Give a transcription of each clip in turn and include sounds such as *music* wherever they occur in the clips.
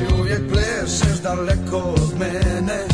I uvijek plešeš daleko od mene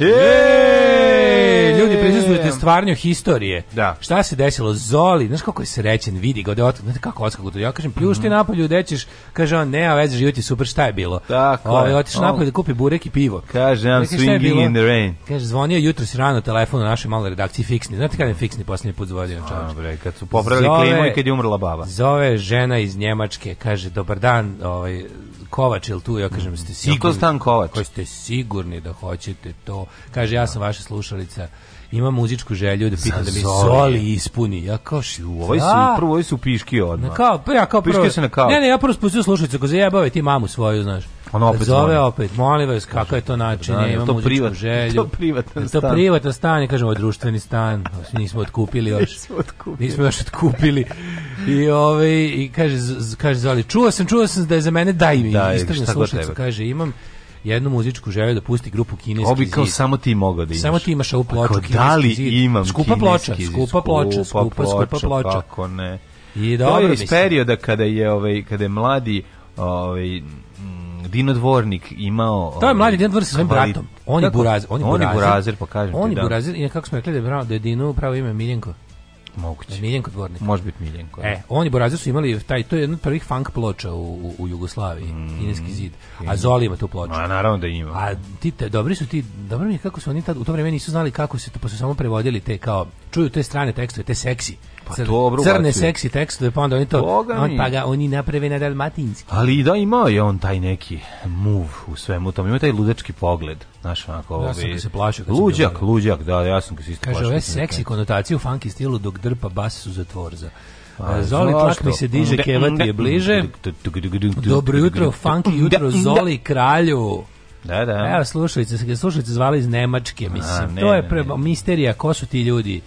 Yeah. otvaranju historije. Da. Šta se desilo? Zoli, znaš kako je srećen, vidi ga, ode otak, znaš kako odskako to. Ja kažem, pljušti mm. napolju, dećeš, kaže on, ne, a veze, život je super, šta je bilo? Tako Ove, ovaj, otiš napolju da kupi burek i pivo. Kaže, I'm swinging in the rain. Kaže, zvonio jutro si rano telefon u našoj maloj redakciji, fiksni. Znate kada je fiksni poslednji put zvonio čovječ? bre, kad su popravili klimu i kad je umrla baba. Zove žena iz Njemačke, kaže, dobar dan, ovaj, Kovač, jel tu? Ja kažem, mm. ste sigurni? Stan Kovač? Ko Ste sigurni da hoćete to? Kaže, ja sam da. vaša slušalica ima muzičku želju da pita da mi soli ispuni. Ja kao što u ovoj su da. prvo ovoj su piški odmah. Na kao, ja kao prvo. Piški se na kao. Ne, ne, ja prvo spustio slušalicu, kao zajebave ti mamu svoju, znaš. Ono opet da zove opet. Molim vas, kakav je to način? Da, da imam to privat, želju. To privatno stan. To privatno stan, je, kažemo društveni stan. Nismo otkupili još. *laughs* Nismo otkupili. Nismo još otkupili. I ovaj i kaže kaže zvali, čuo sam, čuo sam da je za mene daj mi. Da, Istrgnu slušalicu, kaže imam jednu muzičku želju da pusti grupu kineski Obi kao samo ti mogao da imaš. Samo ti imaš ovu pa ploču Ako kineski da li zid. imam skupa ploča, zid, skupa ploča, skupa, skupa ploča. Kako ne. I dobro, to je iz perioda kada je, ovaj, kada je mladi ovaj, Dino Dvornik imao To je mladi ovaj, Dino Dvornik sa svojim bratom. On je Burazir, on je Burazir, pa kažem. On je da. Burazir i kako smo rekli da je da Dino pravo ime Miljenko. Moguće. Miljenko Dvornik. Može biti Miljenko. E, oni Borazi su imali taj to je jedan od prvih funk ploča u, u, Jugoslaviji, mm, Kineski zid. A Zoli ima tu ploču. Ma naravno da ima. A ti te, dobri su ti, dobro mi je kako su oni tad u to vrijeme nisu znali kako se to, pa su samo prevodili te kao čuju te strane tekstove, te seksi Pa Cr, dobro, crne seksi tekstove, pa onda oni to, Boga on, mi. pa ga oni naprave na dalmatinski. Ali da, ima je on taj neki move u svemu tom, imao taj ludački pogled. Znaš, onako, ja sam ovaj, se plašio. Luđak, luđak, da, ja sam se isto Kaže, ove seksi konotacije u funky stilu dok drpa bas su zatvorza. A, e, Zoli tlak mi se diže, kevat je bliže. Dobro jutro, funky jutro, Zoli kralju. Da, da. Evo, slušajte, slušajte, zvali iz Nemačke, mislim. A, ne, to je pre, ne, ne. misterija, ko su ti ljudi?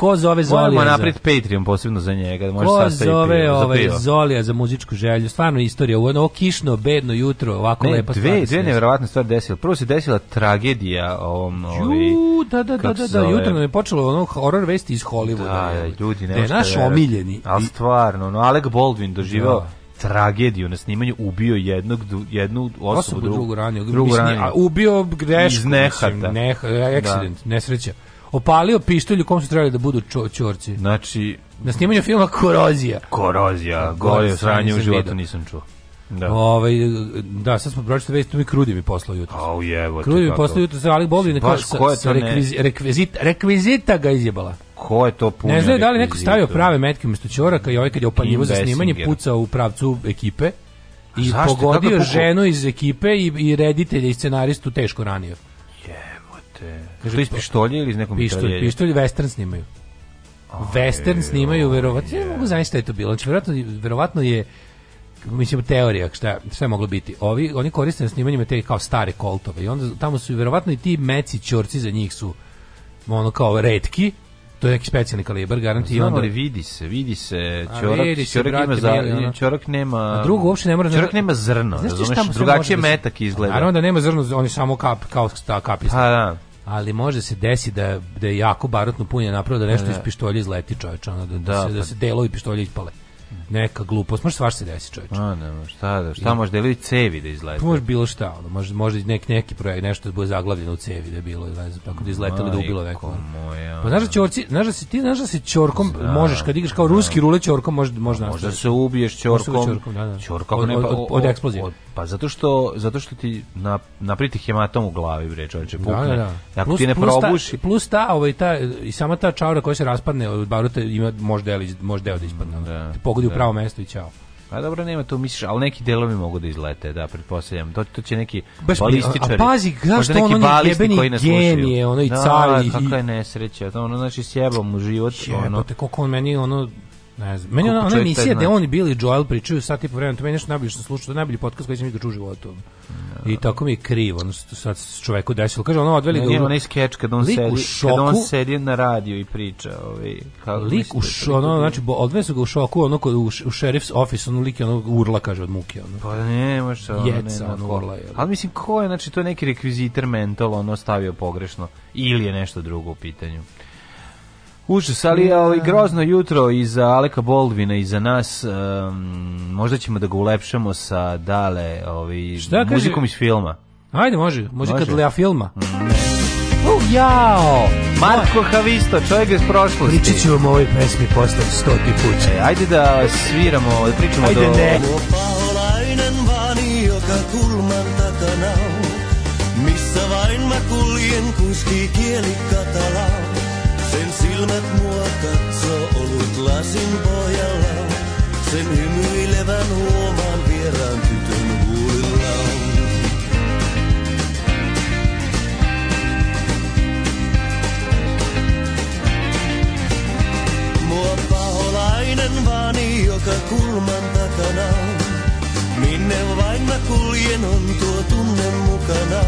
ko zove Zolija? Moramo napred za... Patreon posebno za njega. Da može ko zove ovaj pivo, ovaj, za Zolija za muzičku želju? Stvarno istorija u ono kišno, bedno jutro, ovako ne, lepa dve, da Dve nevjerovatne stvari desila. Prvo se desila tragedija ovom... Ovaj, Ju, da, da, da, da, da, da, jutro nam je počelo ono horror vesti iz Hollywooda. Da, da, ljudi, ne, Da naš omiljeni. Ali stvarno, no, Alec Baldwin doživao da. tragediju na snimanju ubio jednog jednu osobu, osobu drugu, drugu ranio drugu ranio a ubio grešku iz nehata mislim, neha, accident da. nesreća opalio pištolj u kom su trebali da budu čo, čorci. Znači... Na snimanju filma Korozija. Korozija, gore sranje u životu nisam čuo. Da. Ovaj da, sad smo pročitali već tu mi krudi mi poslao jutro. Au jevo. Krudi mi poslao jutro sa Ali Boblin kao sa, sa rekviz, rekvizita, rekvizita ga izjebala. Ko je to punio? Ne znam da li neko stavio prave metke umesto ćoraka i ovaj kad je opaljivo za snimanje pucao u pravcu ekipe i pogodio ženu iz ekipe i, i reditelja i scenaristu teško ranio. Jebote. Kaže, to iz pištolje ili iz nekom pištolje? Pištolje, western snimaju. A, western snimaju, ovaj, verovatno, ne mogu znaći šta je to bilo. Znači, verovatno, verovatno je mislim teorija šta, šta je moglo biti. Ovi oni koriste na snimanjima te kao stare koltove i onda tamo su verovatno i ti meci ćorci za njih su ono kao retki. To je neki specijalni kalibar, garanti i onda vidi se, vidi se, ćorak, vidi se, ćorak ima za, ono. ćorak nema. A drugo uopšte ne mora. Ćorak nema zrno, razumeš? Drugačije da metak izgleda. Naravno da nema zrno, oni samo kap kao sta kapi. Pa da ali može se desiti da, da je jako barutno punje napravo da nešto da, iz pištolja izleti čoveče ono, da, da, da se, da pa- se delovi pištolja ispale neka glupost, može svašta se desi čoveče. A ne, šta da, šta može delovi cevi da izlete. Pa može bilo šta, ono, može može nek neki projekt nešto da bude zaglavljeno u cevi da je bilo, ne znam, tako da izletelo da ubilo neko. Moja, pa znaš da ćorci, znaš da se ti, znaš da se ćorkom zna, da, možeš kad igraš kao da. ruski rulet ćorkom može može nastaviti. Možda se ubiješ ćorkom. Ćorkom, da, da. Ćorkom od, ne, od, od, od eksplozije. Od, od Pa zato što zato što ti na napriti hematom u glavi bre čoveče da, pukne. Da, da. Ako plus, ti ne plus probuši. Ta, plus ta, ovaj ta i sama ta čaura koja se raspadne od baruta ima možda deo, može deo da ispadne. Da, ti pogodi da. u pravo mesto i ćao. Pa dobro, nema to misliš, ali neki delovi mogu da izlete, da, pretpostavljam. To, to će neki Baš, balističari. A, a pazi, zašto neki on je jebeni genije, ono i da, i... Da, kakva je nesreća, to ono, znači, sjebom u život. Jebote, ono. koliko on meni, ono, Ne znam. Meni ona, ona emisija gde oni bili Joel pričaju sat tipa vremena, to meni nešto najbolje što slušao, to je najbolji podcast koji sam ikad čuo u životu. I tako mi je krivo, ono sad se čoveku desilo. Kaže, ono odveli ga... Ima onaj skeč kad on, sedi, šoku, on sedi na radiju i priča. Ovi, ovaj, kako lik u da šo, ono, znači, odveli su ga u šoku, ono, u, u sheriff's office, ono lik je ono urla, kaže, od muke. Ono. Pa ne, možeš ono, Jeca, ne, ono, urla je. Ali mislim, ko je, znači, to je neki rekviziter mental, ono, stavio pogrešno. Ili je nešto drugo u pitanju. Užas, ali je da. ovaj grozno jutro i za Aleka Boldvina i za nas. Um, možda ćemo da ga ulepšamo sa dale ovaj, Šta muzikom iz filma. Ajde, može. Muzika može. Lea filma. Mm. Uh, jao! Marko Havisto, čovjek iz prošlosti. Pričat ću vam ovoj pesmi posle stoti put. E, ajde da sviramo, da pričamo ajde, do... Ne. missä vain mä kuljen kuski kieli katalaa. Sen silmät mua katsoo ollut lasin pohjalla. Sen hymyilevän huomaan vieraan tytön huulilla. Mua paholainen vani joka kulman takana Minne vain mä kuljen on tuo tunne mukana.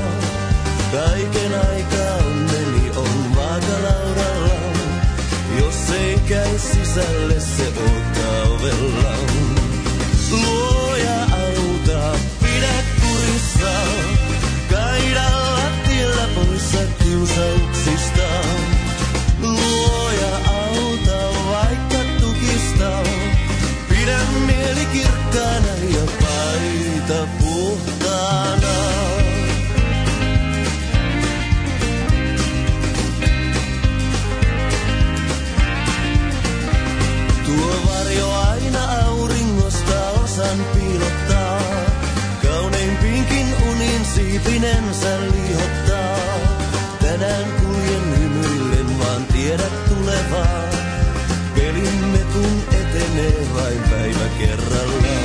Kaiken aikaa onneni on vaakalaudalla. sei que as cisalas se voltavam kylpinensä liihottaa. Tänään kuljen hymyillen, vaan tiedät tulevaa. Pelimme kun etenee vain päivä kerrallaan.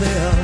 there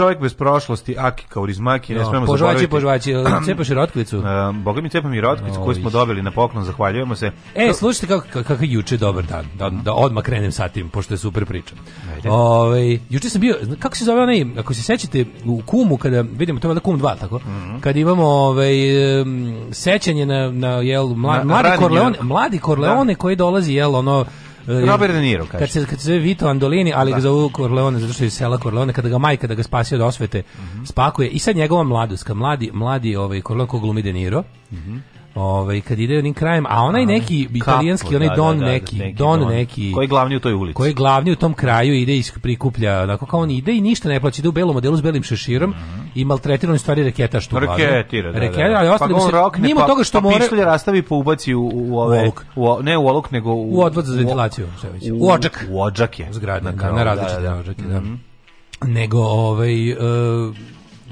čovjek bez prošlosti, Aki Kaurizmaki, ne no, smemo požvači, zaboraviti. Požvači, požvači, *clears throat* cepaš rotkvicu. Uh, e, Boga mi cepam i rotkvicu no, koju smo dobili na poklon, zahvaljujemo se. E, to... slušajte kako kako kak juče dobar dan, da, da odmah krenem sa tim, pošto je super priča. Ove, ovaj, juče sam bio, kako se zove onaj, ako se sećate, u Kumu, kada, vidimo, to je da Kum 2, tako? Mm -hmm. Kad imamo ovaj, sećanje na, na jel, mlad, na, mladi, Corleone, mladi Korleone da. koji dolazi, jel, ono, E, Robert De Niro, kaže. Kad se, kad se Vito Andolini, ali da. ga Corleone, zato što je sela Corleone, kada ga majka da ga spasi od osvete, mm -hmm. spakuje. I sad njegova mladost, kad mladi, mladi ovaj, Corleone ko glumi De Niro, mm -hmm ovaj kad ide onim krajem, a onaj neki Kapo, italijanski, onaj da, Don da, da, neki, neki, Don, neki. Koji je glavni u toj ulici? Koji je glavni u tom kraju ide i prikuplja, onako kao on ide i ništa ne plaća, ide u belom modelu s belim šeširom mm -hmm. i maltretira stvari reketa što Reketira, da, da, Reketira, ali pa ostali pa se rokne, mimo pa, toga što pa more pištolj rastavi po ubaci u, u ove u, ne u olok, nego u, u odvod za ventilaciju, u, u odžak. U odžak je. Zgrada na, na različite da, da, odžake, da. Mhm. Nego ovaj e,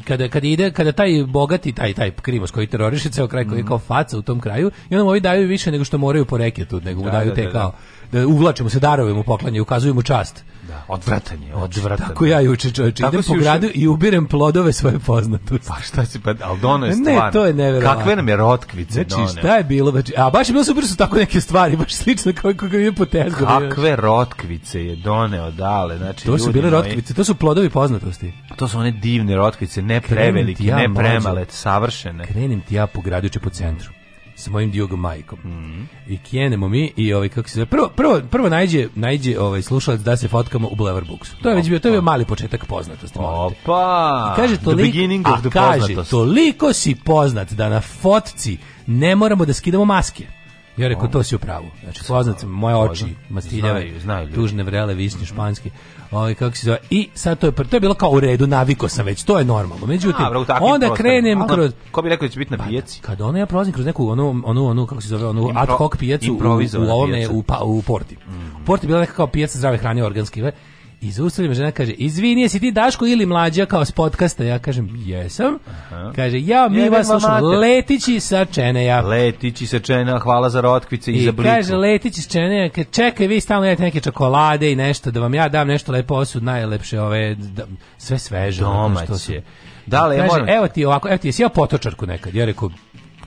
kada, kada ide, kada taj bogati, taj, taj krivos koji teroriše ceo kraj koji je mhm. kao faca u tom kraju i onda mu ovi daju više nego što moraju po reketu, nego mu da, daju da, te da, da. kao da uvlačimo se darovima u poklanje, ukazujemo čast. Da, odvratan je, znači, odvratan. Tako ja juče čovječe, idem po gradu i ubirem plodove svoje poznatosti. Pa šta si, pa, ali dono je stvarno. Ne, to je nevjerovatno. Kakve nam je rotkvice znači, dono. Znači, šta je bilo, znači, a baš je bilo super da su tako neke stvari, baš slično kao kako je po tezgu. Kakve rotkvice je doneo dale, znači To su bile rotkvice, to su plodovi poznatosti. To su one divne rotkvice, ne prevelike, ja ne premale, savršene. Krenim ti ja po gradu, po centru sa mojim Diogom Majkom. Mm -hmm. I kjenemo mi i ovaj kako se zove, prvo prvo prvo najđe najđe ovaj slušalac da se fotkamo u Blever Booksu. To je već bio to je bio mali početak poznatosti. Opa. I kaže toliko, a kaže toliko si poznat da na fotci ne moramo da skidamo maske. Ja rekao, to si u pravu. Znači, poznat moje oči, mastiljave, tužne vrele, visni, španski. Ovaj kako se zove. I sad to je to je bilo kao u redu, naviko sam već, to je normalno. Međutim, A, bro, onda prostor. krenem ono, kroz ko bi rekao da će biti na pa da, pijaci. Kad ona ja prolazim kroz neku onu onu onu kako se zove, onu Impro, ad hoc pijacu u, u ovome u, pa, u Porti. Mm. U Porti bila neka kao pijaca zdrave hrane organske, I zaustavljena žena kaže, izvini, jesi ti Daško ili mlađa kao s podcasta? Ja kažem, jesam. Aha. Kaže, ja, mi Jebem vas slušamo, letići sa Čeneja. Letići sa Čeneja, hvala za rotkvice i, i za I kaže, letići sa Čeneja, kaže, čekaj, vi stalno jedete neke čokolade i nešto, da vam ja dam nešto lepo osud, najlepše ove, da, sve sveže. Domaće. Da, ali, kaže, moram... evo ti ovako, evo ti, jesi ja potočarku nekad? Ja rekao,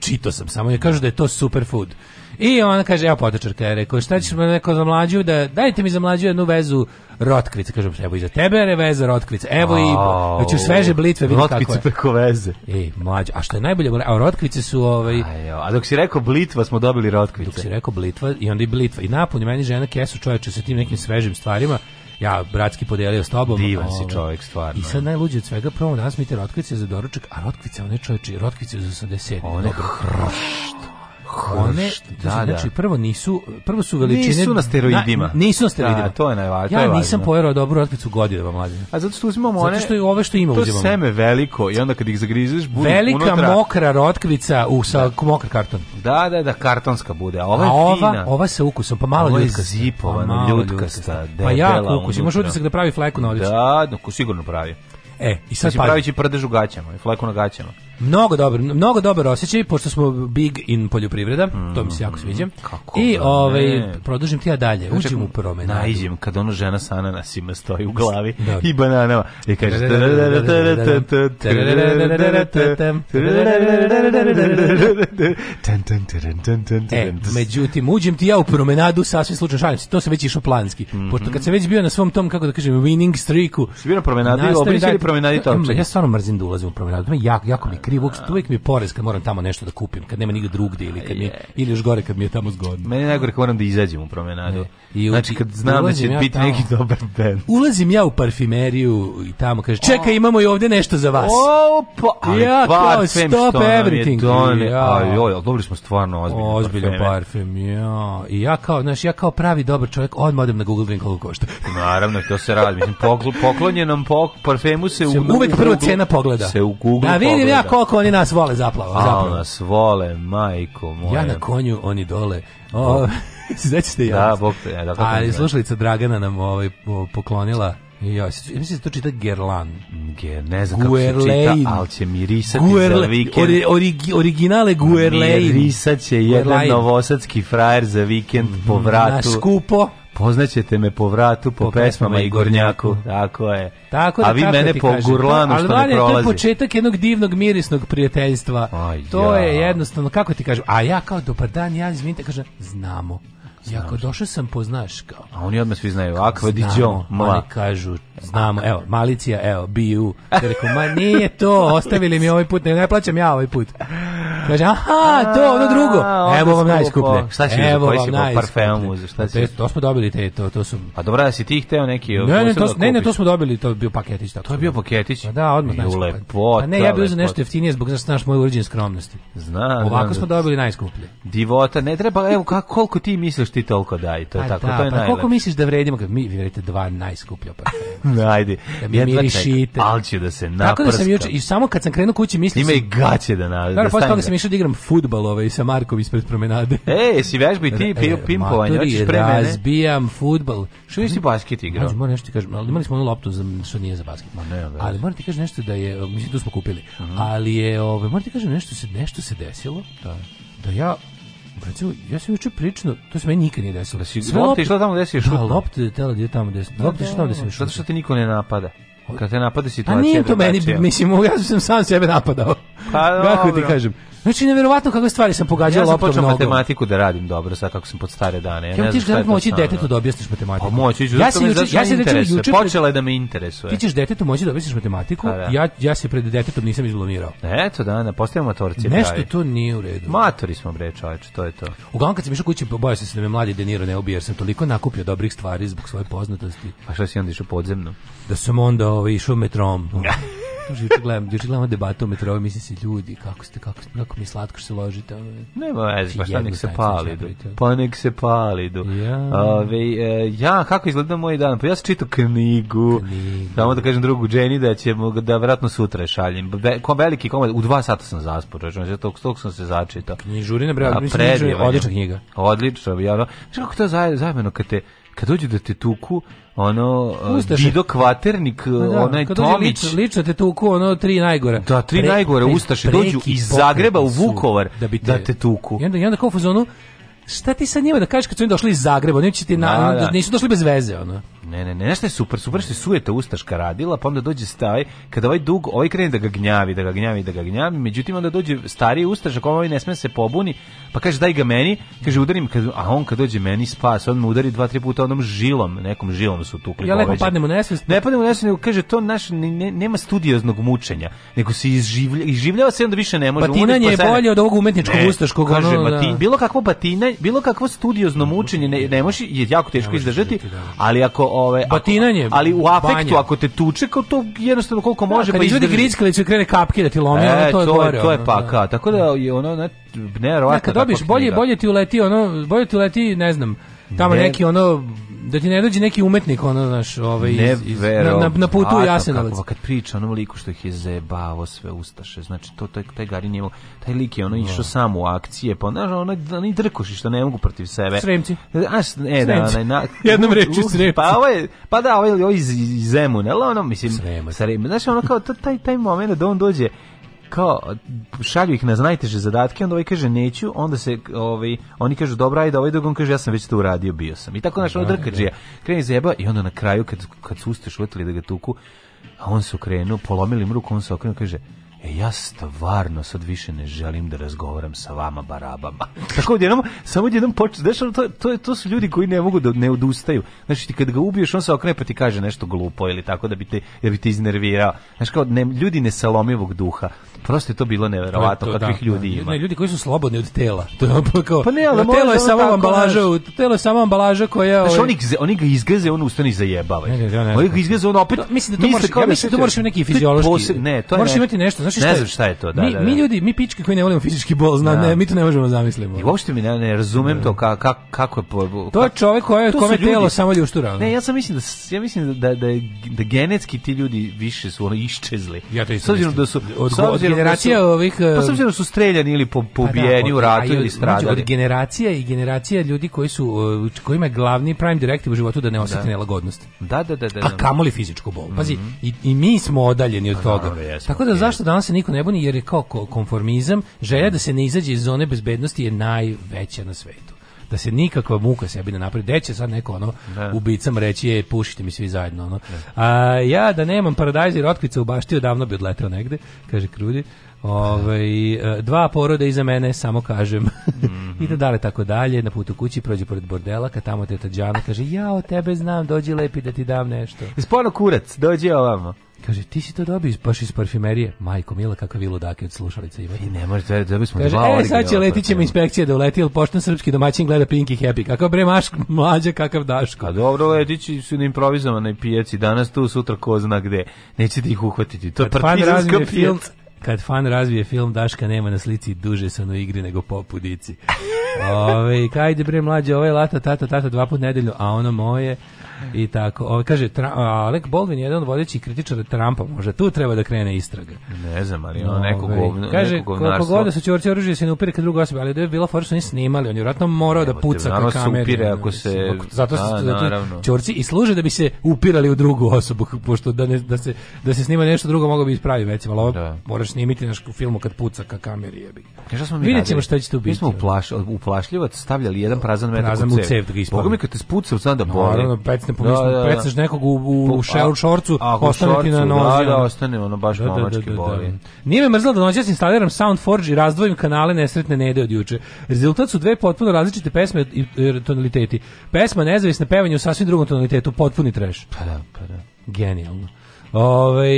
čito sam samo, je kažu da je to superfood. food I ona kaže, evo potočarka, je rekao, šta ćeš neko za mlađu, da, dajte mi za mlađu jednu vezu rotkvice. Kažem, evo i za tebe je veza rotkvice. Evo oh, i, ćeš sveže blitve, vidi kako je. Rotkvice preko veze. E, mlađa, a što je najbolje, a rotkvice su ovaj... A, a dok si rekao blitva, smo dobili rotkvice. Dok si rekao blitva i onda i blitva. I napunje meni žena kesu čoveče sa tim nekim svežim stvarima ja bratski podelio s tobom. Divan si ovaj, čovjek, stvarno. I sad najluđe od svega, prvo danas mi te rotkvice za doručak, a rotkvice, one čovječe, rotkvice za 80. One hrošt one znači, da, da, znači da. prvo nisu prvo su veličine nisu na steroidima. Na, nisu na da, steroidima. Da, to je najvažnije. Ja je nisam pojerao dobru otpicu godinama mlađe. A zato što uzimamo one Zato što je ove što ima uzimamo. To seme veliko i onda kad ih zagrizeš bude velika unutra. mokra rotkvica u sa da. mokar karton. Da, da, da, kartonska bude. A ova, a ova fina. Ova sa ukusom, pa malo ljutka zipovana, pa ljutkasta, Pa ja ukus, imaš utisak da pravi fleku na odjeći. Da, da, sigurno pravi. E, i sad Mislim, pravići prdež u gaćama, fleku na gaćama. Mnogo dobar, mnogo dobar osjećaj, pošto smo big in poljoprivreda, mm, to mi se jako sviđa. Kako I ovaj, produžim ti ja dalje, znači, uđem u promenadu. Najđem, kad ona žena sa ananasima stoji u glavi i bananama i kaže... E, međutim, uđem ti ja u promenadu, sasvim slučajno šalim se, to sam već išao planski. Mm -hmm. Pošto kad sam već bio na svom tom, kako da kažem, winning streaku... Si bio na promenadi, obriš ili promenadi topče? Ja stvarno mrzim da ulazim u promenadu, jako, jako mi krivo krivog, uvijek mi je porez kad moram tamo nešto da kupim, kad nema nigde drugde ili kad mi, ili još gore kad mi je tamo zgodno. Meni je najgore kad moram da izađem u promenadu. Ne. I, znači kad znam da će ja biti tamo. neki dobar bend. Ulazim ja u parfimeriju i tamo kaže, čekaj imamo i ovde nešto za vas. Opa, ali ja, parfem kao, stop everything. To ne, ja. Aj, joj, dobili smo stvarno ozbiljno Ozbiljno parfem, ja. I ja kao, znaš, ja kao pravi dobar čovjek, odmah odem na Google Drink koliko košta. Naravno, to se radi. Mislim, poklonjenom pok, parfemu se, se u, uvek prva cena pogleda. Se u Google Da vidim pogleda. ja koliko oni nas vole zaplavo. A, zapravo. nas vole, majko moja. Ja na konju, oni dole. O, *laughs* Sećate ja. Da, bok te, da, Ali slušalica Dragana nam ovaj poklonila ja, mislim da se to čita Gerlan. Ger, ne znam Guerlain. kako se čita, ali će mi risati za vikend. Ori, origi, originale Guerlain. Mi risat će jedan Guerlain. novosadski frajer za vikend po vratu. Na skupo. Poznaćete me po vratu, po, po pesmama i gornjaku. Tako je. Tako da, A vi tako mene da po kažem. gurlanu što ali, ne prolazi. Ali to je početak jednog divnog mirisnog prijateljstva. Aj, to ja. je jednostavno, kako ti kažem, a ja kao dobar dan, ja izvinite, kažem, znamo. Jako došao sam poznaš kao. A oni odmah svi znaju Akva Dijon, mla. Oni kažu Znamo, evo, Malicija, evo, Biju. Ja rekao, ma nije to, ostavili mi ovaj put, ne, ne plaćam ja ovaj put. Kaže, aha, to, ono drugo. Evo vam najskuplje. Šta si evo vam parfem uzeo, šta si? To smo dobili te to, to su. A dobra, da si ti hteo neki Ne, ne, to, ne, ne, to smo dobili, to je bio paketić tako. To je bio paketić. Pa da, odmah najskuplje. Znači, A pa ne, ja bih uzeo nešto jeftinije zbog znaš, naš moje uređene skromnosti. Znam. Ovako smo dobili najskuplje. Divota, ne treba, evo kako koliko ti misliš ti toliko daj, to je pa tako, da, to je najlepše. Koliko misliš da vredimo kad mi vi verite dva najskuplja parfema? *laughs* Ajde. Da mi mirišite. Al će da se naprska. Tako da sam juče i samo kad sam krenuo kući mislim Ima i gaće da na. Da, posle toga sam da- išao da igram fudbal ovaj sa Markom ispred promenade. *laughs* Ej, si vežbi ti e, pio pimpovanje, hoćeš pre mene. Razbijam fudbal. Što nisi basket igrao? Ajde, moram nešto ti kažem, ali imali smo onu loptu za što nije za basket. Ma ne, ali moram ti kažem nešto da je mislim tu smo kupili. Mhm. Ali je ovaj moram ti kažem nešto se nešto se desilo. Da. Da ja Recimo, ja sam juče prilično, to se meni nikad nije desilo. Da si Sve lopta išla tamo gde si je šutno. Da, lopta da je tela gde da tamo gde, da, lopta je tamo gde sam šutno. Zato što te niko ne napada. Kad te napade situacija Pa nije to meni, mislim, ja sam sam sebe napadao. Pa, kako ti kažem? Znači, nevjerovatno kako stvari sam pogađao ja loptom nogom. Ja sam počeo matematiku da radim dobro, sad kako sam pod stare dane. Ja Kako ti ćeš da moći detetu da objasniš matematiku? Pa moći, ja sam juče, ja sam juče počela je da me interesuje. Ti ćeš detetu moći da objasniš matematiku, pa da. ja, ja se pred detetom nisam izblomirao. Eto da, ne, da, postavimo matorci Nešto pravi. to nije u redu. Matori smo bre, čoveče, to je to. Uglavnom kad sam išao kući, bojao sam se da me mladi Deniro ne ubije, jer sam toliko nakupio dobrih stvari zbog svoje poznatosti. Pa šta si onda išao podzemno? Da sam onda ovaj, išao metrom. *laughs* Kaže, juče gledam, juče gledam debatu o metrou, mislim se ljudi, kako ste, kako, kako mi slatko se ložite. Nema veze, pa nek se pali, do, pa nek se pali. Do. Ja. Ove, e, ja, kako izgleda moj dan? Pa ja sam čitao knjigu, samo da kažem drugu Jenny da ćemo, da vratno sutra šaljem. Be, kom, veliki komad, u dva sata sam zaspao, znači ja tog, tog sam se začitao. Knjižurina, bre, mislim, da odlična knjiga. Odlično, ja, znaš kako to zajemeno kad te, kad dođu da te tuku ono Ustaše. Dido Kvaternik, pa da, onaj Tomić. Lično, lično te tuku, ono tri najgore. Da, tri pre, najgore pre, Ustaše dođu iz Zagreba u Vukovar da, bi da te, da te tuku. I onda, i onda kao fazonu, šta ti sa njima da kažeš kad su oni došli iz Zagreba, oni će ti na, da, da. nisu došli bez veze, ono. Ne, ne, ne, nešto je super, super što je sujeta ustaška radila, pa onda dođe staj, kada ovaj dug, ovaj krene da ga gnjavi, da ga gnjavi, da ga gnjavi, međutim onda dođe stariji ustašak, ovaj ne sme se pobuni, pa kaže daj ga meni, kaže udarim, kad, a on kad dođe meni spas, on me udari dva, tri puta onom žilom, nekom žilom su tukli. Ja lepo padnemo nesvest. Ne padnemo nesvest, nego kaže to naš, ne, nema studioznog mučenja, nego se izživlja, izživljava se onda više ne može. Patinanje je bolje od ovog umetničkog ne, ustaškog. Kaže, ono, da. bilo kakvo patina, bilo kakvo studiozno mučenje ne, ne može, je jako teško izdržati, da. ali ako ove batinanje, ako, ali u afektu ako te tuče kao to jednostavno koliko da, može da, pa izvadi grickalić i krene kapke da ti lomi, e, ono, to, to je gore, to je pa paka. Da. Tako da je ono ne, ne, ne kad dobiješ bolje bolje ti uleti ono, bolje ti uleti, ne znam, tamo ne, neki ono da ti ne dođe neki umetnik ono znaš ovaj iz, iz, na, na, na putu u Jasenovac kad priča onom liku što ih je zebavo sve ustaše znači to taj taj gari je taj lik je ono no. Da. išao sam u akcije pa znaš ono oni drkoši što ne mogu protiv sebe Sremci a e da na, na *laughs* jednom reči Sremci pa ovaj pa da ovaj, ovaj iz, iz Zemuna ono mislim sremci. Srem, znači ono kao taj taj momenat da on dođe kao šalju ih na znajteže zadatke, onda ovaj kaže neću, onda se ovaj oni kažu dobro ajde, ovaj drugi kaže ja sam već to uradio, bio sam. I tako naš odrkađija. Da, da. Kreni zeba i onda na kraju kad kad su usteš uletili da ga tuku, a on se okrenuo, polomili mu ruku, on se okrenuo kaže E, ja stvarno sad više ne želim da razgovaram sa vama barabama. *laughs* Tako odjednom, samo odjednom počne, znaš, to, to, to su ljudi koji ne mogu da ne odustaju. Znači, ti kad ga ubiješ, on se okrene pa ti kaže nešto glupo ili tako da bi te, da bi te iznervirao. Znaš, kao ne, ljudi nesalomivog duha prosto je to bilo neverovatno to, to kakvih da, ljudi da. ima. Ne, ljudi koji su slobodni od tela. To je pa kao, pa ne, ali telo je, je da samo ambalaža, telo je samo ambalaža koja je. Znaš, ovaj- oni, oni ga izgaze, on ustani zajebava. oni ga izgaze, on opet mislim da to moraš, ja da mislim da moraš imati neki fiziološki. Ne, to je moraš imati nešto, znači šta Ne znam šta je to, da. Mi mi ljudi, mi pički koji ne volimo fizički bol, zna, ne, mi to ne možemo zamislimo. I uopšte mi ne, ne razumem to kako kako je To je čovjek koji kome telo samo ljuštura. Ne, ja sam mislim da ja mislim da da da genetski ti ljudi više su oni iščezli. Ja to isto. S da su od Da generacija su, ovih pa s eh, obzirom da su streljani ili pobijeni pa da, u pa ratu ili stradali. Od generacija i generacija ljudi koji su eh, kojima je glavni prime directive u životu da ne da. osete nelagodnost. Da, da, da, da. A kamoli fizičku bol. Pazi, mm -hmm. i, i mi smo odaljeni od pa toga. Da, jesmo, Tako da zašto danas se niko ne buni jer je kao konformizam, želja da se ne izađe iz zone bezbednosti je najveća na svetu da se nikakva muka sebi ne napravi. će sad neko ono ne. Da. ubicam reći je pušite mi svi zajedno ono. Ne. Da. A ja da nemam paradajza i rotkvice u bašti davno bi odleteo negde, kaže Krudi. Ove, ovaj, dva porode iza mene, samo kažem. Mm -hmm. *laughs* Ide dale tako dalje, na putu kući prođe pored bordela, kad tamo teta Đana kaže, ja o tebe znam, dođi lepi da ti dam nešto. Ispono kurac, dođi ovamo. Kaže, ti si to dobio baš iz parfimerije. Majko, mila, kakve vi ludake od slušalica ima. I ne možete veriti, da dobili smo Kaže, dva e, sad će letit ćemo inspekcije da uleti, ali pošten srpski domaćin gleda Pinky Happy. Kakav bre maš, mlađa, kakav daško. A pa dobro, letići su na improvizovanoj pijaci, danas tu, sutra ko zna gde. Nećete da ih uhvatiti, to je partizanska pijaca. Kad fan razvije film, Daška nema na slici duže sam na igri nego po pudici. *laughs* Ove, kajde bre mlađe, ovo ovaj je lata, tata, tata, dva put nedelju, a ono moje... *laughs* I tako, o, ovaj, kaže, tra, Alec Baldwin je jedan od vodećih kritičara Trumpa, može tu treba da krene istraga. Ne znam, ali ono ovaj, neko govno, Kaže, kako koliko god da su čorci oružje se ne upire kad drugo osobe, ali da je bila forsa što nisu snimali, on je vjerojatno morao da puca ka kameri. Upire ako se... Zato što čorci da, i služe da bi se upirali u drugu osobu, *laughs* pošto da, ne, da, se, da se snima nešto drugo mogo bi ispraviti, recimo, ali ovo da. moraš snimiti naš filmu kad puca ka kameri, jebi. Kaže, smo mi Vidjet ćemo šta će tu biti. Mi smo uplaš, uplašljivac stavljali jedan prazan metak u cev. Prazan u cev da ga ispavi. Boga mi kad te spuca, znam da boli. Naravno, prometne policiju, da, da, da, da. pecneš nekog u, u, u, šel, u šorcu, ostane ti na nozi. Da, da, ostane ono baš da, da, momački da, da, da, da. Nije me mrzlo da noćas instaliram Soundforge i razdvojim kanale Nesretne Nede od juče. Rezultat su dve potpuno različite pesme i tonaliteti. Pesma nezavisna pevanje u sasvim drugom tonalitetu, potpuni trash. Pa da, pa da. Genijalno. Ove,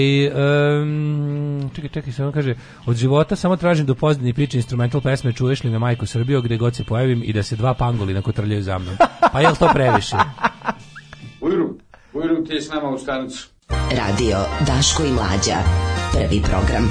um, čekaj, čekaj, samo kaže Od života samo tražim do da pozdini priče Instrumental pesme Čuješ li me majku Srbijo Gde god se pojavim i da se dva pangoli nakotrljaju za mnom Pa je to previše? Bujrum, Bujrum ti je s nama u stanicu. Radio Daško i Mlađa. Prvi program.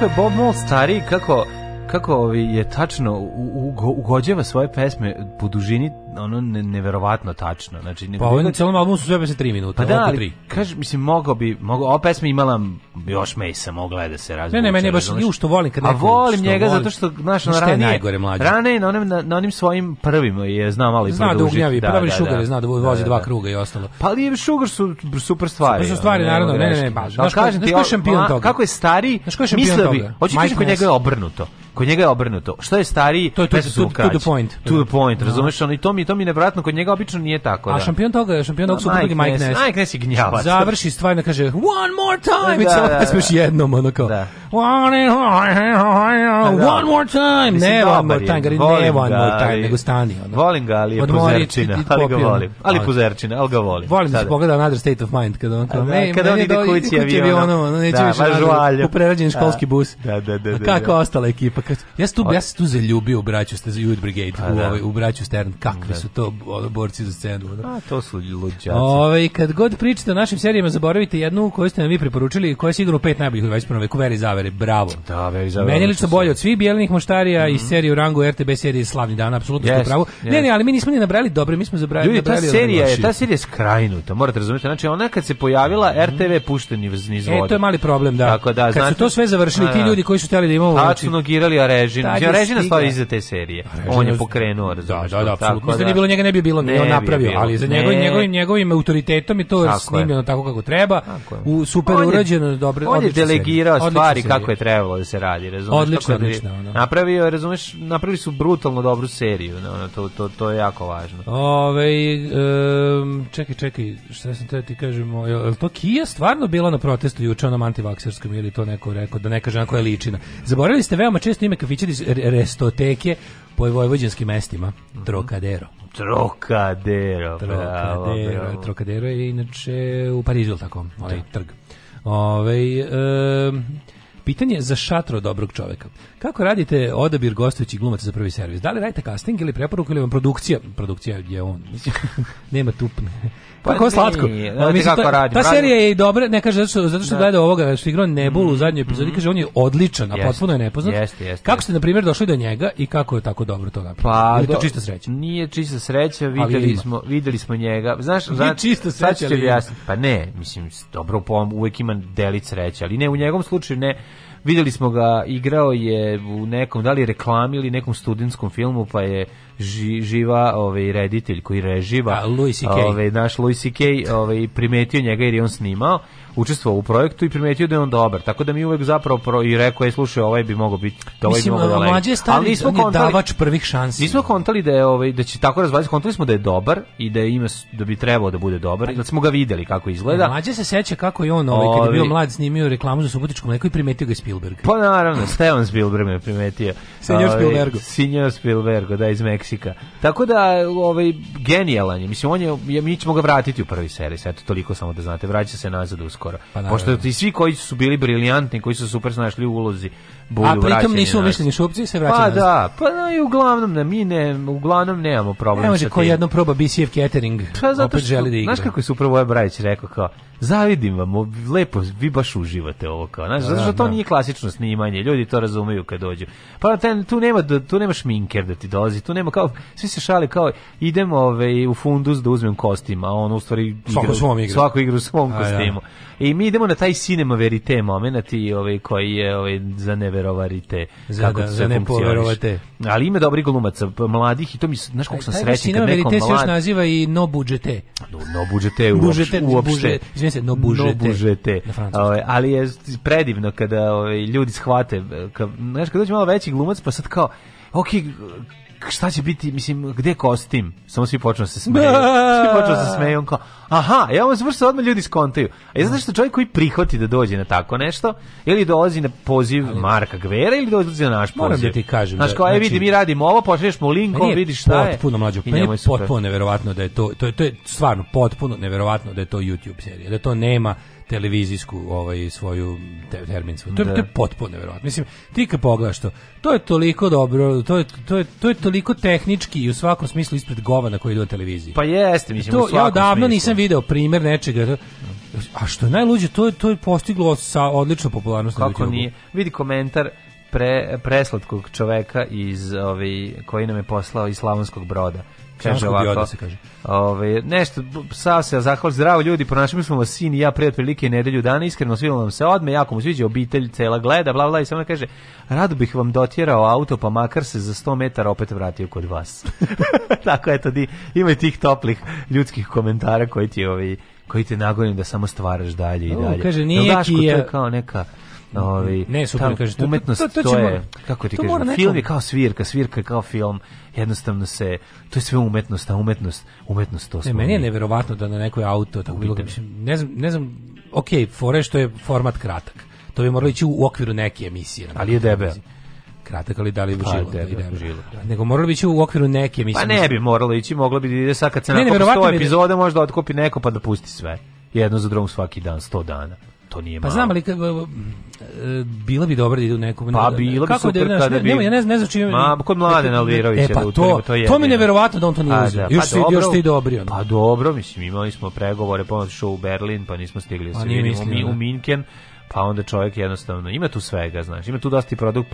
kako je Bob Mol stariji, kako kako ovi ovaj, je tačno ugo, ugođava svoje pesme po dužini ono ne, neverovatno tačno. Znači Pa ovaj na celom albumu su sve pesme 3 minuta, pa da, ali, Kaže mislim mogao bi, mogao ova pesma imala još Mesa mogla je da se razvuče. Ne, ne, meni je baš ju što volim kad A volim njega volim, zato što znaš na ranije. Najgore, mlađe. ranije na onim na, onim svojim prvim je znao malo Zna da ugnjavi, da, pravi da, šugar, da, zna da vozi da, da dva da. kruga i ostalo. Pa ali šugar su super stvari. Super su stvari naravno, ne, ne, ne, baš. Da kažem ti, šampion toga. Kako je stari? Mislio bi, hoće kažem kod njega je obrnuto. Kod njega je obrnuto. Što je stariji, to je to, to, to, to, to the point. To the da. point, da. razumeš? Ono, I to mi, to mi nevratno, kod njega obično nije tako. Da. A šampion toga, šampion toga da, su Mike Ness. Mike Ness je gnjavac. Završi stvar da kaže, one more time! Da, da, da, da. jednom, ono kao, da. one more time! Ne one more time, ne one more time, nego stani. Ono. Volim ga, ali je puzerčina, *laughs* ali ga volim. Ali puzerčina, ali ga volim. Volim da se pogleda Another State of Mind, kada on kao, kada on ide kući avionom, neće više, u prerađen školski bus. Da, da, da. Kako ostala ekipa, ja sam tu, ja tu zaljubio u braću ste za Youth Brigade, pa, u, ovaj, u braću Stern, kakvi da. su to borci za scenu. Ono. A, to su luđaci. Ove, kad god pričate o našim serijama, zaboravite jednu koju ste nam vi preporučili, koja je sigurno pet najboljih u 21. veku, Veri Zavere, bravo. Da, Veri Zavere. Menjelica bolje od svih bijelenih moštarija mm -hmm. i seriju Rango RTV serije Slavni dan, apsolutno yes, pravo. Yes. Ne, ne, ali mi nismo ni nabrali dobre, mi smo zabrali Ljudi, ta serija je, ta serija je skrajnuta, morate razumjeti. Znači, ona kad se pojavila, mhm. RTV pušteni niz vode. E, to je mali problem, da. Tako da, kad znači, su to sve završili, ti da. ljudi koji su htjeli da imamo... Tačno, ili Arežinu. Ja Arežina stoji iza te serije. on je pokrenuo, da, razumiješ. Da, da, da, apsolutno. Da, da nije bilo njega, ne bi bilo, ne on napravio, ali za njegovim, njegovim, njegovim autoritetom i to tako snimljeno je. tako kako treba. u super urađeno, dobro, On je delegirao stvari kako je trebalo da se radi, razumeš. Odlično, da odlično. Ono. Napravio, razumiješ, napravili su brutalno dobru seriju, to, to, to je jako važno. Ove, um, čekaj, čekaj, šta sam te ti kažemo, je to Kija stvarno bila na protestu juče onom antivakserskom ili to neko rekao, da ne kaže na koja ličina. Zaboravili ste veoma često zašto ime kafića restoteke po vojvođanskim mestima? Mhm. Trocadero. Trocadero, bravo, Trocadero, bravo. Trocadero je inače u Parizu, tako, ovaj da. trg. Ove, ovaj, e, Pitanje za šatro dobrog čoveka. Kako radite odabir gostujućih glumaca za prvi servis? Da li radite casting ili preporuku ili vam produkcija? Produkcija je on. mislim, *laughs* Nema tupne. Pa, pa kako slatko. Nije, da, mislim, kako radim, ta, ta serija je i dobra, ne kaže zato što, zato što da. gledao ovoga što igrao Nebulu mm, u mhm, zadnjoj epizodi, mm, kaže on je odličan, a jest, potpuno je nepoznat. Jest, jest, kako ste na primjer došli do njega i kako je tako dobro to napravio? Pa, je to čista sreća. Nije čista sreća, videli smo, videli smo njega. Znaš, znači čista sreća, Pa ne, mislim dobro pom uvek ima delić sreće, ali ne u njegovom slučaju ne videli smo ga, igrao je u nekom, da li reklami ili nekom studentskom filmu, pa je ži, živa ovaj reditelj koji reživa A, Louis ovaj naš Louis CK ovaj primetio njega jer je on snimao učestvovao u projektu i primetio da je on dobar. Tako da mi uvek zapravo pro i rekao je slušaj ovaj bi mogao biti da ovaj Mislim, bi mogao da je stari, Ali smo da kontali, davač prvih šansi. Nismo kontali da je ovaj da će tako razvaliti, kontali smo da je dobar i da ima da bi trebao da bude dobar. Da smo ga videli kako izgleda. Mlađe se seća kako je on ovaj kad je bio mlad snimio reklamu za subotičko mleko i primetio ga Spielberg. Pa naravno, Steven Spielberg me primetio. Senjor ovaj, Spielbergo. Senjor Spielbergo, da, iz Meksika. Tako da, ovaj, genijalan je. Mislim, on je, mi ćemo ga vratiti u prvi seris, eto, toliko samo da znate. Vraća se nazad uskoro. Pa, Pošto i svi koji su bili briljantni, koji su super snašli u ulozi, bolju A pritom nisu umišljeni šupci, se vraća Pa da, pa da, i uglavnom, ne, mi ne, uglavnom nemamo problem tim. može ko jedno proba BCF catering, pa, zato opet što, želi da igra. Znaš kako je super Voja ovaj Brajić rekao kao, zavidim vam, lepo, vi baš uživate ovo kao, znaš, zato da, što to da. nije klasično snimanje, ljudi to razumeju kad dođu. Pa ten, tu, nema, tu nema šminker da ti dolazi, tu nema kao, svi se šali kao, idemo ove, ovaj, u fundus da uzmem kostima, a on u stvari igra, svako, svom igra. svako igra u svom kostimu. Ja. I e, mi idemo na taj cinema verite moment i ovaj koji je ovaj za neverovarite. Za, kako da, za nepoverovate. Ali ima dobri glumaca mladih i to mi znaš kako sam srećan kad neko verite se još naziva i no budžete. No, no budžete uopšte. uopšte. Izvinite, no budžete. No budžete. Ovaj, ali je predivno kada ovaj ljudi shvate, eh, kad, znaš kad dođe malo veći glumac pa sad kao ok, šta će biti, mislim, gde kostim? Samo svi počnu da se smeju. Da. Svi počnu da se smeju, on kao, aha, ja vam se odmah ljudi skontaju. A je zato što čovjek koji prihvati da dođe na tako nešto, ili dolazi na poziv Ali, Marka Gvera, ili dolazi na naš poziv. Moram da ti kažem. Znaš, kao, da, znači, vidi, mi radimo ovo, pošliješ mu link, on vidiš šta je. Potpuno mlađo, meni je potpuno neverovatno da je to, to je, to je stvarno potpuno neverovatno da je to YouTube serija, da to nema televizijsku ovaj svoju te, termin svoj. To, je, da. to je potpuno neverovatno. Mislim, ti kad pogledaš to, to je toliko dobro, to je, to je, to je toliko tehnički i u svakom smislu ispred govana koji ide na televiziji. Pa jeste, mislim, to, u Ja davno smislu. nisam video primer nečega. A što je najluđe, to je, to je postiglo sa odličnom popularnost Kako na nije? Vidi komentar pre, preslatkog čoveka iz, ovi ovaj, koji nam je poslao iz Slavonskog broda. Kaže ovako. Da se kaže. Ove, nešto, sav se zahval, zdravo ljudi, pronašli smo vas sin i ja pre otprilike nedelju dana, iskreno svima vam se odme, jako mu sviđa obitelj, cela gleda, bla, bla, i samo kaže, rado bih vam dotjerao auto, pa makar se za 100 metara opet vratio kod vas. *laughs* Tako, je di, ima tih toplih ljudskih komentara koji ti, ovi, koji te nagonim da samo stvaraš dalje i dalje. O, kaže, nije no, daško, to je kao neka Mhm. Ovi, ovaj, ne, super, kaže, to, umetnost, to, to, to, to je, kako ti kažem, film je kao svirka, svirka kao film, jednostavno se, to je sve umetnost, a umetnost, umetnost to smo. meni je neverovatno da na nekoj auto, tako bilo, ne znam, ne znam, ok, fore što je format kratak, to bi moralo ići u okviru neke emisije. Na ali je debel kratak, ali da li bi pa, žilo, da ide žilo. Da, nego moralo bi ići u okviru neke, mislim. Pa ne bi moralo ići, moglo bi da ide sad kad se nakon 100 epizoda možda otkopi neko pa da pusti sve. Jedno za drugom svaki dan, 100 dana to nije pa malo. Pa znam, ali e, bila bi dobra da ide nekog... Pa bila bi da super da, kada ne, bi... Nema, ja ne znam, ne znam čime... Ma, kod Mladen Alirovića e, pa da utorimo, to, je... To mi je neverovatno da on to nije pa da, uzeo. Pa još, pa si, dobro, još ti dobrio. Pa dobro, mislim, imali smo pregovore, pa otišao u Berlin, pa nismo stigli da pa, se vidimo u, u Minken, pa onda čovjek jednostavno, ima tu svega, znaš, ima tu dosta i product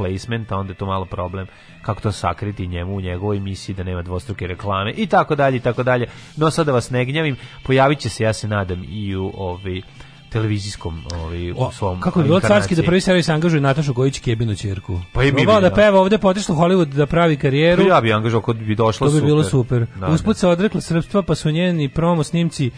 a onda je to malo problem kako to sakriti njemu u njegovoj misiji da nema dvostruke reklame i tako dalje i tako dalje. No sada vas ne gnjavim, pojavit se, ja se nadam, i u ovi televizijskom ovaj, u svom Kako bi bilo carski da prvi servis angažuje Natašu Gojić Kebinu ćerku. Pa i mi da peva ovde, potešla u Hollywood da pravi karijeru. Pa ja bi angažovao kad bi došla To bi super. bilo super. Da, Usput se odrekla srpstva, pa su njeni promo snimci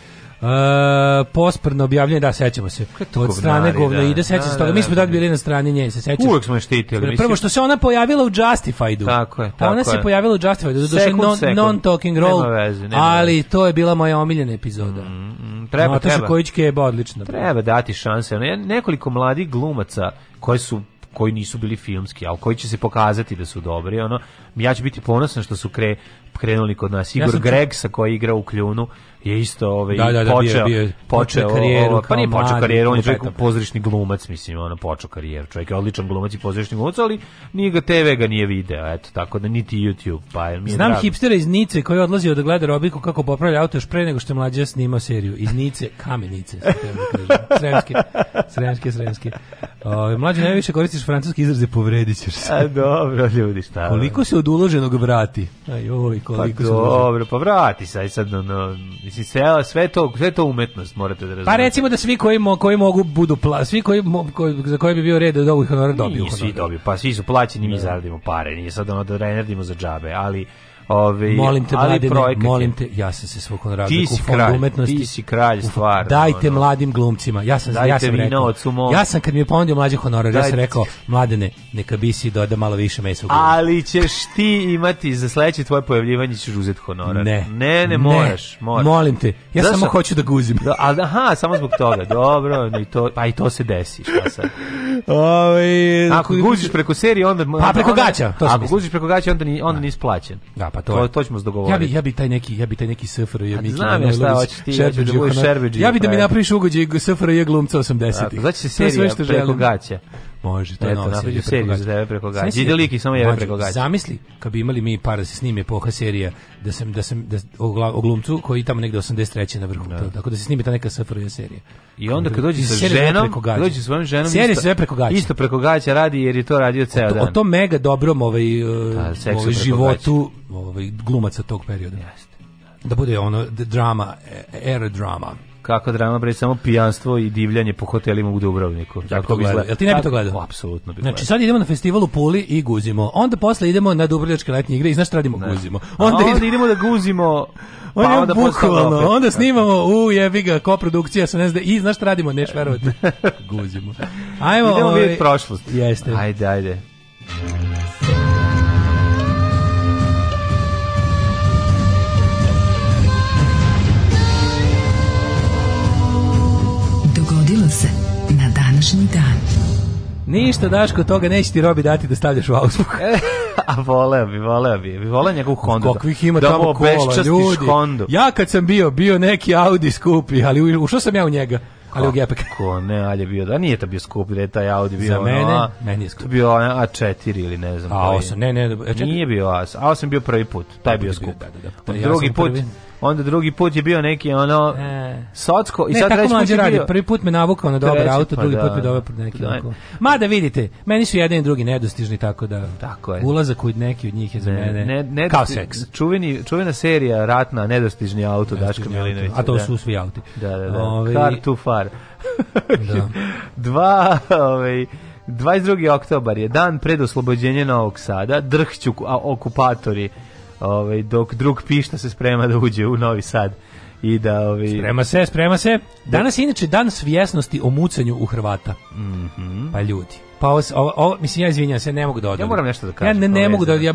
E, posprno objavljanje, da, sećamo se. Od strane govna da, ide, seća da, se toga. Da, Mi smo tad bili na strani nje, se sećaš. Uvek smo je štitili. Prvo što se ona pojavila u Justifiedu. Tako je, tako Ona je. se pojavila u Justifiedu, do non, non talking role. Veze, nema ali veze. to je bila moja omiljena epizoda. Mm, mm, treba, Nataša treba. Kojićke je odlična. Treba dati šanse. Nekoliko mladih glumaca koji su koji nisu bili filmski, ali koji će se pokazati da su dobri, ono, ja ću biti ponosan što su kre, krenuli kod nas. Igor ja Greg sa koji igra u Kljunu je isto ovaj da, da, da, počeo, bio, bio, počeo karijeru, o, pa nije počeo mladi, karijeru, on je čovjek pozorišni glumac, mislim, ono počeo karijeru. Čovjek je odličan glumac i pozorišni glumac, ali nije ga TV ga nije video, eto, tako da niti YouTube, pa mi je Znam drago. hipstera iz Nice koji odlazi da gleda Robiku kako popravlja auto još pre nego što je mlađa snima seriju iz Nice, Kamenice, da sremske, sremske, sremske. O, ovaj, mlađe najviše koristiš francuski izraze povredićeš se. A dobro, ljudi, šta? Koliko se od uloženog vrati? Aj, koliko pa, dobro, pa vrati se aj sad no, mislim sve, sve to sve to umetnost morate da pa razumete. Pa recimo da svi koji, mo, koji mogu budu pla, svi koji, mo, koji za koje bi bio red da ovih honorar dobiju. Svi dobiju, pa svi su plaćeni, mi da. zaradimo pare. Nije sad ono da renerdimo za džabe, ali Ove, molim te, mladine, molim te, ja sam se svog honorarza u fondu kralj, umetnosti. Ti si kralj, stvarno. Dajte ono. mladim glumcima. Ja sam, ja sam rekao. Od sumo. Ja sam kad mi je ponudio mlađi honorar, ja sam rekao, mladene, neka bi si doda malo više mesa u Ali ćeš ti imati za sledeće tvoje pojavljivanje ćeš uzeti honorar. Ne, ne, ne, moraš, moraš. Molim te, ja Zašto? samo hoću da guzim. Do, da, aha, samo zbog toga, dobro, no i to, pa i to se desi, šta sad. Ove, ovaj, Ako guziš preko serije, onda... Pa preko gaća, to Ako guziš preko gaća, onda, ni, onda da. nisi plaćen. Da, pa pa to, to, to ćemo dogovoriti. Ja bi, ja bi taj neki, ja bi taj neki SFRJ Miki. Znam ja šta hoćeš ti, ja da Ja bi da mi pa napraviš ugođaj je glumca 80-ih. Znači se serija preko gaće. Može, to je no, napravio preko gaća. preko gaća. Ide lik samo jeve preko gaća. Zamisli, kad bi imali mi par da se snimi epoha serija, da sam, da sam, da, o, glumcu koji tamo negde 83. na vrhu. Da. Tako da se snimi ta neka SFRJ serija. I onda kad dođe sa ženom, kad dođe sa svojom ženom, serija sve preko gaća. Isto preko gaća radi jer je to radio ceo dan. O tom mega dobrom ovaj, e, pa, ovaj životu ovaj, glumaca tog perioda. Jeste. Da bude ono drama, e, era drama. Kako drama bre, samo pijanstvo i divljanje po hotelima u Dubrovniku. Tako, tako bi Jel ti ne bi to gledao? Apsolutno bi. Znači sad idemo na festival u Puli i guzimo. Onda posle idemo na Dubrovačke letnje igre i znaš šta radimo ne. guzimo. Onda, onda idemo da guzimo pa onda, onda bukvalno, onda snimamo u jebi ga koprodukcija sa nezde i znaš šta radimo, neš verovati. *laughs* guzimo. Ajmo. Idemo ovaj- vidjeti prošlost. Jeste. Ajde, ajde. današnji dan. Ništa, Daško, toga neće ti robi dati da stavljaš u auspuh. *laughs* E, a voleo bi, voleo bi. Bi voleo njegovu Hondu. Da- kakvih ima da tamo kola, ljudi. Hondu. Ja kad sam bio, bio neki Audi skupi, ali ušao sam ja u njega. ali u gepek. Ko ne, ali je bio, da nije to bio skupi, da je taj Audi bio Za mene, ono, meni je skup. To bio A4 ili ne znam. A8, ne, ne. A4. Da, e, nije bio A8, A8 bio prvi put, taj je da, bio skupi. Da, da, da. Drugi put, prvi onda drugi put je bio neki ono e. socko i ne, sad tako je radi, bio... prvi put me navukao na dobar auto, pa drugi da, put me dobro pod neki da. Ma da vidite, meni su jedan i drugi nedostižni tako da tako je. ulazak u neki od njih je za ne, mene ne, ne, kao seks. Čuveni, čuvena serija ratna nedostižni auto Daška Milinović A to da. su svi auti. Da, da, da. Ove... Car too far. da. *laughs* Dva, ovaj 22. oktobar je dan pred oslobođenje Novog Sada, drhću okupatori ovaj, dok drug pišta se sprema da uđe u Novi Sad i da ovi ovaj, Sprema se, sprema se. Da. Danas je inače dan svjesnosti o mucanju u Hrvata. Mhm. Mm pa ljudi. Pa ovo, ovo, ovo, mislim ja izvinjavam se, ne mogu da odem. Ja moram nešto da kažem. Ja ne, ne mogu da ja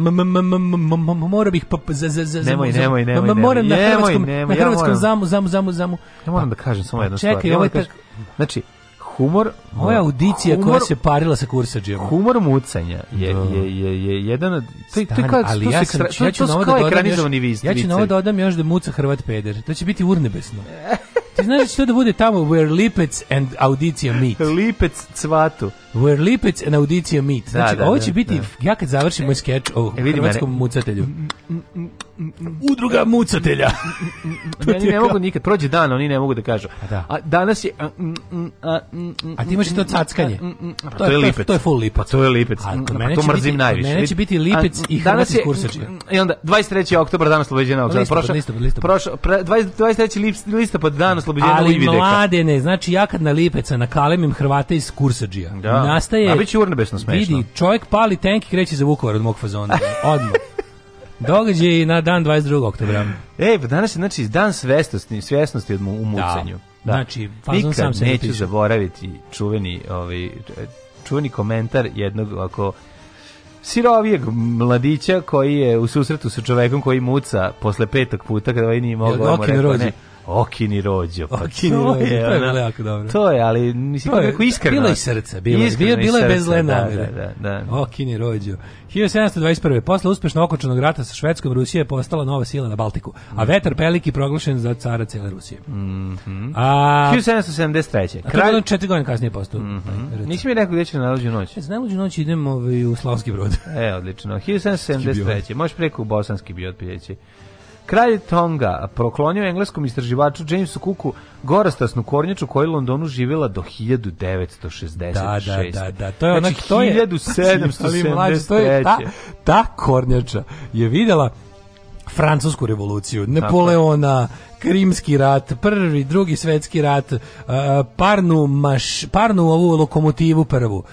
mora bih pa, pa za za za Nemoj, nemoj, nemoj. nemoj, moram na hrvatskom, na hrvatskom zamu, zamu, zamu, zamu. Ja moram pa, da kažem samo pa jednu stvar. Čekaj, ovo je da znači humor moja audicija humor, koja se parila sa kursadžijama humor mucanja je, da. je, je, je jedan od taj, Stan, kao, ali ja sam, to, ja ću na ovo da dodam još, ja ću na ovo da dodam još da muca Hrvat peder to će biti urnebesno *laughs* Ti znaš što da, da bude tamo where lipec and audicija meet. Lipec cvatu. Where lipec and audicija meet. Da, znači, da, da, ovo će da, biti, ja kad završim moj skeč o oh, e, hrvatskom mene. mucatelju. Udruga mucatelja. ja *laughs* ne, ne mogu nikad, prođe dan, oni ne mogu da kažu. A, da. a danas je... A, mm, mm, a, mm, a ti imaš to cackanje. To je, to je lipec. To je full lipec. To je lipec. A, a to mrzim biti, najviše. Mene će biti lipec i hrvatski kursačka. I e, onda, 23. oktobar, danas Loveđena oktobar. Listopad, listopad, listopad. 23. listopad, dan oslobođenja Ali Livideka. mladene, znači ja kad na Lipeca na Kalemim Hrvata iz Kursadžija, da. nastaje... A biće urnebesno smešno. Vidi, čovjek pali tenki kreće za Vukovar od mog fazona. Odmah. Događaj na dan 22. oktobra. Ej, pa danas je znači dan svjesnosti, svjesnosti od mu, u da. mucanju. Da. da. Znači, Nikad sam se neću napišu. zaboraviti čuveni, ovaj, čuveni komentar jednog ako sirovijeg mladića koji je u susretu sa čovekom koji muca posle petog puta kada ovaj nije mogao da mu rekao, ne, Okini rođo. Pa Okini to rođo, je, to je bilo jako dobro. To je, ali mislim to je, kako iskreno. Bilo je srca, bilo, bilo, bilo je bez lena. Da, namere. Da, da, da. Okini rođo. 1721. Posle uspešno okočenog rata sa Švedskom, Rusija je postala nova sila na Baltiku, a mhm. Vetar Peliki proglašen za cara cele Rusije. Mm -hmm. a, 1773. Kralj... A to je četiri godine kasnije postao. Mm -hmm. Nisi mi rekao gde će na najluđu noć? E, na najluđu noć idemo ovaj, u Slavski brod. E, odlično. 1773. Možeš preko u Bosanski biot pijeći. Kralj Tonga proklonio engleskom istraživaču Jamesu Cooku gorastasnu kornjaču koja je u Londonu živjela do 1966. Da, da, da, da. To je znači, onak, to je, 1773. *laughs* Mlađe, to je ta, ta kornjača je videla francusku revoluciju, Napoleona, Krimski rat, prvi, drugi svetski rat, uh, parnu, maš, parnu ovu lokomotivu prvu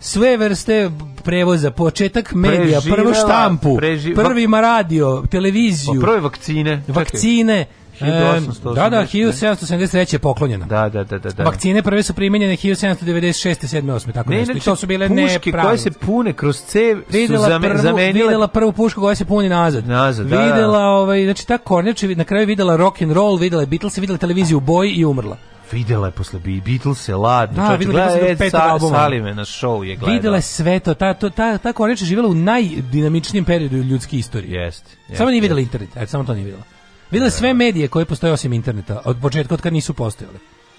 sve vrste prevoza, početak medija, Preživela, prvo štampu, preži... prvima radio, televiziju, pa prve vakcine, vakcine, Čekaj. 1883. Da, da, 1773 je poklonjena. Da, da, da, da, da. Vakcine prve su primijenjene 1796. 7. 8. tako ne, nešto. I to su bile puške nepravne. koje se pune kroz cev su zame, prvu, zamenile. Videla prvu pušku koja se puni nazad. Nazad, da. da. Videla, ovaj, znači ta Kornjačević na kraju videla rock and roll, videla Beatles, videla televiziju u boji i umrla. Videla je posle Beatles je Lad, Da, Čoče, videla je Sa na show je gledala. Videla je sve to. Ta, to, ta, ta koreč je živjela u najdinamičnijem periodu ljudske istorije. Jeste. jest, samo nije videla jest. internet, ajde, samo to nije videla. Videla sve medije koje postoje osim interneta, od početka od kad nisu postojali.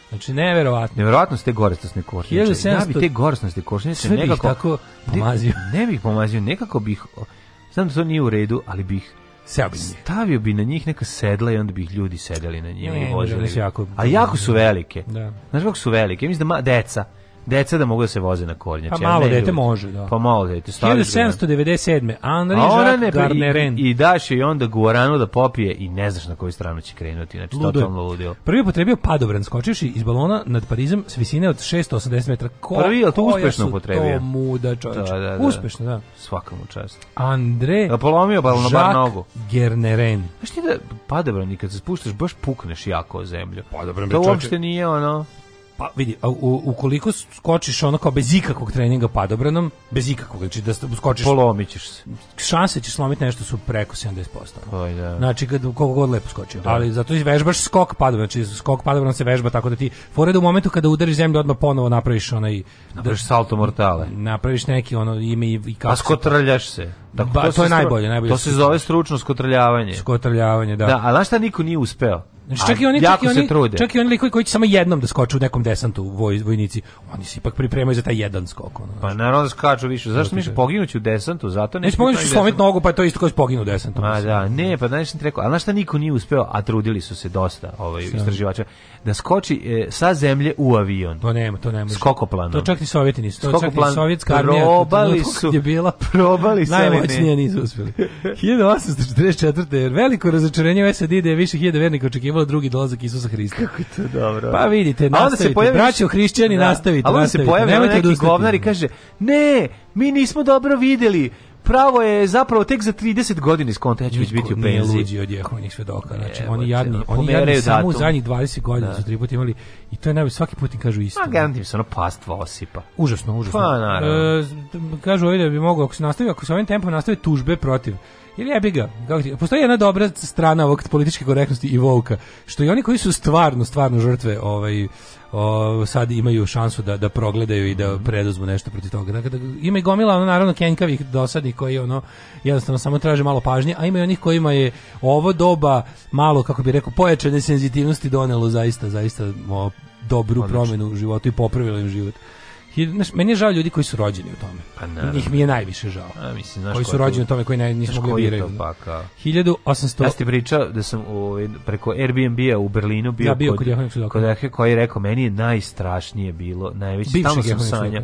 Znači neverovatno. Neverovatno ste gorestosne košnje. 1700... Ja bih te gorestosne košnje se nekako tako pomazio. Ne, ne bih pomazio, nekako bih znam da to nije u redu, ali bih Seo Stavio bi na njih neka sedla i onda bi ih ljudi sedeli na njima ne, i vozili. Jako, a jako su velike. Da. Znaš kako su velike? Mislim da ma, deca deca da mogu da se voze na kornjače. Pa znači, malo dete može, da. Pa malo dete. 1797. Andri Jacques Garneren. I, I daš i onda guaranu da popije i ne znaš na koju stranu će krenuti. Znači, Ludo. totalno ludio. Prvi potrebio padobran skočivši iz balona nad Parizom s visine od 680 metara. Ko, Prvi, ali to uspešno potrebio. To muda, čovječ. Da, da, da. Uspešno, da. Svakom čast. Andre da polomio balon bar nogu. Gerneren. Znaš ti da padobran, kad se spuštaš, baš pukneš jako o zemlju. Padobran, to uopšte nije ono... Pa vidi, u, ukoliko skočiš ono kao bez ikakvog treninga padobranom, bez ikakvog, znači da skočiš... Polomićeš se. Šanse ćeš slomiti nešto su preko 70%. Oj, da. Znači, kad, koliko god lepo skočio. Da. Ali zato vežbaš skok padobran, znači skok padobran se vežba tako da ti fore da u momentu kada udariš zemlju odmah ponovo napraviš onaj... Da napraviš da, salto mortale. Napraviš neki ono ime i, i kako... A skotrljaš se. Dakle, ba, to, to je najbolje, najbolje. To se zove stručno skotrljavanje. Skotrljavanje, da. Da, a znaš šta niko nije uspeo? Znači, čak i oni, čak i oni, trude. čak i oni likovi koji će samo jednom da skoče u nekom desantu u voj, vojnici, oni se ipak pripremaju za taj jedan skok. Ono, pa naravno da skaču više. Zašto misliš poginući u desantu? Zato ne. Nećeš poginuti slomiti nogu, pa to isto kao poginu u desantu. Ma da, ne, pa znaš ti rekao, a znaš šta niko nije uspeo, a trudili su se dosta, ovaj istraživača, da skoči e, sa zemlje u avion. To pa nema, to nema. Skokoplanom. To čak ni sovjeti nisu. To Skokoplan, čak ni sovjetska armija. Probali su. Je bila. Probali su. Najmoćnije nisu uspeli. 1844. *laughs* Veliko razočarenje u SAD da je više hiljada vernika očekivalo najavljivao drugi dolazak Isusa Hrista. Kako to dobro. Pa vidite, nastavite. Onda se Braćo hrišćani, da. nastavite. A onda se pojavio neki govnar i kaže, ne, mi nismo dobro videli, pravo je zapravo tek za 30 godina skonta ja ću već biti u penziji. Nije luđi od Jehovinih svedoka. Znači, ne, oni jadni, oni jadni samo u zadnjih 20 godina da. su tri puta imali i to je najbolje, svaki put im kažu isto. Ma garantim se ono pastva osipa. Užasno, užasno. Pa naravno. E, kažu ovdje da bi mogo, ako se nastavi, ako se ovim tempom nastave tužbe protiv Jer jebi ga, kako ti, postoji jedna dobra strana ovog političke korektnosti i volka, što i oni koji su stvarno, stvarno žrtve ovaj, o, sad imaju šansu da, da progledaju i da mhm. preduzmu nešto protiv toga. Dakle, da, ima i gomila, ono, naravno, kenkavih dosadnih koji ono, jednostavno samo traže malo pažnje, a ima i onih kojima je ovo doba malo, kako bi rekao, pojačane senzitivnosti donelo zaista, zaista o, dobru Odlično. promjenu u životu i popravilo im život. Znaš, meni je žao ljudi koji su rođeni u tome. Pa naravno. Njih mi je najviše žao. A, mislim, znaš koji su rođeni u tome, koji ne, nisu mogli biraju. Pa, kao. 1800... Ja ste pričao da sam u, ovaj, preko Airbnb-a u Berlinu bio, ja, bio kod, kod, kod, kod koji je rekao, meni je najstrašnije bilo, najveće, tamo sam sanjao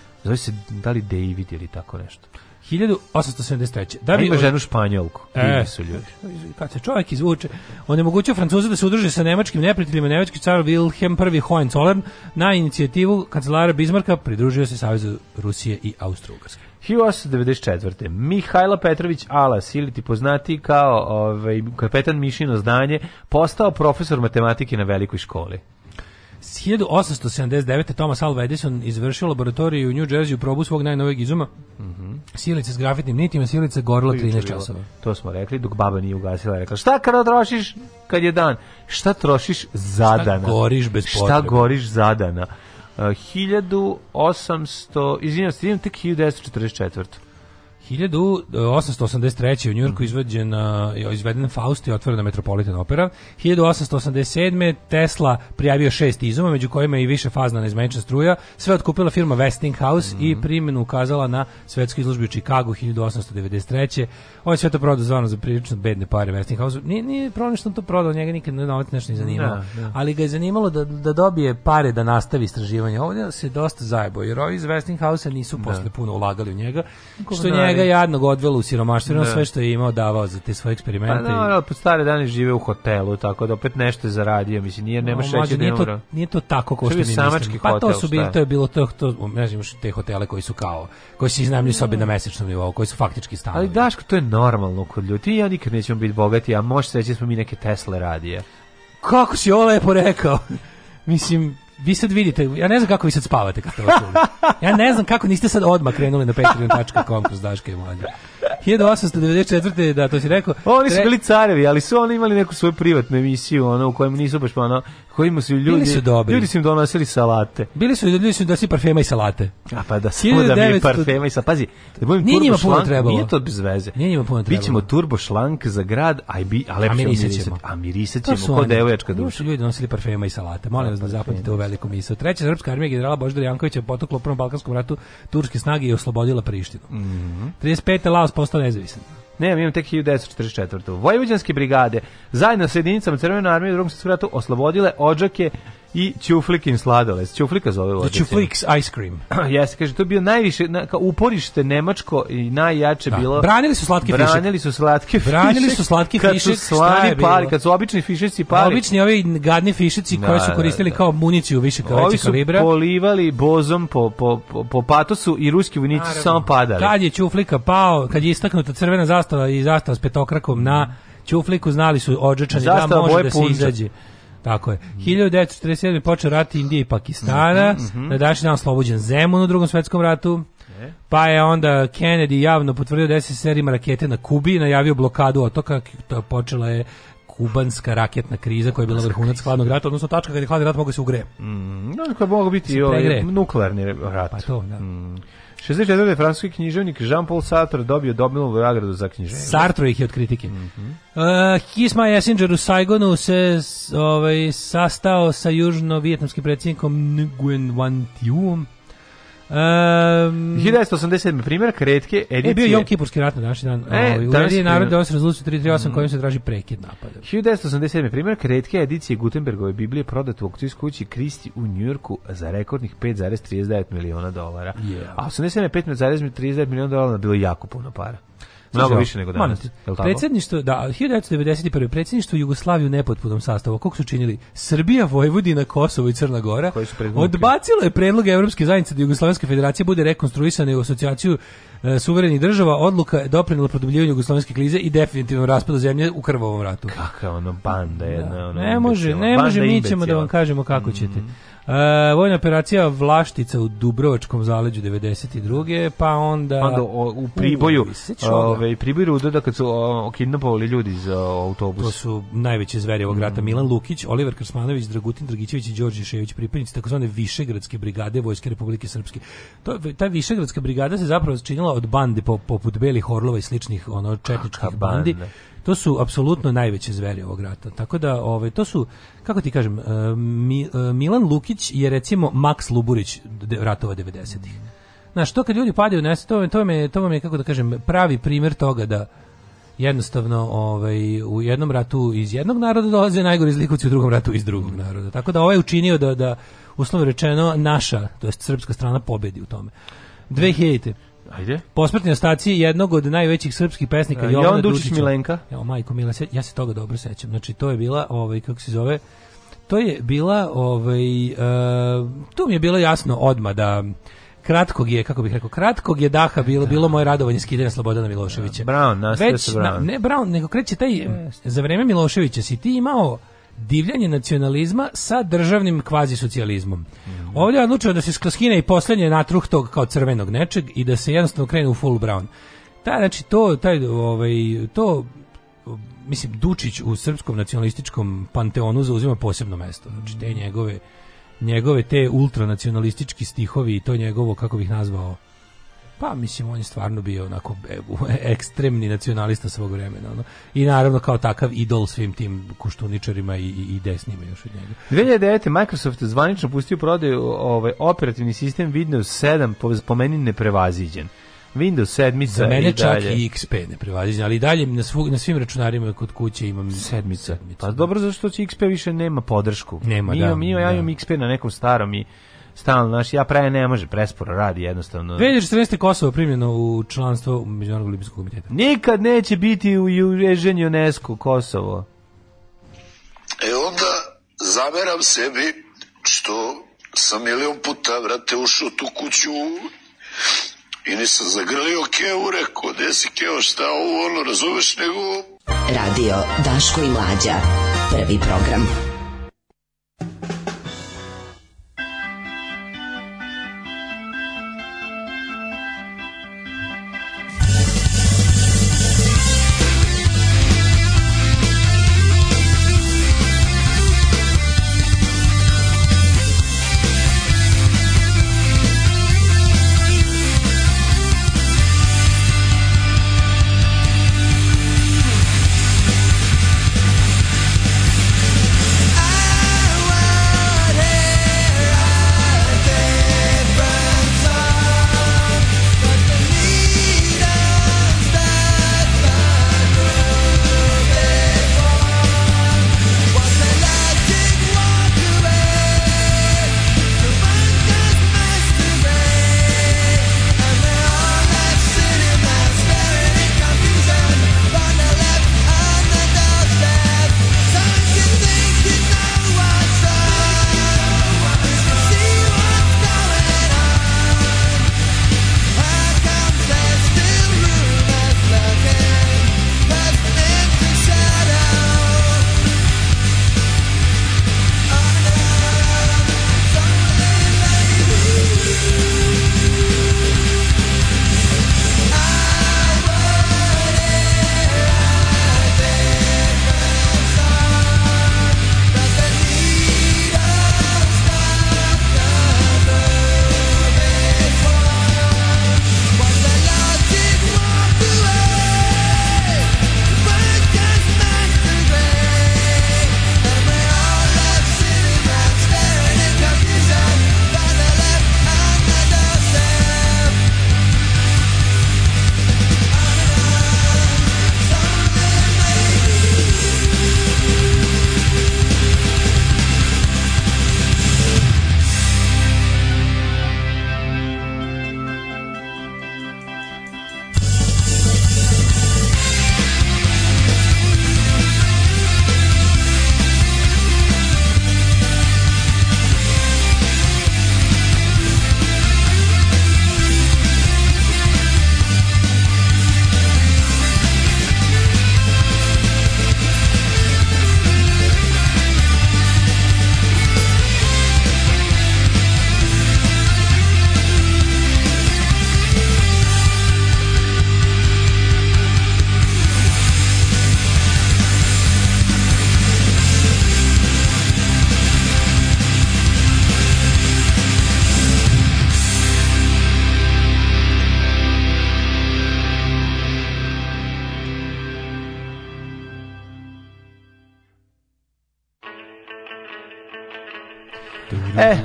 Zove se da li David ili tako nešto. 1873. Da bi ima ženu španjolku. E, su ljudi. Kad se čovjek izvuče, on je mogućio Francuza da se udruže sa nemačkim neprijateljima. Nemački car Wilhelm I Hohenzollern na inicijativu kancelara Bismarcka pridružio se Savezu Rusije i Austro-Ugarske. 1894. Mihajla Petrović Alas, ili ti poznati kao ovaj, kapetan Mišino zdanje, postao profesor matematike na velikoj školi. 1879. Thomas Alva Edison izvršio laboratoriju u New Jersey u probu svog najnovijeg izuma. Mm -hmm. Silica s grafitnim nitima, silica gorila 13 časova. To smo rekli, dok baba nije ugasila. Rekla, šta kada trošiš kad je dan? Šta trošiš zadana? Šta goriš bez potrebe? Šta goriš zadana? Uh, 1800, izvinjam se, tek 1944. 1883. u Njurku izvedena, izveden Faust i otvorena Metropolitan opera. 1887. Tesla prijavio šest izuma, među kojima i više fazna neizmenična struja. Sve otkupila firma Westinghouse mm -hmm. i mhm. primjenu ukazala na svetskoj izložbi u Čikagu 1893. On je sve to prodao zvano za prilično bedne pare Westinghouse. Nije, nije pronačno to prodao, njega nikad ne novac nešto ne zanimalo. Da, da. Ali ga je zanimalo da, da dobije pare da nastavi istraživanje. Ovdje se dosta zajebo, jer ovi iz Westinghouse nisu da. posle da. puno ulagali u njega, što njega njega jadnog odvelo u siromaštvo, no. Da. sve što je imao davao za te svoje eksperimente. Pa no, no, po stare dane žive u hotelu, tako da opet nešto je zaradio, mislim, nije nema no, mađu, nije, to, nije to tako kao što mi mislimo. Pa to su bili, to je bilo to, to ne znam, te hotele koji su kao, koji se iznajmljuju sobe na mesečnom nivou, koji su faktički stanovi. Ali Daško, to je normalno kod ljudi, ja nikad nećemo biti bogati, a možeš reći da smo mi neke Tesle radije. Kako si ovo lepo rekao? *laughs* mislim, vi sad vidite, ja ne znam kako vi sad spavate kad ste ovo čuli. Ja ne znam kako niste sad odmah krenuli na patreon.com kroz Daške i Mlađe. 1894. da, to si rekao. Oni su bili carevi, ali su oni imali neku svoju privatnu emisiju, ono, u kojem nisu baš, pa ono, kojima su ljudi... su Ljudi su im donosili salate. Bili su, ljudi su da donosili parfema i salate. A pa da, samo da mi parfema i salate. Pazi, da budem nije njima puno trebalo. Nije to bez veze. Nije njima puno trebalo. Bićemo turbo šlank za grad, a, bi, a lepše mirisat A mirisat ćemo, kao devojačka duša. su ljudi donosili parfema i salate. Molim vas da zapamtite u veliko miso. Treća srpska armija generala Božidara Jankovića potukla u Prvom Balkanskom ratu turske snage i oslobodila Prištinu. Mm 35. Laos postao nezavisan. Ne, ja imam tek 1944. Vojvođanske brigade zajedno sa jedinicama Crvene armije u drugom svjetskom ratu oslobodile Odžake i Ćuflikin sladoled. Čuflika zove vodice. Čufliks ice cream. *clears throat* Jeste, kaže, to je bio najviše, na, kao uporište Nemačko i najjače da. bilo... Branili su slatke branili Branili su slatke fiše. Branili su slatke fiše. Kad su slani pali, kad su obični fišeci pa pali. Obični ovi gadni fišeci da, koje da, su koristili da, da. kao municiju više kao veće kalibra. Ovi su polivali bozom po, po, po, po patosu i ruski vojnici su samo padali. Kad je Čuflika pao, kad je istaknuta crvena zastava i zastava s petokrakom na Čufliku, znali su odžečani da može da se izađe. Tako je. 1947. počeo rat Indije i Pakistana, mm -hmm. na današnji dan oslobođen Zemun u drugom svetskom ratu, e. pa je onda Kennedy javno potvrdio da SSR ima rakete na Kubi, najavio blokadu otoka, to počela je kubanska raketna kriza koja je bila vrhunac hladnog rata, odnosno tačka kad je hladni rat mogao da se ugre. Mm, no, da, koja je mogao biti i ovaj nuklearni rat. Pa to, da. Mm. 64. francuski književnik Jean-Paul Sartre dobio Nobelu nagradu za književnost. Sartre ih je od kritike. Mm -hmm. uh, Kiss My u Saigonu se ovaj, sastao sa južno-vijetnamskim predsjednikom Nguyen Van Thieuom. Um, 1987. primjer kretke e, edicije. E, bio Jom Kipurski rat na današnji dan. E, ovaj, u narod narode donosi rezoluciju 338 mm. kojim se traži prekid napada. 1987. primjer kretke edicije Gutenbergove Biblije prodat u aukcijskoj kući Kristi u Njujorku za rekordnih 5,39 miliona dolara. Yeah. A 87. 5,39 miliona dolara bilo jako puno para. Mnogo više nego danas. Predsjedništvo, da, 1991. predsjedništvo Jugoslaviju u nepotpunom sastavu, koliko su činili Srbija, Vojvodina, Kosovo i Crna Gora, odbacilo je predlog Evropske zajednice da Jugoslovenska federacija bude rekonstruisana u asociaciju e, suverenih država, odluka je doprinila produbljivanju jugoslovenske krize i definitivno raspadu zemlje u krvovom ratu. Kakva ono banda jedna, da. Ono ne može, ne može, mi ćemo da vam kažemo kako mhm. ćete. Mm -hmm. Uh, vojna operacija Vlaštica u Dubrovačkom zaleđu 92. pa onda pa onda o, u Priboju u, Ove, i pribiru da kad su o, kidnapovali ljudi za autobus. To su najveće zveri ovog rata. Mm. Milan Lukić, Oliver Krsmanović, Dragutin Dragićević i Đorđe Šević, pripadnici takozvane Višegradske brigade Vojske Republike Srpske. To, ta Višegradska brigada se zapravo činila od bande po, poput Belih Orlova i sličnih ono, četničkih Kaka bandi. Bande to su apsolutno najveće zveri ovog rata. Tako da ove to su kako ti kažem uh, Mi, uh, Milan Lukić je recimo Max Luburić ratova 90-ih. Znaš, to kad ljudi padaju nesvest, to, to, me, to vam kako da kažem, pravi primer toga da jednostavno ovaj, u jednom ratu iz jednog naroda dolaze najgori zlikovci u drugom ratu iz drugog naroda. Tako da ovaj učinio da, da uslovno rečeno, naša, to jest srpska strana, pobedi u tome. 2000 Ajde. Posmrtni ostaci jednog od najvećih srpskih pesnika Jovana Jovan Dučić Dučića. Milenka. Evo majko Mila, ja se toga dobro sećam. Znači to je bila ovaj kako se zove to je bila ovaj uh, to mi je bilo jasno odma da kratkog je, kako bih rekao, kratkog je daha bilo bilo moje radovanje skidanja Slobodana Miloševića. Brown, nastavio Brown. Na, ne Brown, nego kreće taj, yes. za vreme Miloševića si ti imao divljanje nacionalizma sa državnim kvazi socijalizmom. Mm -hmm. Ovdje je odlučio da se skine i poslednje natruh tog kao crvenog nečeg i da se jednostavno krene u full brown. Ta, znači, to, taj, ovaj, to mislim, Dučić u srpskom nacionalističkom panteonu zauzima posebno mesto. Znači, te njegove njegove te ultranacionalistički stihovi i to njegovo, kako bih nazvao, pa mislim on je stvarno bio onako e, ekstremni nacionalista svog vremena ono. i naravno kao takav idol svim tim kuštuničarima i, i, desnima još od njega 2009. Microsoft zvanično pustio prodaju ovaj operativni sistem Windows 7 po, po meni neprevaziđen Windows 7 Za mene čak i XP ne prevaziđen, ali i dalje na, svu, na svim računarima kod kuće imam 7 Pa dobro, zašto će XP više nema podršku. Nema, mi da. da. Imam, ja imam XP na nekom starom i stalno, znaš, ja pre ne može, presporo radi jednostavno. 2014. Kosovo primljeno u članstvo Međunarodnog olimpijskog komiteta. Nikad neće biti u Ježenju UNESCO Kosovo. E onda zaveram sebi što sam milion puta, vrate, ušao tu kuću I nisam zagrlio Keu, rekao, gde si Keo, šta ovo, ono, razumeš, nego... Radio Daško i Mlađa, prvi program.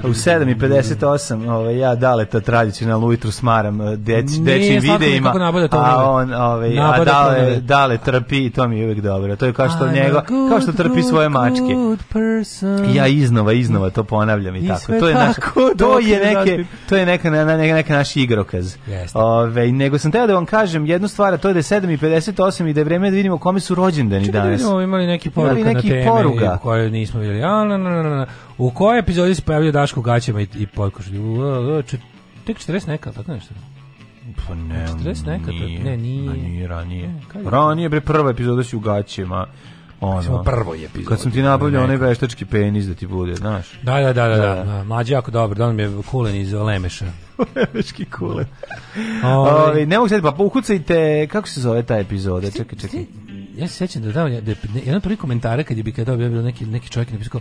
U 7.58 ovaj, ja dale Tradići na Lujtru smaram deci, dečim videima, a on ovaj, a Dale, dale trpi i to mi je uvijek dobro. To je kao što, njega, kao što trpi svoje mačke. Ja iznova, iznova to ponavljam i, I tako. To je, naš, *laughs* to je neke, to je neka, neka, neka naš igrokaz. Ove, ovaj, nego sam teo da vam kažem jednu stvar, to je da je 7.58 i da je vreme da vidimo kome su rođendani danas. Čekaj da vidimo, imali neki poruka imali na teme poruka. nismo vidjeli. A, na, na, na, na. U kojoj epizodi se pojavio Daško Gaćema i, i potkošulju? Tek 40 neka, tako nešto. Pa ne, 40 neka, nije, ne, nije. Nije, ranije. Ne, ranije, bre, prva epizoda si u gaćima ono. Samo prvo je epizod. Kad sam ti nabavljao onaj veštački penis da ti bude, znaš. Da, da, da, da, da. da. Mlađi jako dobro, da mi je kulen iz Lemeša. Lemeški *laughs* kulen. Ovaj-, ovaj ne mogu sad pa ukucajte kako se zove ta epizoda. Čekaj, čekaj. Ja se sećam da dao da, da jedan prvi komentare kad je bi kad dobio neki neki čovjek napisao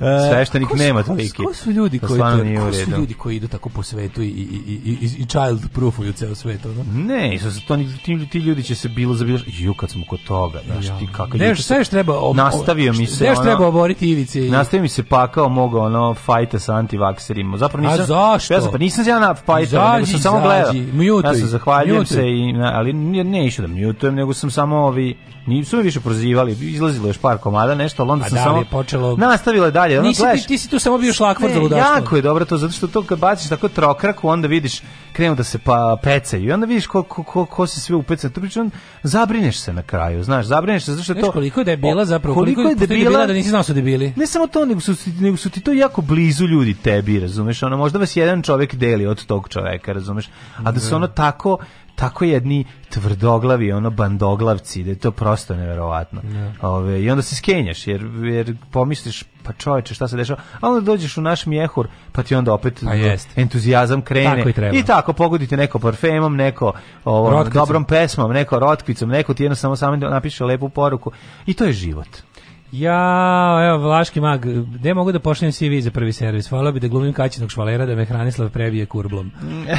E, Sveštenik ko nema toliki. Ko su ljudi koji to, ko su ljudi koji idu tako po svetu i i i i, i child proofuju ceo svet, ono? Ne, su to ti, ti ljudi će se bilo za bilo. Ju kad smo kod toga, znači ja. ti kako ne, sve što treba ob... nastavio mi se. Ne, što treba oboriti ivice. I... Nastavio mi se pakao moga ono fajta sa antivakserima. Zapravo nisam. A zašto? Ja sam, pa nisam ja na fajta, nego sam samo gledao. Ja se zahvaljujem mutuj. se i ali ne ne išao da mutujem, nego sam samo ovi nisu me više prozivali. Izlazilo je još par komada nešto, al onda sam da samo počelo nastavilo je dalje. Ono, Nisi, gledaš, ti, ti si tu samo bio šlakvor u ludaštvo. Jako je dobro to, zato što to kad baciš tako trokraku, onda vidiš, krenu da se pa pece i onda vidiš ko, ko, ko, ko se sve upeca. Tu pričam, zabrineš se na kraju, znaš, zabrineš se zato što to... koliko je debila zapravo, koliko, koliko je debila, da nisi znao su debili. Ne samo to, nego su, nego su ti to jako blizu ljudi tebi, razumeš, ono, možda vas jedan čovek deli od tog čoveka, razumeš, a da se da. ono tako tako jedni tvrdoglavi, ono bandoglavci, da je to prosto neverovatno. Ne. Da. Ove, I onda se skenjaš, jer, jer pomisliš, pa čoveče, šta se dešava? A onda dođeš u naš mjehur, pa ti onda opet pa jest. entuzijazam krene. Tako i, i tako pogodite neko parfemom, neko ovom, dobrom pesmom, neko rotkvicom, neko ti jedno samo samo napiše lepu poruku. I to je život. Ja, evo, Vlaški mag, gde mogu da pošaljem CV za prvi servis? Hvala bi da glumim kaćenog švalera da me Hranislav prebije kurblom.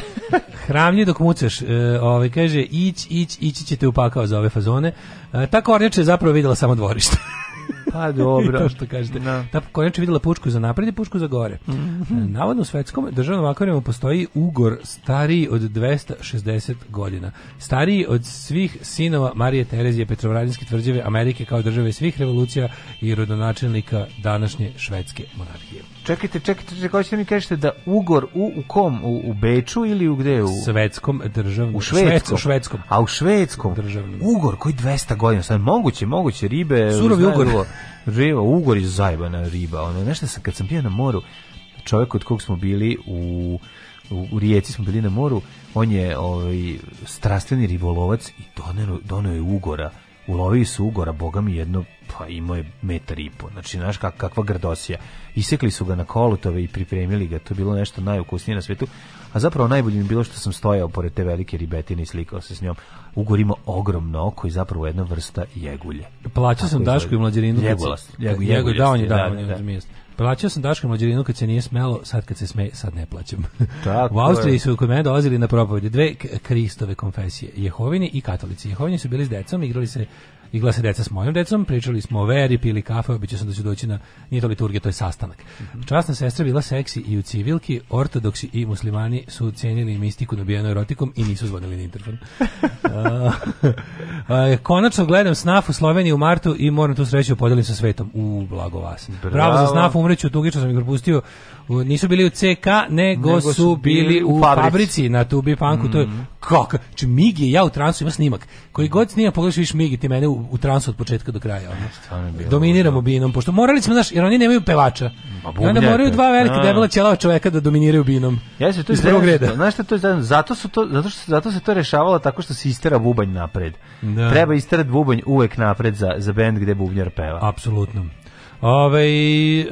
*laughs* Hramlji dok mucaš, e, ovaj, kaže, ić, ić, ići ćete upakao za ove fazone. E, ta kornjača je zapravo videla samo dvorište. *laughs* Pa dobro. *laughs* to što kažete. No. Da. Ta konačno videla pučku za napred i pučku za gore. Mm -hmm. Navodno u svetskom državnom akvarijemu postoji ugor stariji od 260 godina. Stariji od svih sinova Marije Terezije Petrovaradinske tvrđave Amerike kao države svih revolucija i rodonačelnika današnje švedske monarhije. Čekajte, čekajte, čekajte, hoćete mi kažete da ugor u, u kom? U, u Beču ili u gde? U svetskom državnom. U švedskom. švedskom. A u švedskom. Državnom. Ugor koji 200 godina. Sad moguće, moguće ribe. Surovi ugor. *laughs* Riva, ugor je zajebana riba. Ono, nešto sam, kad sam bio na moru, čovjek od kog smo bili u, u, u rijeci smo bili na moru, on je ovaj, strastveni ribolovac i doneo, doneo je ugora. Ulovili su ugora, boga mi jedno, pa imao je metar i po. Znači, znaš kak, kakva grdosija. Isekli su ga na kolutove i pripremili ga. To je bilo nešto najukusnije na svetu a zapravo najbolje mi bilo što sam stojao pored te velike ribetine i slikao se s njom. Ugor ima ogromno oko i zapravo jedna vrsta jegulje. Plaćao sam Daško i mlađerinu. Jegulast. Jegu, jegu, da, on je da, da, da. Plaćao sam i mlađerinu kad se nije smelo, sad kad se sme, sad ne plaćam. *laughs* Tako u Austriji su kod mene dolazili na propovedi dve kristove konfesije, Jehovini i katolici. Jehovini su bili s decom, igrali se igla se deca s mojim decom, pričali smo o veri, pili kafe, običao sam da ću doći na, nije to liturgija, to je sastanak. Mm -hmm. Časna sestra bila seksi i u civilki, ortodoksi i muslimani su cijenjeni mistiku dobijeno erotikom i nisu zvonili na interfon. *laughs* konačno gledam snaf u Sloveniji u martu i moram tu sreću podelim sa svetom. U, blago vas. Bravo, Bravo za snaf, umreću, tugično sam ih propustio. Nisu bili u CK, nego, nego su bili u fabrici, fabrici na Tubi Panku. Mm -hmm. To je, mhm. kako? Či Migi, ja u transu ima snimak. Koji god snima, pogledaš viš Migi, ti mene u u transu od početka do kraja. Ono. Dominiramo binom, pošto morali smo, znaš, jer oni nemaju pevača. I onda moraju dva velika da. debela ćelava čoveka da dominiraju binom. Ja se da to iz prvog Znaš šta to je zato su to zato što zato se to rešavalo tako što se istera bubanj napred. Da. Treba isterati bubanj uvek napred za za bend gde bubnjar peva. Apsolutno. Ove, e,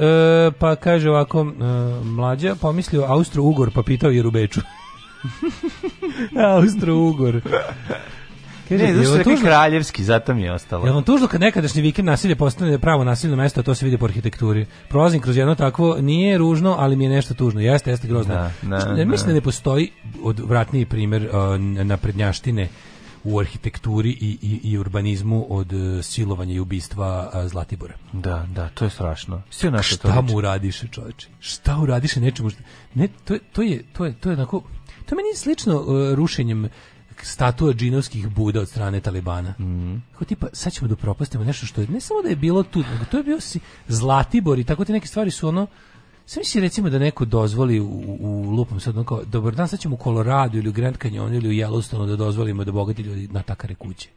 pa kaže ovako, e, mlađa pomislio Austro-Ugor, pa pitao je Rubeču. *laughs* Austro-Ugor ne, zašto rekli kraljevski, zato mi je ostalo. Jel vam tužno kad nekadašnji vikend nasilje postane pravo nasiljno mesto, a to se vidi po arhitekturi? Prolazim kroz jedno takvo, nije ružno, ali mi je nešto tužno. Jeste, jeste grozno. Da, da, da. Mislim da, ne postoji odvratniji primjer uh, naprednjaštine u arhitekturi i, i, i urbanizmu od uh, silovanja i ubistva uh, Zlatibora. Da, da, to je strašno. Sve naše Šta to mu uradiše, čoveče? Šta uradiše nečemu? Ne, to, je, to je, to je, to je onako... To meni slično uh, rušenjem statua džinovskih buda od strane Talibana. Mhm. Kako tipa, sad ćemo da propastimo nešto što je, ne samo da je bilo tu, nego to je bio si Zlatibor i tako te neke stvari su ono, sve si recimo da neko dozvoli u, u lupom sad ono kao, dobar dan, sad ćemo u Koloradu ili u Grand Canyon ili u Yellowstonu da dozvolimo da bogati ljudi natakare kuće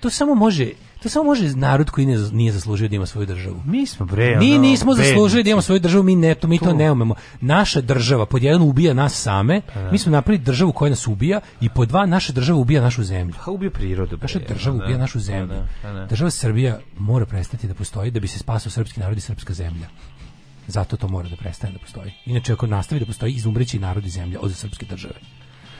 to samo može to samo može narod koji ne, nije zaslužio da ima svoju državu. Mi smo bre. Ono, mi nismo zaslužili da imamo svoju državu, mi ne to mi to, to ne umemo. Naša država pod jedan ubija nas same, pa da. mi smo napravili državu koja nas ubija i pod dva naša država ubija našu zemlju. Ha ubija prirodu. Bre, naša pa država da, ubija našu pa da, zemlju. država Srbija mora prestati da postoji da bi se spasao srpski narod i srpska zemlja. Zato to mora da prestane da postoji. Inače ako nastavi da postoji izumreći narod i zemlja od srpske države.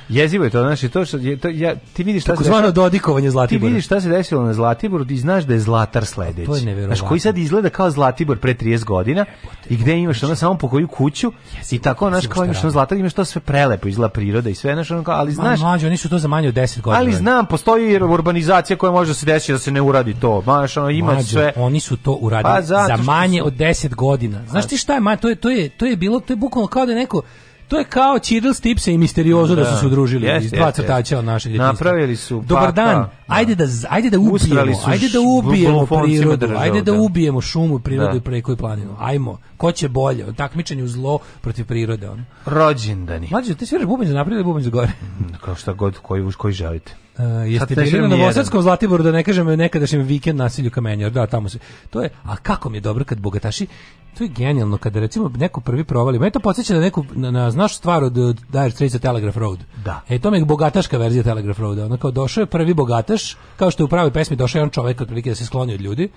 Jezivo je to, znači to što je to ja ti vidiš šta Takozvano se dešava, dodikovanje Zlatibora. Ti vidiš šta se desilo na Zlatiboru, ti znaš da je Zlatar sledeći. Pa to je neverovatno. Znaš koji sad izgleda kao Zlatibor pre 30 godina Jebote, i gde imaš ono samo po koju kuću jezivo, i tako znaš kao imaš na Zlatar imaš to sve prelepo, izgleda priroda i sve znaš ono kao, ali znaš. Ma, mlađi, oni su to za manje od 10 godina. Ali znam, postoji urbanizacija koja može se desiti da se ne uradi to. Znaš, ono ima Mlađo, sve. Oni su to uradili pa, za manje od 10 godina. Znaš ti šta je, ma, to je to je to je bilo to je bukvalno kao da je neko To je kao Cyril Stipse i Misteriozo da, da su se udružili jest, iz dva crtača od našeg djetinjstva. Napravili su Dobar dan. Ajde da ajde da ubijemo, ajde da ubijemo da prirodu, državu, ajde da, ubijemo šumu, prirodu da. i preku i planinu. Ajmo. Ko će bolje? On takmičenje u zlo protiv prirode on. Rođendani. Mađo, ti sviraš bubanj za napred ili za gore? Mm, kao šta god koji uz koji želite. Uh, jeste bili na Novosadskom Zlatiboru da ne kažem nekadašnjem vikend nasilju kamenja, da tamo se. To je, a kako mi je dobro kad bogataši to je genijalno kada recimo neko prvi provali. Mene to podsjeća na neku na, na znaš stvar od, od Dire da, Straits Telegraph Road. Da. E to je bogataška verzija Telegraph Road. Ona kao došao je prvi bogataš, kao što je u pravoj pesmi došao je on čovjek otprilike da se skloni od ljudi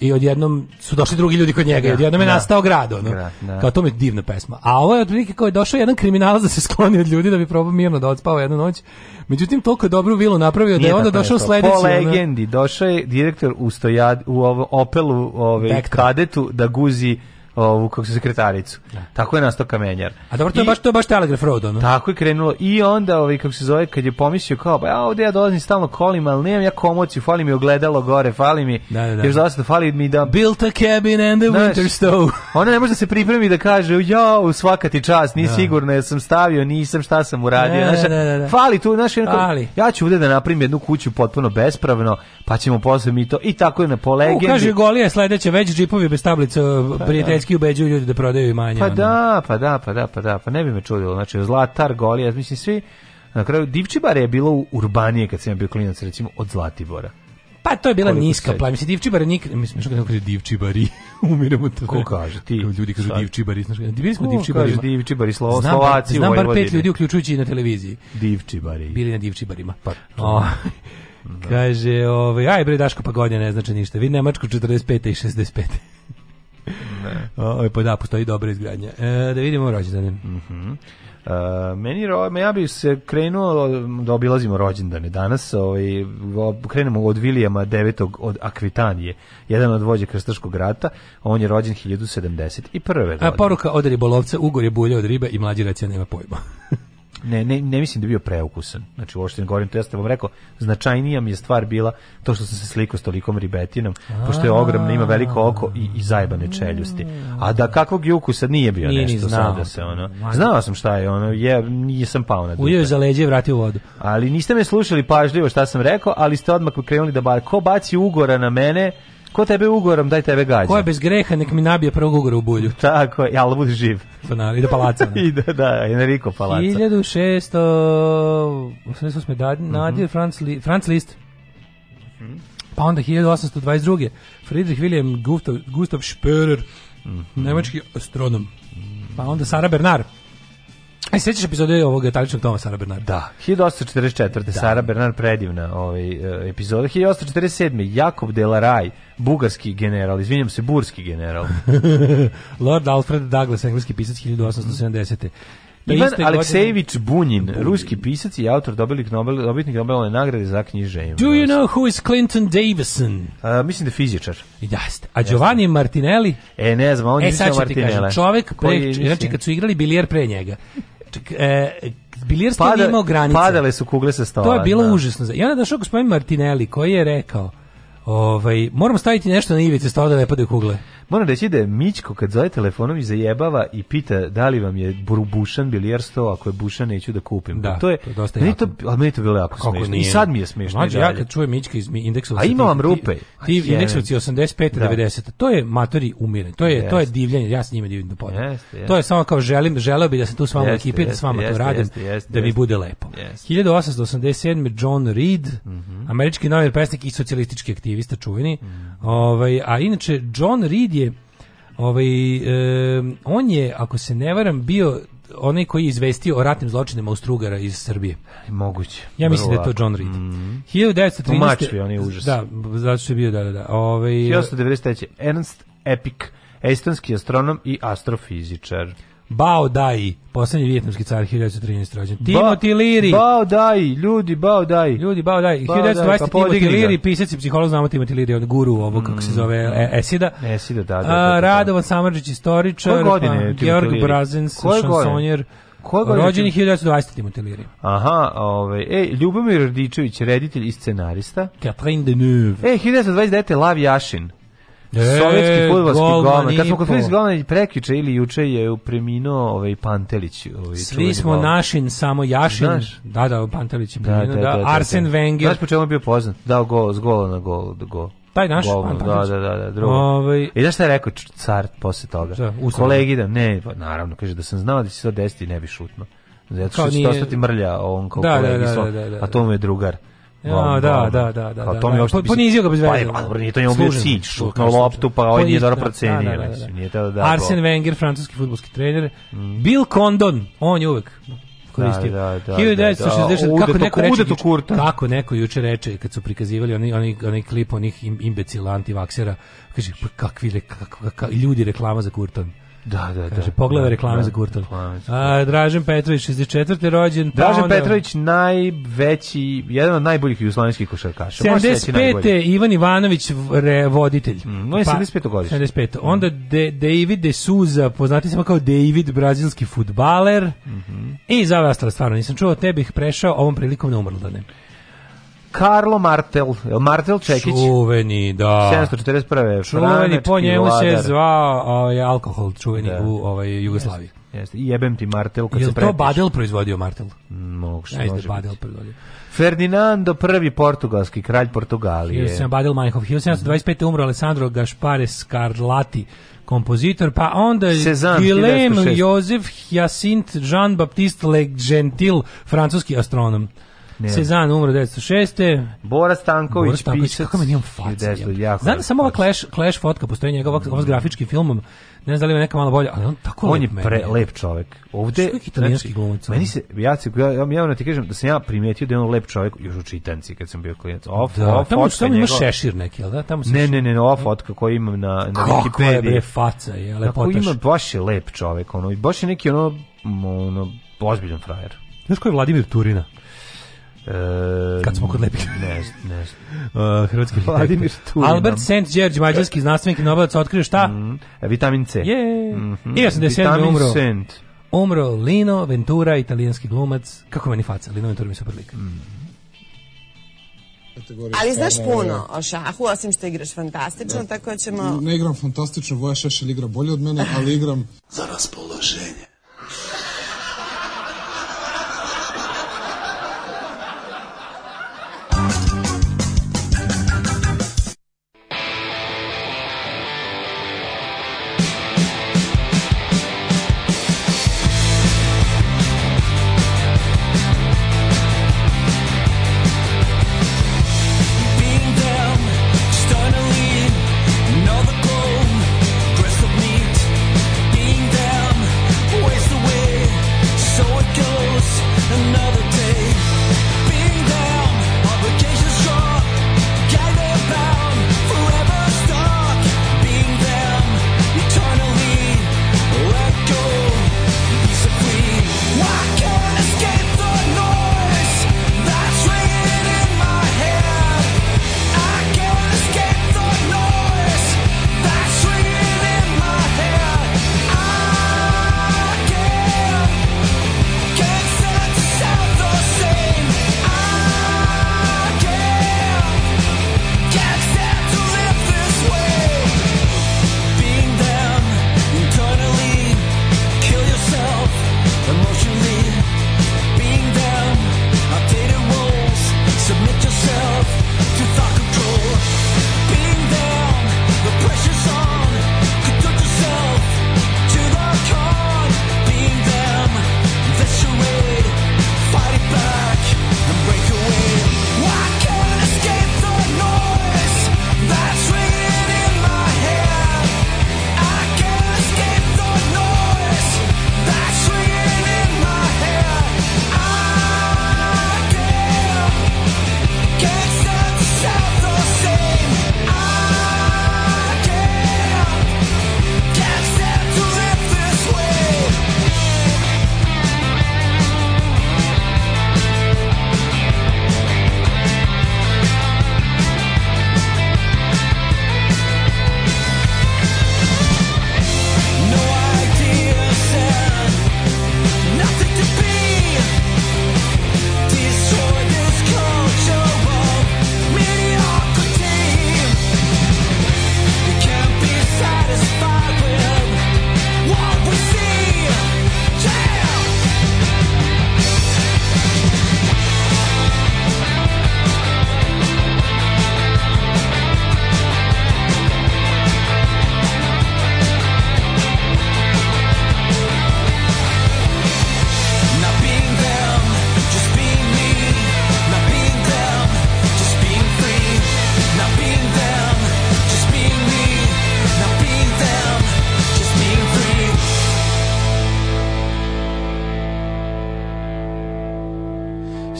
i odjednom su došli drugi ljudi kod njega i da, odjednom je da. nastao grad ono. Grad, da. Kao to mi je divna pesma. A ovo je otprilike kao je došao jedan kriminalac da se skloni od ljudi da bi probao mirno da odspava jednu noć. Međutim toliko je dobru vilu napravio Nije da je onda došao sledeći. Po legendi došao je direktor u, stojad, u ovo, Opelu, ovaj kadetu da guzi ovu kako se sekretaricu. Ne. Da. Tako je nastao kamenjar. A dobro to I, je baš to je baš Telegraph Road ono. Tako je krenulo i onda ovaj kako se zove kad je pomislio kao pa ja ovde ja dolazim stalno kolima, al nemam ja komociju, fali mi ogledalo gore, fali mi. Da, da, da. Još zašto fali mi da Built a cabin and the znaš, winter stove. *laughs* ona ne može da se pripremi da kaže ja svaka ti čas, nisi da. sigurno sam stavio, nisam šta sam uradio. Ne, da, znaš, da, da, da. Fali tu, znaš, jednako, ja ću ovde da napravim jednu kuću potpuno bespravno, pa ćemo posle mi to i tako je na polegende. U, kaže Golija sledeće već džipovi bez tablica pa prijatelj Zelenski ubeđuju ljudi da prodaju imanje. Pa da, pa da, pa da, pa da, pa ne bi me čudilo. Znači, Zlatar, Golija, mislim, svi, na kraju, Divčibara je bilo u urbanije kad sam bio klinac, recimo, od Zlatibora. Pa to je bila Koliko niska plana. Mislim divčibari nik, mislim što kaže divčibari. *laughs* Umiremo to. Ko kaže ti? ljudi kažu divčibari, znači bili smo divčibari. Kaže divčibari Slovo, znam, pa- Slovaci, znam bar pet ljudi uključujući na televiziji. Divčibari. Bili na divčibarima. Pa. O, da. Kaže, ovaj, aj bre Daško pa godine ne znači ništa. Vi Nemačku 45 i 65. Ne. O, pa da, postoji dobra izgradnja. E, da vidimo rođendane. Mhm. Mm Uh, meni ro, ja bi se krenuo da obilazimo rođendane danas, ovaj krenemo od Vilijama 9. od Akvitanije, jedan od vođe krstaškog rata, on je rođen 1071. godine. A poruka od ribolovca Ugor je bulja od ribe i mlađi racija nema pojma. *laughs* Ne, ne, ne mislim da bio preukusan. Znači, uopšte ne govorim to, ja sam vam rekao, značajnija mi je stvar bila to što sam se slikao s tolikom ribetinom, pošto je ogromna, ima veliko oko i, i zajebane čeljusti. A da kakvog je ukusa nije bio nije nešto znao. sada se ono. Znao sam šta je ono, je, nisam pao na dupe. Ujeo za leđe i vratio vodu. Ali niste me slušali pažljivo šta sam rekao, ali ste odmah krenuli da bar, ko baci ugora na mene, Ko tebe ugorom, daj tebe gađa. Ko je bez greha, nek mi nabije prvog ugora u bulju. Tako, ja, ali da budi živ. Fanali, pa i ide palaca. *laughs* Da. ide, da, da, Enrico palaca. 1600... 88. Dad, mm -hmm. Nadir, Franz, Li, Franz Liszt. Mm -hmm. Pa onda 1822. Friedrich Wilhelm Gustav, Gustav Spörer, mm -hmm. nemački astronom. Pa onda Sara Bernard. Aj e, sećaš epizode ovog italičnog Toma Sara Bernard? Da, 1844. Da. Sara Bernard predivna ovaj e, epizoda. 1847. Jakob Delaraj, bugarski general, izvinjam se, burski general. *laughs* Lord Alfred Douglas, engleski pisac 1870. Da mm. pa Ivan Aleksejević Bunjin, ruski pisac i autor dobitnik Nobel, dobitnik Nobelove nagrade za knjiženje. Do you know who is Clinton Davison? Uh, mislim da fizičar. Jeste. A Giovanni Martinelli? E, ne znam, on je e, Martinella. Kažem, čovek, pre, znači kad su igrali bilijer pre njega, e, bilijarski Pada, imao granice. Padale su kugle sa stola. To je bilo da. užasno. I onda došao gospodin Martinelli koji je rekao Ovaj, moram staviti nešto na ivice stava da ne pade kugle. Moram reći da je Mićko kad zove telefonom i zajebava i pita da li vam je bušan bilijar sto, ako je bušan neću da kupim. Da, to je, to je dosta meni to, ali meni to bilo jako smiješno. I sad mi je smiješno. Mlađe, ja kad čujem Mićka iz indeksovaca... A ima vam rupe. Ti, ti indeksovci 85. Da. 90. To je matori umiren. To je, yes. to je divljenje. Ja se njima divim do poda. To je samo kao želim, želeo bih da se tu s vama yes, ekipi, da s vama to radim, da mi bude lepo. 1887. John Reed, mm -hmm. američki novinar, pesnik i socijalistički aktivist aktivista čuveni. Mm. Ovaj, a inače, John Reed je Ovaj, eh, on je, ako se ne varam, bio onaj koji je izvestio o ratnim zločinima u Austrugara iz Srbije. Moguće. Ja mislim da je to John Reed. Mm -hmm. 1913. Tumačvi, on je užas. Da, zato je bio, da, da, da. Ove, ovaj, 1993. Ernst Epic, estonski astronom i astrofizičar. Bao Dai, poslednji vijetnamski car 1913. rođen. Ba, Timothy Leary. Bao Dai, ljudi, Bao Dai. Ljudi, Bao Dai. 1920 pa Timothy Leary, pisac i psiholog, znamo Timothy Leary, on guru ovo, mm. kako se mm. zove, e- Esida. Esida, da, da. Da, da, da. Radovan Samrđić, istoričar. Koje godine pa je Georg Brazens, šansonjer. Koje godine? Rođen je 1920 Timothy Leary. Aha, ovaj, ej, Ljubomir Radičević, reditelj i scenarista. Catherine Deneuve. Ej, 1929. Lav Jašin. E, Sovjetski fudbalski golman. Kad smo kod fudbalskih golmana prekjuče ili juče je preminuo ovaj Pantelić, ovaj Svi smo golman. našin samo Jašin. Znaš? Da, da, Pantelić je da, preminuo, da, da, da, da, Arsen da. Wenger. Da, po čemu je bio poznat? Dao gol, s gola na gol, gol. Taj naš Govno, da, da, da, da, drugo. Ove... Ovaj- I da šta je rekao car posle toga? Da, Kolegi da, ne, pa, naravno, kaže da sam znao da će se to desiti ne bi šutno. Zato što će ostati mrlja on kao da, kolegi, da, da, da, da, a to mu je drugar. Ja, da, da, da, da. Kao da, to mi da, ponizio ga bez pa, veze. Pa, dobro, nije to njemu bio cilj, šutno loptu, pa ovaj on nije dobro da, da, procenio, da, da, Nije da, da, Arsen Wenger, francuski fudbalski trener. Mhm. Bill Condon, on je uvek koristio. Da, da, da, 1960, da, da. kako neko reče, to kurta. kako neko juče reče kad su prikazivali oni oni oni klip onih im, imbecilanti vaksera, kaže pa kakvi kak, kak, ljudi reklama za kurtan. Da, da, da. Kaže, pogledaj da, reklame da, za Kurtel. A, Dražen Petrović, 64. rođen. Pa Dražen Petrović, najveći, jedan od najboljih jugoslovenskih košarkaša. 75. Ivan Ivanović, re, voditelj. Mm, on je pa, 75. godište. 75. Mm. Onda De, David De Souza, poznati smo kao David, brazilski futbaler. Mm -hmm. I za stvarno, nisam čuo, te bih prešao ovom prilikom na umrlodane. Karlo Martel, el Martel Čekić. Čuveni, da. 741. Čuveni, po njemu se zvao ovaj, alkohol čuveni da. u ovaj, Jugoslaviji. Jeste, jeste. I jebem ti Martel kad Jel se pretiš. Je to Badel proizvodio Martel? Mm, Mogu što može Badel proizvodio. Ferdinando I portugalski kralj Portugalije. 17 Badel Meinhof 1725 umro Alessandro Gaspare Scarlatti kompozitor, pa onda Guillaume Joseph Hyacinthe Jean-Baptiste Le Gentil, francuski astronom. Ne. Sezan umro 1906. Bora Stanković, Bora Stanković pisac. Kako meni on faca. Znam da samo ova Clash, Clash fotka postoji njega mm. ovo s grafičkim filmom. Ne znam da li je neka malo bolja, ali on tako on lep. On je pre, lep čovjek. Ovde je italijanski znači, glumac. Meni se ja se ja, ja, ja ti kažem da sam ja primetio da je on lep čovjek još u čitanci kad sam bio klijent. Of, da, of, tamo što ima šešir neki, al da tamo se Ne, ne, ne, ne, ova fotka koju imam na na Wikipediji. Kako je bre faca, je lepotaš. Kako ima baš je lep čovjek, ono, baš je neki ono ono ozbiljan frajer. Znaš ko je Vladimir Turina? E, Kad smo kod lepih. Ne, ne. Uh, *laughs* hrvatski Vladimir Tuliman. Albert St. George, mađarski znanstvenik i nobelac, otkrio šta? Mm, e, vitamin C. Je. Yeah. Mm -hmm. I umro. Vitamin Umro Lino Ventura, italijanski glumac. Kako meni faca, Lino Ventura mi se prilika. Mm. Ali znaš puno o šahu, osim što igraš fantastično, da. tako da ćemo... Ne igram fantastično, Voja Šešelj igra bolje od mene, ali igram... *laughs* Za raspoloženje.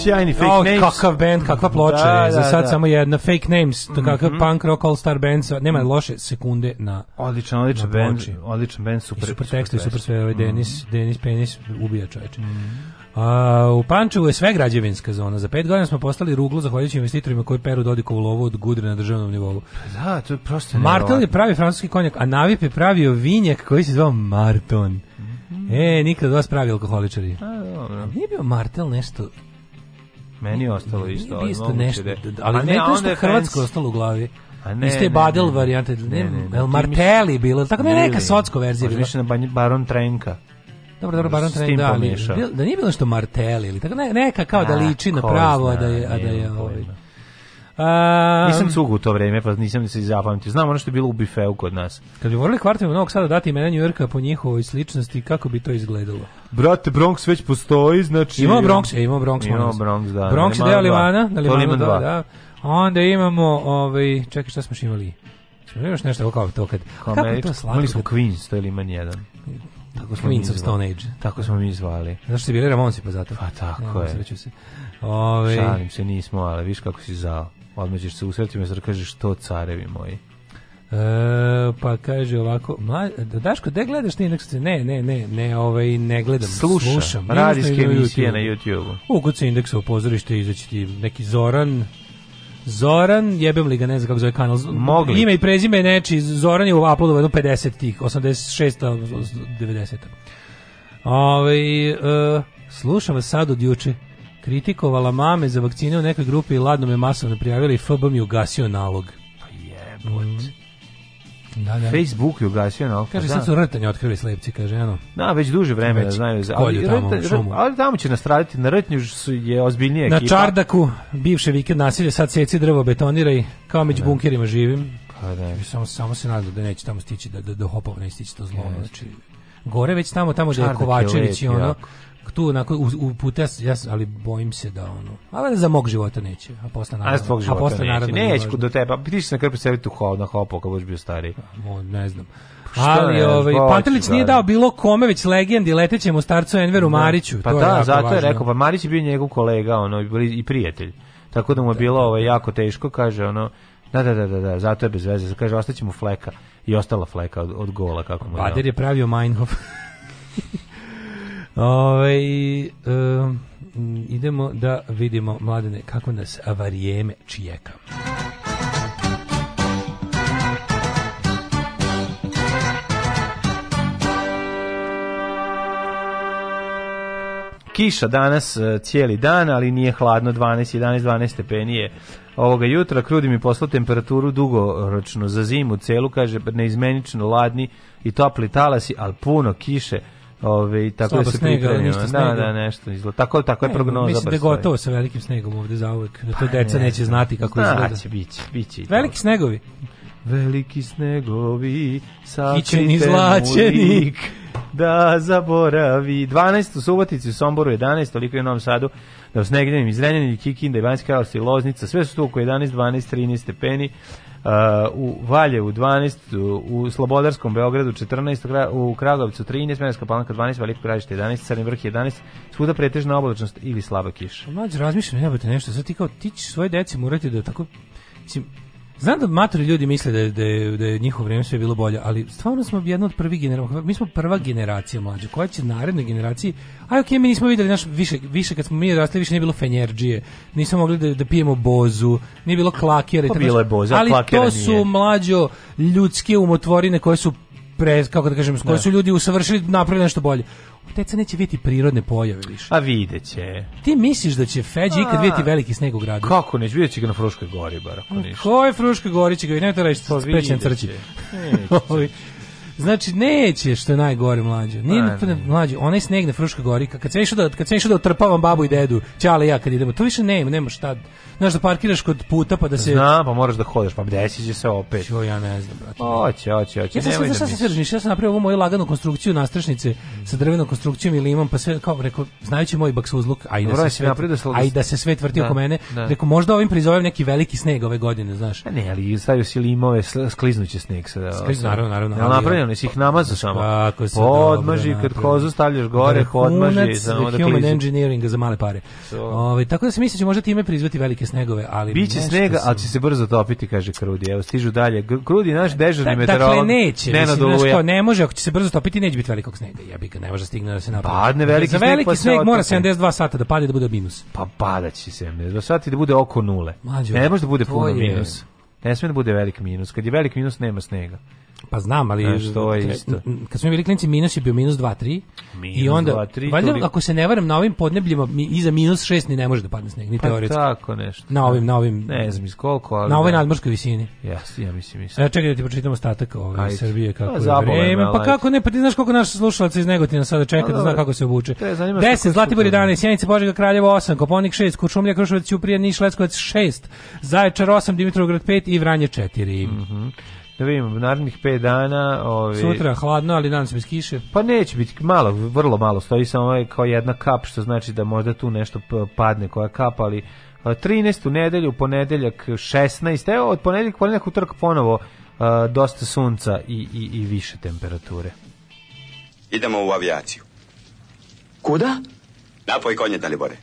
sjajni fake oh, names. Kakav band, kakva ploča, da, za da, sad da. samo jedna fake names, mm -hmm. kakav punk rock all star band, nema loše sekunde na Odličan, odličan na band, odličan band, super. I super tekst, super, super sve, ovaj Denis, mm -hmm. Denis Penis ubija čoveče. Mm -hmm. A, u Pančevu je sve građevinska zona. Za pet godina smo postali ruglo zahvaljujući investitorima koji peru Dodikovu lovu od gudre na državnom nivou. Pa da, to je prosto Martel je pravi francuski konjak, a Navip je pravio vinjak koji se zvao Marton. Mhm. E, nikad vas pravi alkoholičari. A, dobro. Nije bio Martel nešto Meni je ostalo isto. Meni isto nešto, ali ne, to što Hrvatsko je ostalo u glavi. A ne, Isto Badel varijante, ne, ne, ne, El Martelli bilo, tako da ne neka socko verzija bila. Više na Baron Trenka. Dobro, dobro, Baron Trenka, da, ali, da nije bilo što Martelli, ili tako ne, neka kao da liči na pravo, a da je, a da je ovaj. Um, nisam cugu u to vreme, pa nisam se zapamtio. Znam ono što je bilo u bifeu kod nas. Kad bi morali kvartovima Novog Sada dati imena Njujorka po njihovoj sličnosti, kako bi to izgledalo? Brate, Bronx već postoji, znači... Imamo Bronx, je, imamo Bronx. Imamo Bronx, da. Bronx je deo Limana, na Limanu, da, da. Onda imamo, ovaj, čekaj, šta smo imali? Smo još nešto kao to kad... Kao kako to slatko? Imali smo Queens, to je Liman 1. Tako smo Queens of Stone Age. Tako smo mi zvali. Znaš se bili Ramonsi pa zato? Pa tako je. Se. Ove... Ovaj- Šalim se, nismo, ali viš kako si zao. Odmeđeš se u me, zar kažeš to carevi moji. E, pa kaže ovako, mla, da Daško, gde gledaš ti indeks? Ne, ne, ne, ne, ovaj, ne gledam. Sluša, slušam. radijske emisije na YouTube-u. Ugod se indeksa u pozorište izaći ti neki Zoran, Zoran, jebem li ga, ne znam kako zove kanal. Mogli. Ime i prezime neči, Zoran je u uploadu jedno 50 tih, 86 90 Ove, e, slušam vas sad od juče. Kritikovala mame za vakcine u nekoj grupi i ladno me masovno prijavili i FB mi ugasio nalog. Pa jebot. Mm. Da, da. Facebook je ugasio na pa Kaže, da. sad su rtanje otkrili slepci, kaže, ano. Da, već duže vreme već, znaju. Ali, tamo, rta, ali tamo će nastraditi, na rtnju je ozbiljnije Na Čardaku, bivše vikend nasilje, sad seci drvo, betoniraj, kao među da. bunkerima živim. Pa da. Samo, samo se nadu da neće tamo stići, da, da, da hopov ne stići to zlo. Znači, gore već tamo, tamo gde je Kovačević i ono, jako tu onako u, u puta ja ali bojim se da ono ali za mog života neće a posle naravno a, a posle naravno neće, neće do tebe pa ti se na krpi sebi tu hod na hopo kad budeš bio stari pa, Mo, ne znam pa ali ne, ovaj Pantelić nije da. dao bilo kome već legendi letećem starcu Enveru ne. Da. Mariću pa to da je zato važno. je rekao pa Marić je bio njegov kolega ono i prijatelj tako da mu je da, bilo ovo ovaj, jako teško kaže ono da, da, da, da, da, zato je bez veze. Kaže, ostaćemo fleka i ostala fleka od, od gola. Kako mu Bader je pravio Meinhof. *laughs* Ove, ovaj, um, idemo da vidimo, mladene, kako nas avarijeme čijeka. Kiša danas e, cijeli dan, ali nije hladno 12, 11, 12 stepeni ovoga jutra. Krudi mi poslao temperaturu dugoročno za zimu celu, kaže neizmenično ladni i topli talasi, ali puno kiše. Ove, i tako Slabo da se snega, ništa da, snega. Da, da, nešto izgleda. Tako, tako je prognoza. Mislim da je gotovo sa velikim snegom ovde zauvek. Da pa to pa, deca ne. neće znati kako Znaće, izgleda. Znaće, biće, biće. Veliki snegovi. Veliki snegovi, sa mu da zaboravi. 12 u Subotici, u Somboru 11, toliko je u Novom Sadu, da u Snegdenim, iz Renjanin, Kikinda, Ivanjska Karlovstva i Loznica, sve su tu oko 11, 12, 13 stepeni. Uh, u Valjevu 12, u Slobodarskom Beogradu 14, u Kragovicu 13, Smenska Palanka 12, Veliko Gradište 11, Crni Vrh 11, svuda pretežna oblačnost ili slaba kiša. Mlađe, razmišljam, jebate nešto, sad ti kao, ti ćeš svoje deci morati da tako, mislim, Znam da matori ljudi misle da je, da je, da je njihovo vrijeme sve bilo bolje, ali stvarno smo jedna od prvih generacija, mi smo prva generacija mlađa, koja će narednoj generaciji, aj okej, okay, mi nismo videli naš, više, više kad smo mi rasli, više nije bilo fenjerđije, nismo mogli da, da pijemo bozu, nije bilo klakjere, pa bilo je boza, ali to su nije. mlađo ljudske umotvorine koje su pre, kako da kažem, s koji su ljudi usavršili, da napravili nešto bolje. Deca neće vidjeti prirodne pojave više. A videće. Ti misliš da će Feđi ikad vidjeti veliki sneg u gradu? Kako neće, vidjet će ga na Fruškoj gori, bar ako ništa. Koje Fruškoj gori će ga, i ne to reći, pa crči. *laughs* Znači neće što je najgore mlađe. Nije pa pa ne, ne. mlađe, onaj sneg na Fruška gori kad se išao da kad se išao da trpavam babu i dedu, ćale ja kad idemo. To više nema, nema šta. Znaš da parkiraš kod puta pa da se Zna, pa moraš da hodeš, pa gde ćeš se opet. Jo, ja ne znam, brate. Oće, oće, oće. Ja sam se sa ja sam napravio ovu moju laganu konstrukciju na nastrešnice sa drvenom konstrukcijom i limom, pa sve kao rekao, znajući moj baksuzluk, ajde i da se svet, da a i da se svet vrti oko da, mene, da. rekao možda ovim prizovem neki veliki sneg ove godine, znaš. Ne, ali stavio si limove, skliznuće sneg sa. naravno, naravno ne, si ih namazao samo. Tako se pa Odmaži, dobro, kad kozu stavljaš gore, odmaži. Samo da human engineering za male pare. So. Ove, ovaj, tako da se misli da će možda time prizvati velike snegove, ali... Biće snega, sam... ali će se brzo topiti, kaže Krudi. Evo, stižu dalje. Krudi, naš dežurni da, meteorolog. Dakle, neće. Ne, mislim, ne može, ako će se brzo topiti, neće biti velikog snega. Ja bi ga ne može stigne da se napravi. Padne veliki sneg. Za veliki pa sneg, sneg mora 72 sata da padne da bude minus. Pa padaće 72 sata i da bude oko nule. Mađo, ne može da bude puno minus. Ne sme da bude velik minus. Kad je velik minus, nema snega. Pa znam, ali ne, što je ovaj isto. Kad smo bili klinci, minus je bio minus 2, 3. Minus I onda, 2, 3. Valjda, toliko... ako se ne varam, na ovim podnebljima mi, iza minus 6 ni ne može da padne sneg, ni pa teoretski. tako nešto. Na da. ovim, na ovim... Ne znam iz koliko, ali... Na ovoj da. nadmorskoj visini. Jasno, ja mislim, mislim. E, čekaj da ti pročitam ostatak ove ovaj, Srbije, pa kako pa, je vreme. Pa kako ne, pa ti znaš koliko naš slušalaca iz Negotina sada čeka da, da zna kako se obuče. 10, Zlatibor 11, Sjenica, Božega Kraljeva 8, Koponik 6, Kučumlja Kruševac, Ćuprija, Niš, Leskovac 6, Zaječar 8, Dimitrovgrad 5 i Vranje 4. Mhm. Mm da vidim, narednih 5 dana... Ovi, Sutra hladno, ali danas bez kiše. Pa neće biti, malo, vrlo malo, stoji samo ovaj kao jedna kap, što znači da možda tu nešto padne koja kap, ali 13. nedelju, ponedeljak 16. Evo, od ponedeljak, ponedeljak utorak ponovo a, dosta sunca i, i, i više temperature. Idemo u avijaciju. Kuda? Napoj konje, Dalibore.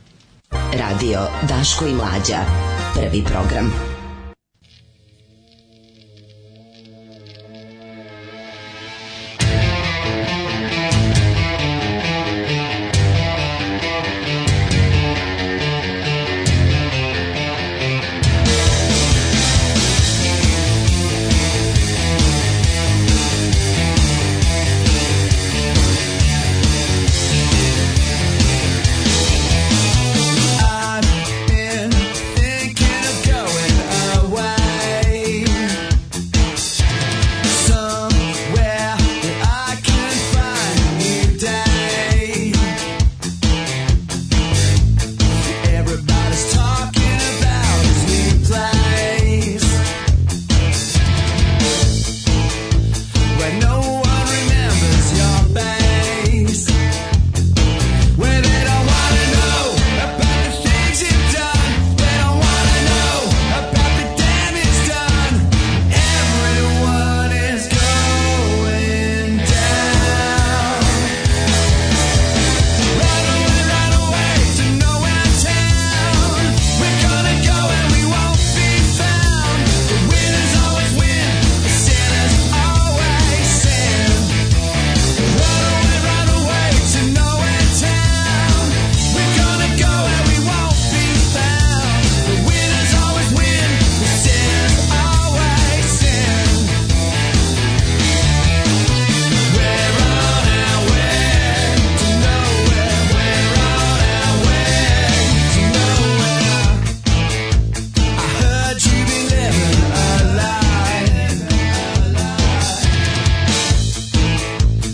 Radio Daško i Mlađa. Prvi program.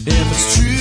If it's true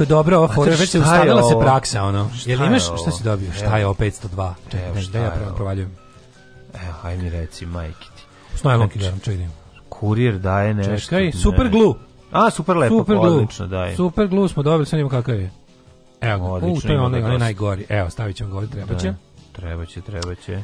kako je dobra ova fora, već se ustavila se praksa, ono. Šta Jel imaš, šta si dobio? Šta je ovo 502? Čekaj, da ja pravo provaljujem. Evo, aj mi reci, majke ti. S najlonki da, čekaj da Kurir daje nešto. Čekaj, super glu. A, super lepo, super odlično daje. Super glu smo dobili, sad imamo kakav je. Evo, odlično, u, to je onaj, onaj najgori. Evo, stavit ćemo gore, treba će. Treba će, treba će.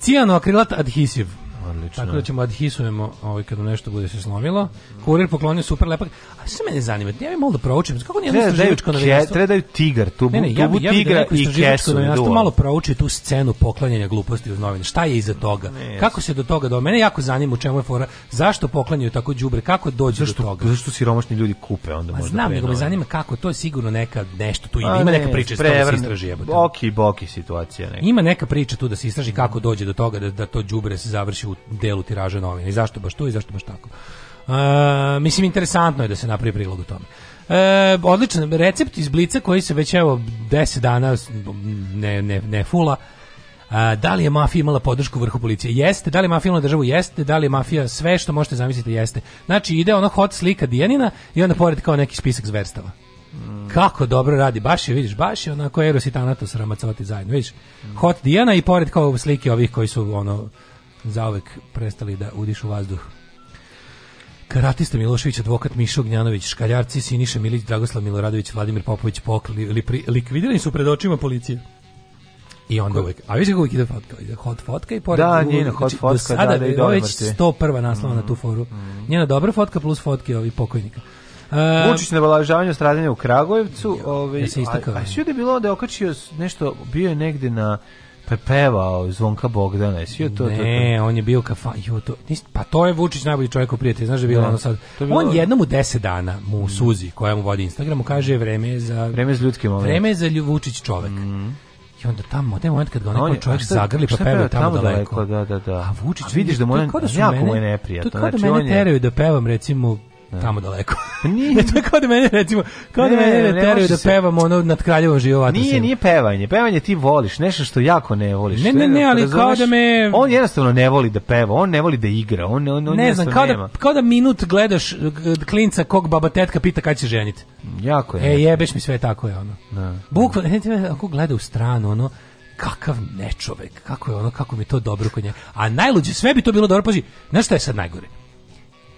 Cijano akrilat adhesiv. Odlično. Tako da ćemo adhisujemo ovaj, kad nešto bude se slomilo. Kurir poklonio super lepak. A što mene zanima, ja bih malo da proučim. Kako nije istraživačko novinarstvo? Treba daju tigar, tu ne, ne, ja bi, ja bi tigra da i kesu. Novinarstvo malo prouči tu scenu poklanjanja gluposti uz novine. Šta je iza toga? Ne, kako se do toga do Mene jako zanima u čemu je fora. Zašto poklanjaju tako đubre? Kako dođe do toga? Zašto siromašni ljudi kupe onda možda? Znam, nego me zanima kako. To je sigurno neka nešto tu ima, ima neka priča što da se istraži. Boki, boki situacija neka. Ima neka priča tu da se istraži kako dođe do toga da, da to đubre se završi u delu tiraža novina. I zašto baš to i zašto baš tako. E, mislim, interesantno je da se napravi prilog o tome. E, odličan recept iz blica koji se već evo 10 dana ne, ne, ne fula. A, e, da li je mafija imala podršku vrhu policije? Jeste. Da li je mafija imala državu? Jeste. Da li je mafija sve što možete zamisliti? Jeste. Znači ide ono hot slika Dijanina i onda pored kao neki spisak zverstava. Mm. Kako dobro radi, baš je, vidiš, baš je onako Eros i Thanatos ramacoti zajedno, vidiš. Mm. Hot Dijana i pored kao slike ovih koji su ono zavek prestali da udišu vazduh. Karatista Milošević, advokat Mišo Gnjanović, škaljarci Siniša Milić, Dragoslav Miloradović, Vladimir Popović pokli, li, li, likvidirani su pred očima policije. I onda uvek, a viš kako ide fotka, ide hot fotka i pored da, njena hot znači, fotka, sada da, da, je da, već 101. naslova mm, na mhm. tu foru. Mm. Njena dobra fotka plus fotke ovih pokojnika. Uh, Vučić na balažavanju stradanja u Kragujevcu, ovaj, ja se ovaj, istakao. A, a je bilo da je okačio nešto, bio je negde na pa pevao Zvonka Bogdana, jesi to, to, to, Ne, on je bio kafa, jo, to, nis, pa to je Vučić najbolji čovjek u prijatelju, znaš da je bilo da. ono sad. bilo... On jednom u 10 dana mu mm. Suzi, koja mu vodi Instagramu, kaže vreme za vreme za ljudski moment. Vreme za lju, Vučić čovjek. Mm. I onda tamo, taj moment kad ga onaj čovjek šta, zagrli pa peva tamo, tamo daleko. Da, da, da. A Vučić, A vidiš da mu je da jako mu je neprijatno. To kao da znači mene teraju da pevam recimo Da. tamo daleko. Pa nije, *laughs* to je kao da mene recimo, kao da mene ne, teraju da pevam ono nad kraljevom živovatom. Nije, nije pevanje. Pevanje ti voliš, nešto što jako ne voliš. Ne, ne, ne, ali kao da me On jednostavno ne voli da peva, on ne voli da igra, on on on ne znam, kao da- nema. da kao da minut gledaš klinca kog baba tetka pita kad će ženiti. Jako je. E jebeš mi sve tako je ono. Da. Bukvalno, ako gleda u stranu, ono kakav nečovek, kako je ono, kako mi to dobro kod njega. A najluđe, sve bi to bilo dobro, pazi, znaš šta je sad najgore?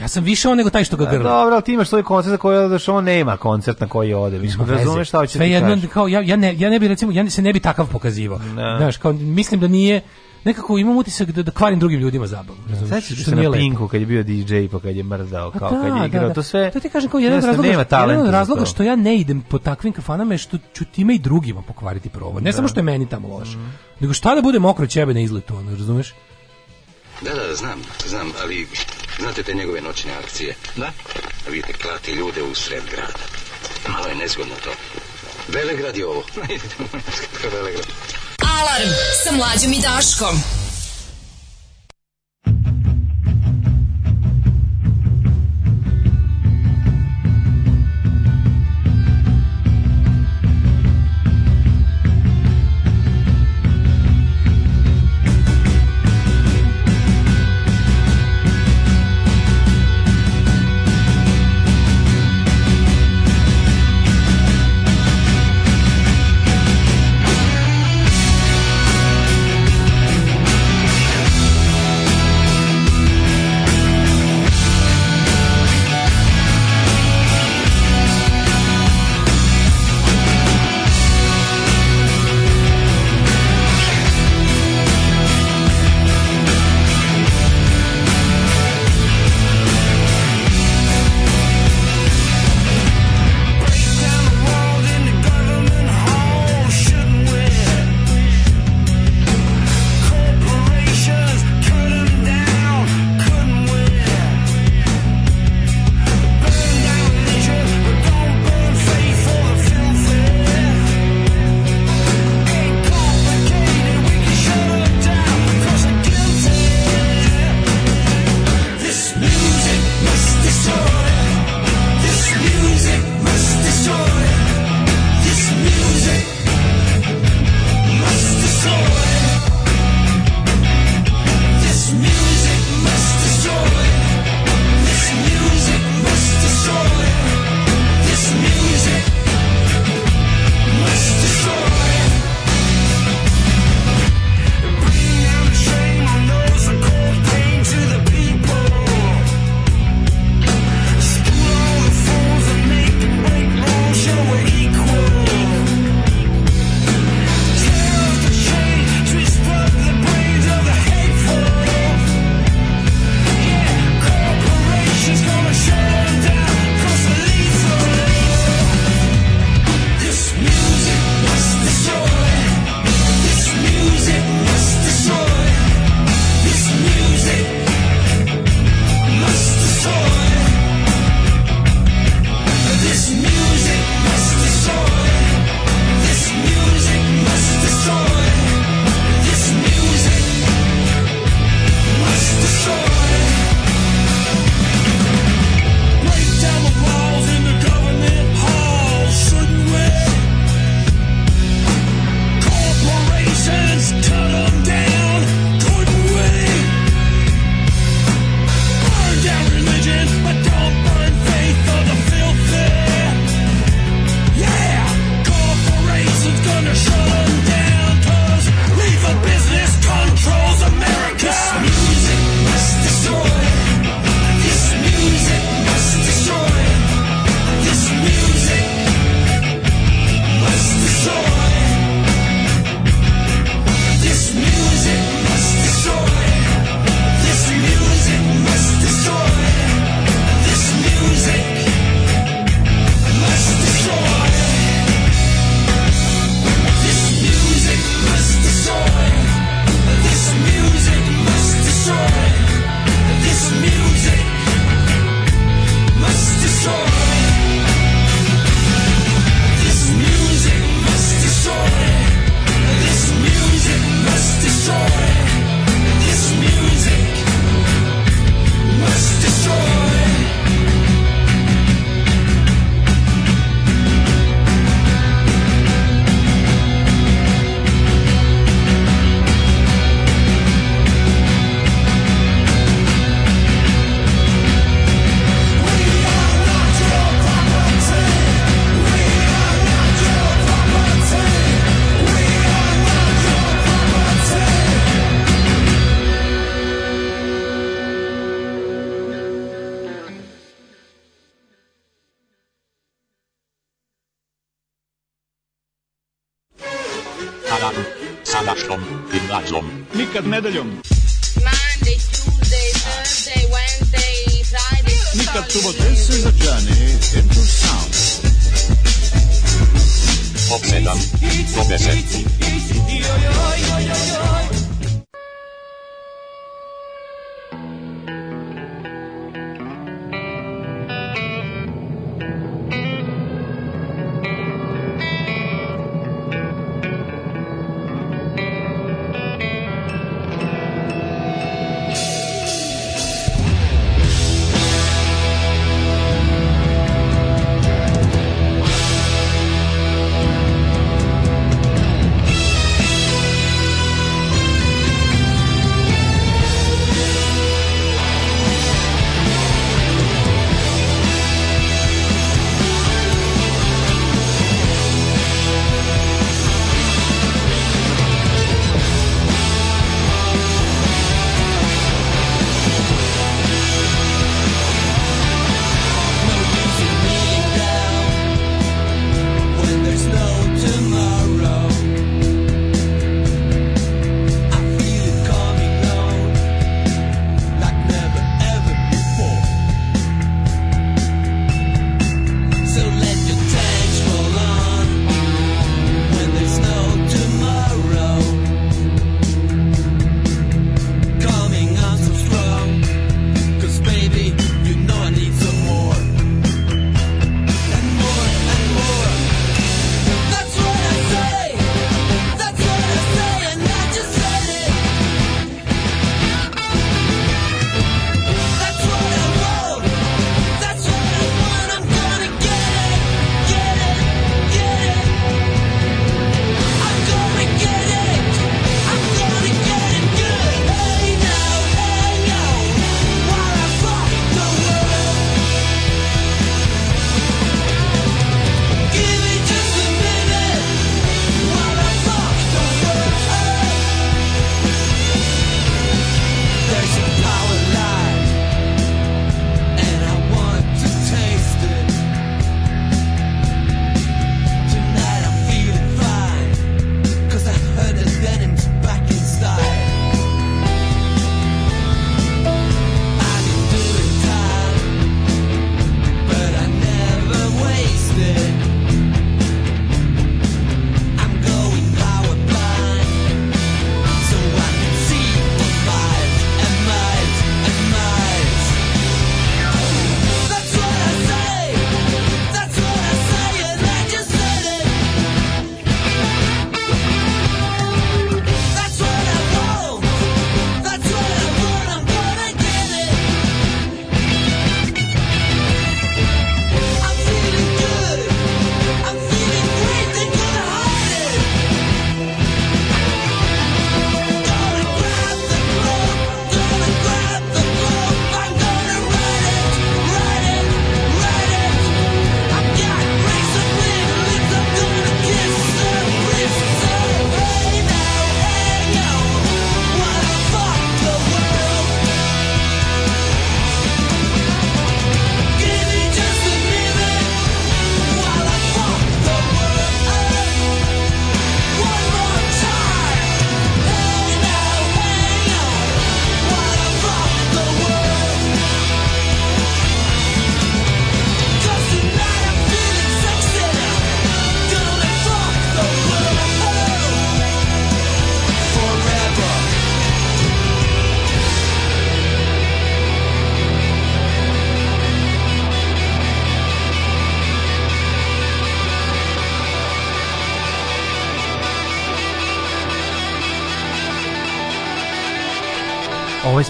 Ja sam više on nego taj što ga pa grla. Dobro, ali ti imaš svoj koncert za koji odeš, on nema koncert na koji ode. Mislim, da razumeš šta hoće Sve ti jedno, kao, ja, ja, ne, ja ne bi recimo, ja se ne bi takav pokazivao. No. Da. Znaš, kao, mislim da nije, nekako imam utisak da, da kvarim drugim ljudima zabavu. Razumiješ? Sećaš se na Pinku kad je bio DJ pa kad je mrdao, pa kao da, kad je da, igrao, da, da. to sve. To ti kažem kao jedan razlog, jedan razlog što ja ne idem po takvim kafanama je što ću time i drugima pokvariti provod. Ne da. samo što je meni tamo loše, mm. nego šta da bude mokro ćebe na izletu, ono, razumeš? Da, da, znam, znam, ali Znate te njegove noćne akcije? Da. Vidite, klati ljude u sred grada. Malo je nezgodno to. Velegrad je ovo. *laughs* Velegrad. Alarm sa mlađom i Daškom. Sarajevu, sa našom gimnazijom. Nikad nedeljom. Monday, Tuesday, Thursday, Wednesday, Friday, Saturday. Nikad subote. This is a journey into sound. Od sedam do deset.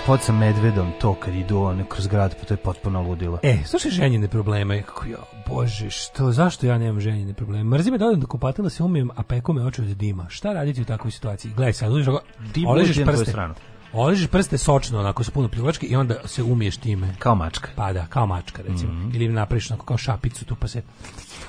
spot sa medvedom, to kad idu one kroz grad, pa to je potpuno ludilo. E, slušaj ženjene probleme, kako ja, bože, što, zašto ja nemam ženjene probleme? Mrzim me da odem do kupatila se umijem, a peku me oči od dima. Šta raditi u takvoj situaciji? Gledaj sad, uđeš ovako, oležeš prste, Oležiš prste sočno, onako sa puno pljuvačke i onda se umiješ time. Kao mačka. Pa da, kao mačka, recimo. Mm -hmm. Ili napraviš onako kao šapicu tu, pa se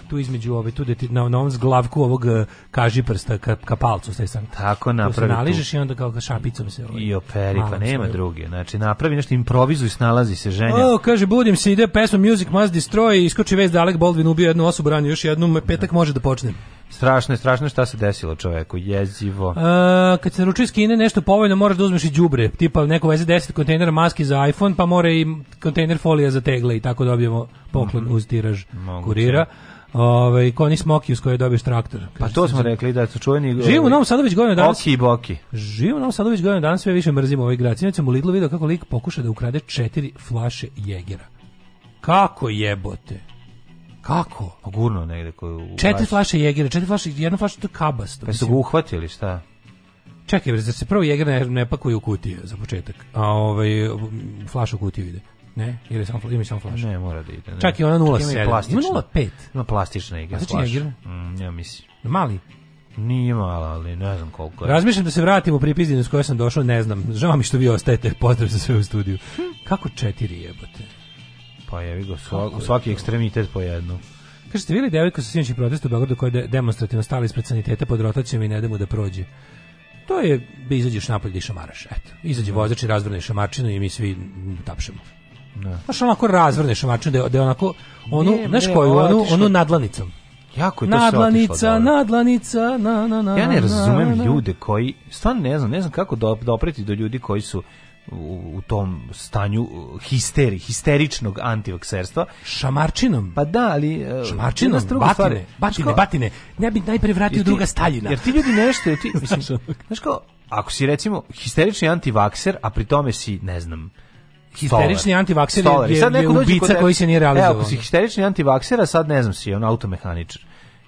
tu između ove tu deti, ti na onom zglavku ovog e, kaži prsta ka, ka palcu staj sam. Tako napravi. Tu naližeš i onda kao ka šapicom se ovaj. I operi, pa nema stavi. druge. Znači napravi nešto improvizuj, snalazi se ženja. O, kaže budim se ide pesma Music Must Destroy, iskoči vez da Alec Baldwin ubio jednu osobu, ranio još jednu, petak može da počne. Strašno je, strašno je šta se desilo čoveku, jezivo. E, kad se naručuje skine nešto povoljno, moraš da uzmeš i đubre, tipa neko veze 10 kontejnera maski za iPhone, pa mora i kontejner folija za tegle i tako dobijemo poklon mm -hmm. uz tiraž Moguće. kurira. Ovaj Koni Smoki s koje dobiješ traktor. Pa to smo rekli da su čuveni. Živimo u ovaj, Novom Sadu već godinu danas. Oki Boki. Živimo u Novom Sadu već godinu danas sve više mrzimo ovaj grad. Sinoć sam u Lidlu video kako lik pokuša da ukrade četiri flaše Jegera. Kako jebote? Kako? Ogurno pa negde koju... Četiri flaše Jegera, četiri flaše, jedna flaša to je kabasto. Pa su ga uhvatili, šta? Čekaj, bre, zar se prvo Jeger ne, ne pakuje u kutije za početak? A ovaj, flaša u kutiju ide. Ne, ili samo ima samo flaša. Ne, mora da ide. Ne. Čak i ona 07. Ima, ima 05. Ima plastična igra. Da plastična igra? Mm, ja mislim. Mali. Nije mala, ali ne znam koliko je. Razmišljam da se vratim u pripizdinu s kojoj sam došao, ne znam. Žao mi što vi ostajete, pozdrav za sve u studiju. Kako četiri jebote? Pa jevi go, ga, svaki, svaki ekstremitet po jednu. Kaže, ste vidjeli devojku sa sinoćim protestu u Beogradu koja je demonstrativno stala ispred saniteta pod rotacijom i ne da, da prođe? To je da izađeš napolje i šamaraš. Eto, izađe da. vozač i razvrne šamarčinu i mi svi tapšemo. Da. Znaš, onako razvrneš maču, da je, da je onako, onu, ne, znaš koju, onu, onu nadlanicom. Jako je to nadlanica, otišlo, da, da. nadlanica, na, na, na, Ja ne razumem na, na. ljude koji, stvarno ne znam, ne znam kako do, dopreti do ljudi koji su u, u tom stanju uh, histeri, histeričnog antivakserstva. Šamarčinom? Pa da, ali... Uh, Šamarčinom, batine, stvari, batine, kao, batine. Ne bi najpre vratio druga Staljina. Jer ti ljudi nešto, ti, *laughs* mislim, znaš kao, ako si recimo histerični antivakser, a pri tome si, ne znam, Histerični antivakser je, je, je ubica koji se nije realizovao. Evo, ako si histerični antivaksera, sad ne znam si, on automehaničar.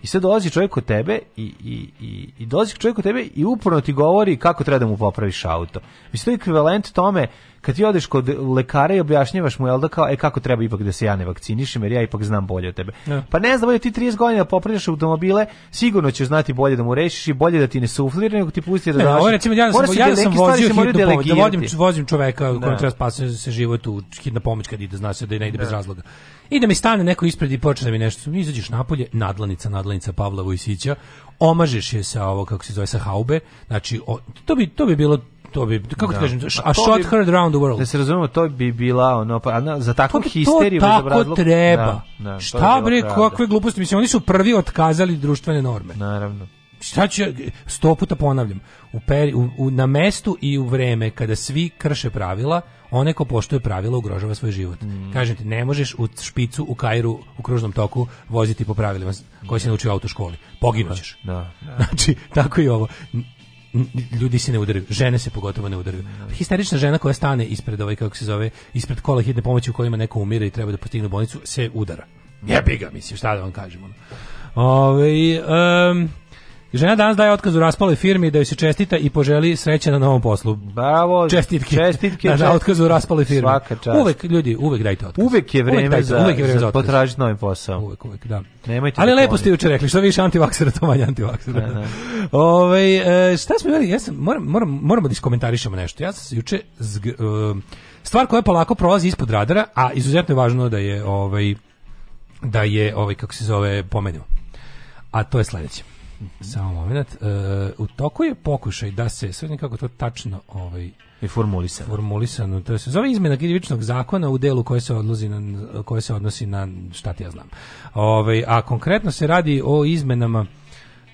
I sad dolazi čovjek kod tebe i, i, i, i dolazi čovjek kod tebe i uporno ti govori kako treba da mu popraviš auto. Mislim, to je ekvivalent tome kad ti odeš kod lekara i objašnjavaš mu, jel da kao, e kako treba ipak da se ja ne vakcinišem, jer ja ipak znam bolje od tebe. Ja. Pa ne znam, bolje ti 30 godina popravljaš automobile, sigurno ćeš znati bolje da mu rešiš i bolje da ti ne suflira, nego ti pusti da daš. Ne, recimo, ja sam, ja sam vozio hitnu da vozim, vozim čoveka da. kojem treba spasiti se život u hitna pomoć kad ide, zna se da je negde da. bez razloga. I da mi stane neko ispred i počne da mi nešto. Izađeš napolje, nadlanica, nadlanica Pavla Vojsića, omažeš je sa ovo, kako se zove, sa haube. Znači, o, to, bi, to bi bilo to bi kako da. ti kažem pa a, a shot bi, heard around the world da se razumemo to bi bila ono pa na, za takvu to, histeriju to tako razlog, treba da, da, šta bre kakve gluposti mislim oni su prvi otkazali društvene norme naravno šta ću, sto puta ponavljam, u peri, u, u, na mestu i u vreme kada svi krše pravila, one ko poštuje pravila ugrožava svoj život. Mm. Kažem ti, ne možeš u špicu u Kairu u kružnom toku voziti po pravilima koji si naučio u autoškoli. Poginućeš. Da, da. Znači, tako i ovo ljudi se ne udaraju, žene se pogotovo ne udaraju. Da. Histerična žena koja stane ispred ovaj kako se zove, ispred kola hitne pomoći u kojima neko umire i treba da postigne bolnicu, se udara. Da. Jebi ga, mislim, šta da vam kažem. Ono. Ove, ovaj, um, I žena danas daje otkaz u raspale firmi da joj se čestita i poželi sreće na novom poslu. Bravo. Čestitke. Čestitke. Da, da otkaz u raspale firmi. Svaka čast. Uvek ljudi, uvek dajte otkaz. Uvek je vreme uvek za, uvek je vreme za, za potražiti novi posao. Uvek, uvek, da. Nemojte Ali da lepo ste juče rekli, što više antivaksera, to manje antivaksera. Da, da. Ovaj e, šta smo imali? Ja sam moram, moram, moramo da iskomentarišemo nešto. Ja sam juče zg, e, stvar koja polako prolazi ispod radara, a izuzetno je važno da je ovaj da je ovaj kako se zove pomenuo. A to je sledeće. Mhm. Samo moment. Uh, u toku je pokušaj da se, sve nekako to tačno ovaj, je formulisano. Formulisano, to se zove izmjena krivičnog zakona u delu koje se, odlozi na, koje se odnosi na šta ti ja znam. Ovaj, a konkretno se radi o izmenama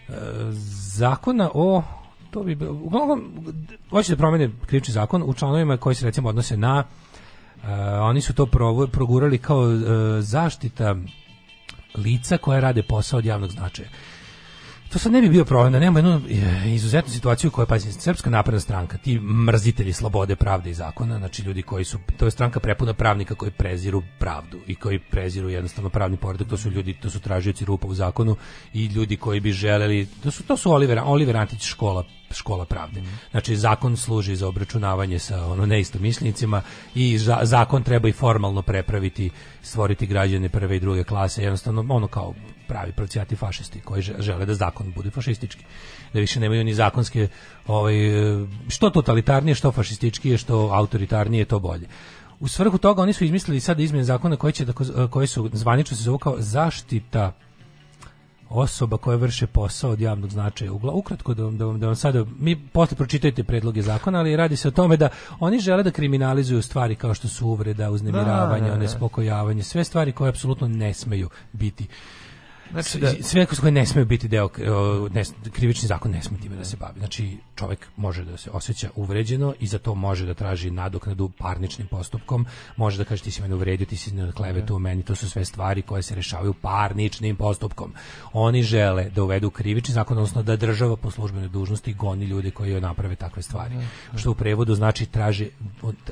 e, zakona o to bi bilo, uglavnom, hoće da promene krivični zakon u članovima koji se recimo odnose na uh, oni su to provo, progurali kao zaštita lica koja rade posao od javnog značaja to sad ne bi bio problem da nema jednu e, izuzetnu situaciju koja pazi srpska napredna stranka ti mrzitelji slobode pravde i zakona znači ljudi koji su to je stranka prepuna pravnika koji preziru pravdu i koji preziru jednostavno pravni poredak to su ljudi to su tražioci rupa u zakonu i ljudi koji bi želeli to su to su Oliver Oliver Antić škola škola pravde. Mhm. Znači zakon služi za obračunavanje sa ono neistomišljenicima i za, zakon treba i formalno prepraviti, stvoriti građane prve i druge klase, jednostavno ono kao pravi procijati fašisti koji žele da zakon bude fašistički. Da više nemaju ni zakonske, ovaj, što totalitarnije, što fašističkije, što autoritarnije, to bolje. U svrhu toga oni su izmislili sada izmjene zakona koje, će, da koje su zvanično se zove kao zaštita osoba koje vrše posao od javnog značaja. Ugla, ukratko da vam, da vam, da vam sada, mi posle pročitajte predloge zakona, ali radi se o tome da oni žele da kriminalizuju stvari kao što su uvreda, da, uznemiravanje, da, da, da. onespokojavanje, sve stvari koje apsolutno ne smeju biti Znači da sve koje ne smiju biti deo ne, krivični zakon ne smije time da se bavi. Znači čovjek može da se osjeća uvređeno i za to može da traži nadoknadu parničnim postupkom, može da kaže ti si mene uvredio, ti si na klevetu u meni, to su sve stvari koje se rešavaju parničnim postupkom. Oni žele da uvedu krivični zakon, odnosno da država po službenoj dužnosti goni ljude koji naprave takve stvari. Da, da. Što u prevodu znači traže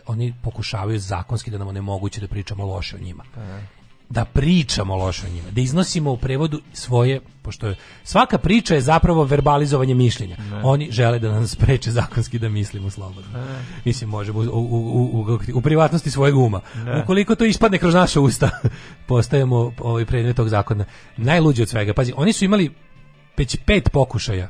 oni pokušavaju zakonski da nam onemoguće da pričamo loše o njima. Pa da da pričamo loše o njima, da iznosimo u prevodu svoje, pošto je, svaka priča je zapravo verbalizovanje mišljenja. Ne. Oni žele da nas spreče zakonski da mislimo slobodno. Ne. Mislim, možemo u, u, u, u, privatnosti svojeg uma. Ne. Ukoliko to ispadne kroz naše usta, *laughs* postajemo ovaj predmet tog zakona. Najluđe od svega. Pazi, oni su imali već pet pokušaja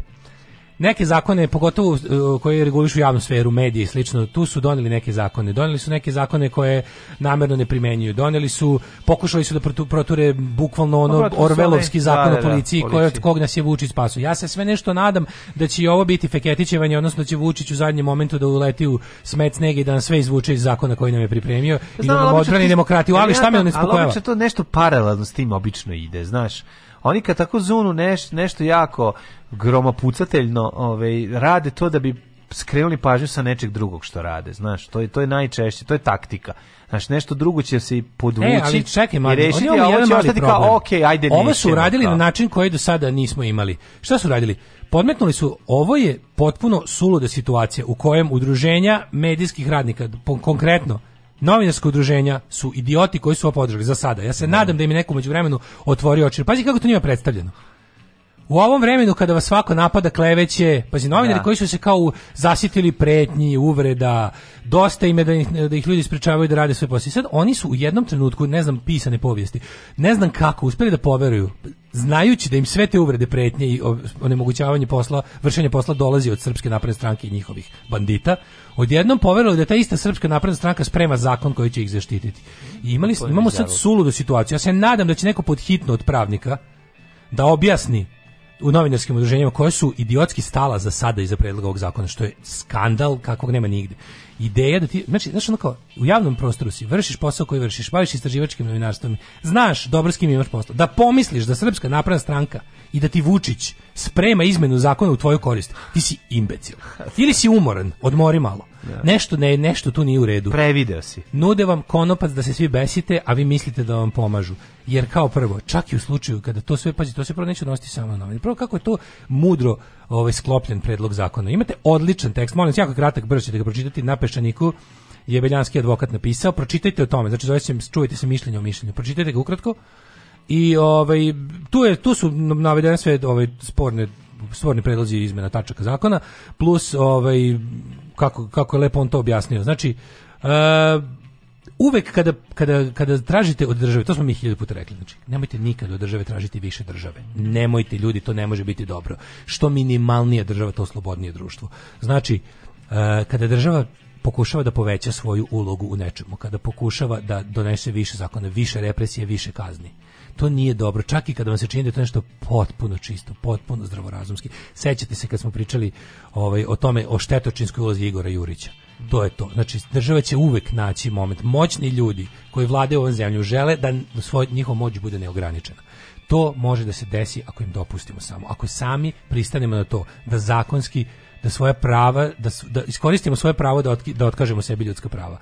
neke zakone, pogotovo uh, koje regulišu javnu sferu, medije i slično, tu su doneli neke zakone. Doneli su neke zakone koje namerno ne primenjuju. Doneli su, pokušali su da proture bukvalno ono pa Orvelovski da, zakon o da, da, policiji, da, koji od kog nas je Vučić spasu. Ja se sve nešto nadam da će ovo biti feketićevanje, odnosno da će Vučić u zadnjem momentu da uleti u smet snege i da nam sve izvuče iz zakona koji nam je pripremio Znam, i da nam odbrani ti... demokratiju. Ali šta me ne spokojava? Ali obično to nešto paralelno s tim obično ide, znaš. Oni kad tako zunu neš, nešto jako gromopucateljno ovaj, rade to da bi skrenuli pažnju sa nečeg drugog što rade, znaš, to je to je najčešće, to je taktika. Znaš, nešto drugo će se podvući. E, ali čekaj, mali, rešiti, oni a ovo će ostati problem. kao, ok, ajde, Ovo su radili na način koji do sada nismo imali. Šta su radili? Podmetnuli su, ovo je potpuno suluda situacija u kojem udruženja medijskih radnika, konkretno, novinarska udruženja su idioti koji su ovo podržali za sada. Ja se da. nadam da im je neko među vremenu otvorio oči. Pazi kako to njima predstavljeno. U ovom vremenu kada vas svako napada kleveće, pazi novinari da. koji su se kao zasitili pretnji, uvreda, dosta im je da ih, da ih ljudi sprečavaju da rade sve posao. I sad oni su u jednom trenutku, ne znam pisane povijesti, ne znam kako, uspeli da poveruju znajući da im sve te uvrede pretnje i onemogućavanje posla, vršenje posla dolazi od Srpske napredne stranke i njihovih bandita, odjednom poverovali da ta ista Srpska napredna stranka sprema zakon koji će ih zaštititi. I imali, imamo sad suludu situaciju. Ja se nadam da će neko podhitno od pravnika da objasni u novinarskim udruženjima koje su idiotski stala za sada iza predlog ovog zakona, što je skandal kakvog nema nigde ideja da ti, znači, znaš ono kao, u javnom prostoru si, vršiš posao koji vršiš, baviš istraživačkim novinarstvom, znaš dobro s kim imaš posao. Da pomisliš da Srpska napravna stranka i da ti Vučić sprema izmenu zakona u tvoju korist, ti si imbecil. Ili si umoran, odmori malo. Da. Nešto ne, nešto tu nije u redu. Prevideo si. Nude vam konopac da se svi besite, a vi mislite da vam pomažu. Jer kao prvo, čak i u slučaju kada to sve, pazi, to se prvo neće nositi samo na Prvo kako je to mudro ovaj sklopljen predlog zakona. Imate odličan tekst, molim vas, jako kratak, brzo ćete ga pročitati na peščaniku je Beljanski advokat napisao, pročitajte o tome, znači zove se, čujete se mišljenje o mišljenju, pročitajte ga ukratko i ovaj, tu, je, tu su navedene sve ovaj, sporne sporni predlozi izmena tačaka zakona plus ovaj kako kako je lepo on to objasnio. Znači uh, uvek kada, kada, kada tražite od države, to smo mi hiljadu puta rekli, znači, nemojte nikad od države tražiti više države. Nemojte ljudi, to ne može biti dobro. Što minimalnije država, to slobodnije društvo. Znači, e, kada država pokušava da poveća svoju ulogu u nečemu, kada pokušava da donese više zakona, više represije, više kazni. To nije dobro, čak i kada vam se čini da je to nešto potpuno čisto, potpuno zdravorazumski. Sećate se kad smo pričali ovaj, o tome, o štetočinskoj ulozi Igora Jurića To je to. Znači, država će uvek naći moment. Moćni ljudi koji vladaju ovom zemlju žele da svoj, njihova moć bude neograničena. To može da se desi ako im dopustimo samo. Ako sami pristanemo na to da zakonski, da svoja prava, da, da iskoristimo svoje pravo da, otki, da otkažemo sebi ljudska prava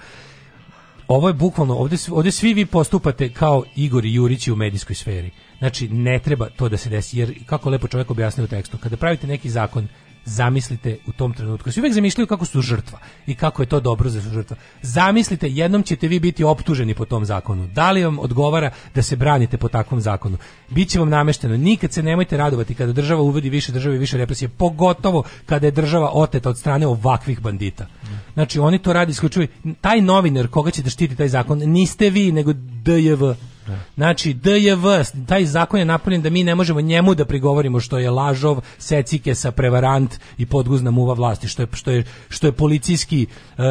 ovo je bukvalno ovde, ovde svi vi postupate kao Igor i Jurići u medijskoj sferi. Znači ne treba to da se desi jer kako lepo čovjek objasnio u tekstu, kada pravite neki zakon zamislite u tom trenutku. Svi uvek zamišljaju kako su žrtva i kako je to dobro za su žrtva. Zamislite, jednom ćete vi biti optuženi po tom zakonu. Da li vam odgovara da se branite po takvom zakonu? Biće vam namešteno. Nikad se nemojte radovati kada država uvodi više države i više represije, pogotovo kada je država oteta od strane ovakvih bandita. Znači, oni to radi isključivo. Taj novinar koga ćete da štiti taj zakon, niste vi, nego DJV Da. Znači, DJV, taj zakon je napravljen da mi ne možemo njemu da prigovorimo što je lažov, secike sa prevarant i podguzna muva vlasti, što je, što je, što je policijski uh,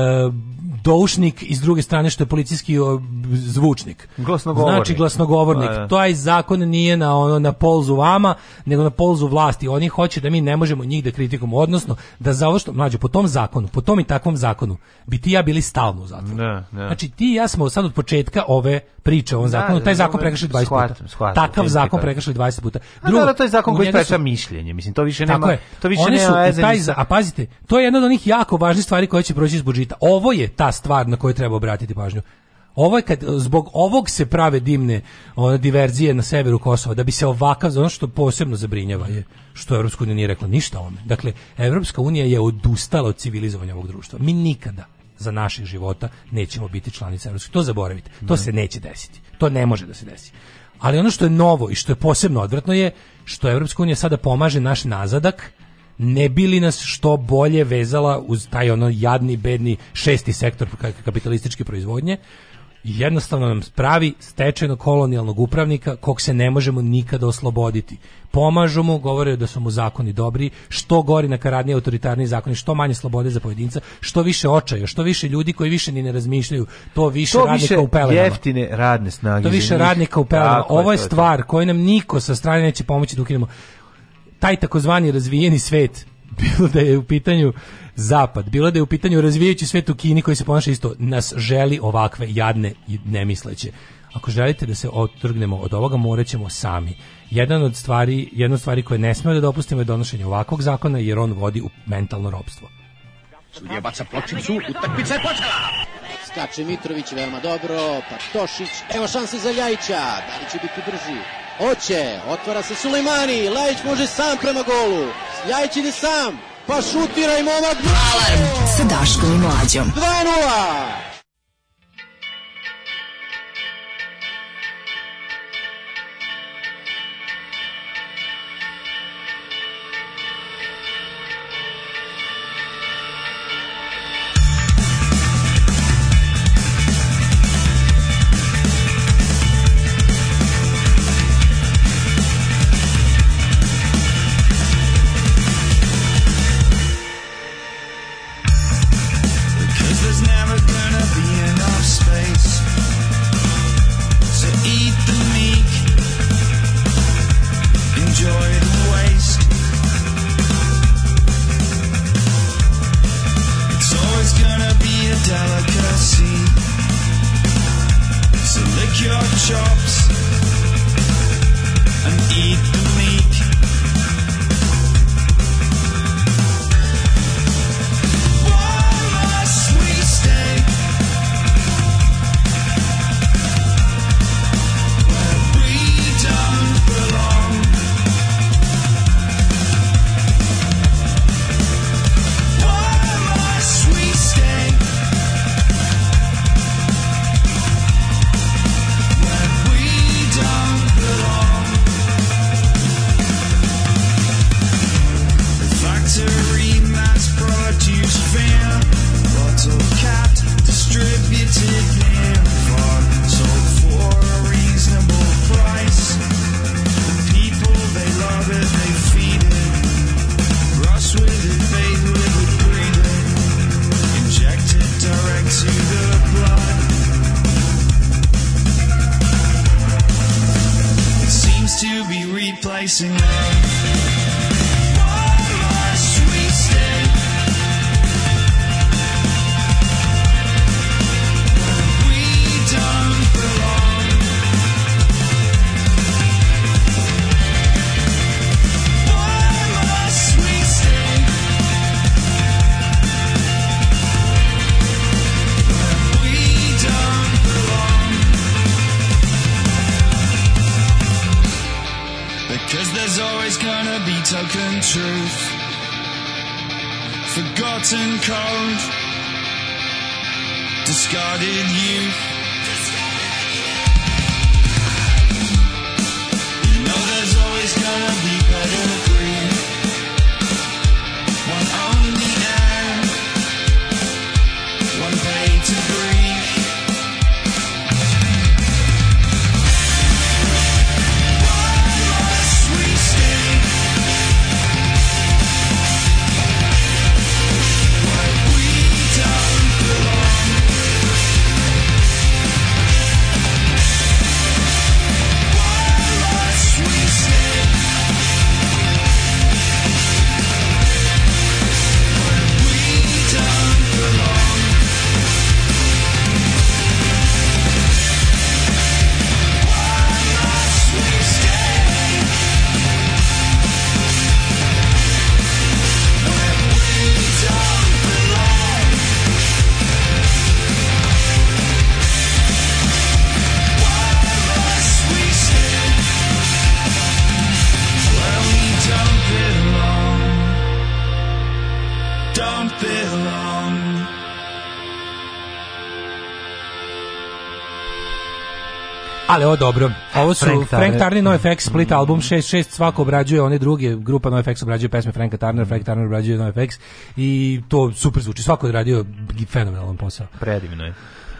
doušnik i s druge strane što je policijski uh, zvučnik. Glasnogovornik. Znači, glasnogovornik. A, pa, da. taj zakon nije na, ono, na polzu vama, nego na polzu vlasti. Oni hoće da mi ne možemo njih da kritikujemo, odnosno da za ovo što, mlađe, po tom zakonu, po tom i takvom zakonu, bi ti ja bili stalno u zatvoru. Da, znači, ti i ja smo sad od početka ove priče o ovom zakonu, taj zakon prekršili 20 puta. Shvatim, Takav zakon da. prekršili 20 puta. Pa Drugo, a da, to je zakon koji sprečava mišljenje. Mislim, to više nema, to više nema taj, A pazite, to je jedna od onih jako važnih stvari koje će proći iz budžeta. Ovo je ta stvar na koju treba obratiti pažnju. Ovo je kad, zbog ovog se prave dimne ona, diverzije na severu Kosova, da bi se ovakav, ono što posebno zabrinjava je što Evropska unija nije rekla ništa o ome. Dakle, Evropska unija je odustala od civilizovanja ovog društva. Mi nikada za naših života nećemo biti članica Evropske. To zaboravite. To da. se neće desiti. To ne može da se desi. Ali ono što je novo i što je posebno odvratno je što Evropska unija sada pomaže naš nazadak ne bili nas što bolje vezala uz taj ono jadni, bedni šesti sektor kapitalističke proizvodnje, jednostavno nam pravi stečajno kolonijalnog upravnika kog se ne možemo nikada osloboditi. Pomažu mu, govore da su mu zakoni dobri, što gori na karadnije autoritarni zakoni, što manje slobode za pojedinca, što više očaja, što više ljudi koji više ni ne razmišljaju, to više to radnika više u pelenama. jeftine radne snage. To više radnika u pelenama. Ovo je stvar koju nam niko sa strane neće pomoći da ukinemo taj takozvani razvijeni svet bilo da je u pitanju Zapad, bilo da je u pitanju razvijajući svet u Kini koji se ponaša isto, nas želi ovakve jadne i nemisleće. Ako želite da se otrgnemo od ovoga, morat ćemo sami. Jedan od stvari, jedna od stvari koje ne smemo da dopustimo je donošenje ovakvog zakona jer on vodi u mentalno robstvo. Sudija baca pločicu, utakmica je počela! Skače Mitrović veoma dobro, pa Tošić, evo šanse za Ljajića, da li će biti brži? Oće, otvara se Sulejmani, Ljajić može sam prema golu, Ljajić ide sam, Pa šutiraj, momad! Alarm sa Daškom i Mlađom. 2 -0. Ali ovo dobro. Ovo su Frank, Frank Turner, NoFX, Split mm. album 66, svako obrađuje one druge, grupa NoFX obrađuje pesme Franka Turner, Frank Turner obrađuje NoFX i to super zvuči. Svako je radio fenomenalan posao. Predivno je.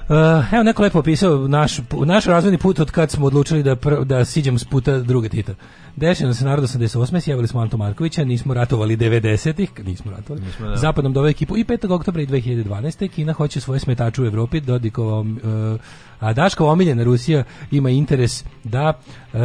Uh, evo neko lepo opisao naš, naš razvojni put od kad smo odlučili da, pr, da siđemo s puta druge Tita. Dešeno se narod 88. Sjavili smo Anto Markovića, nismo ratovali 90-ih, nismo ratovali. Nismo, da. Zapad nam dove ekipu i 5. oktobra 2012. Kina hoće svoje smetače u Evropi, Dodikova, uh, a Daškova omiljena Rusija ima interes da uh,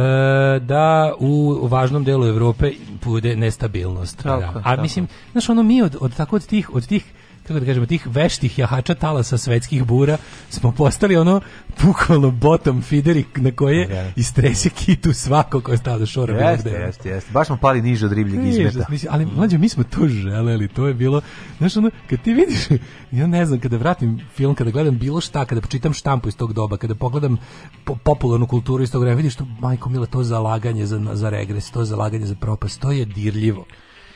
da u važnom delu Evrope bude nestabilnost. Tako, da. A tako. mislim, znaš, ono mi od, od tako od tih, od tih kako da kažemo, tih veštih jahača talasa svetskih bura smo postali ono bukvalno bottom fideri na koje okay. Da. istrese kitu svako ko je stao do šora. Jeste, jeste, jeste. Baš smo pali niže od ribljeg izmeta. ali mlađe, mi smo to želeli, to je bilo, znaš ono, kad ti vidiš, ja ne znam, kada vratim film, kada gledam bilo šta, kada počitam štampu iz tog doba, kada pogledam po popularnu kulturu iz tog vremena, vidiš to, majko mila, to zalaganje za, za regres, to zalaganje za propast, to je dirljivo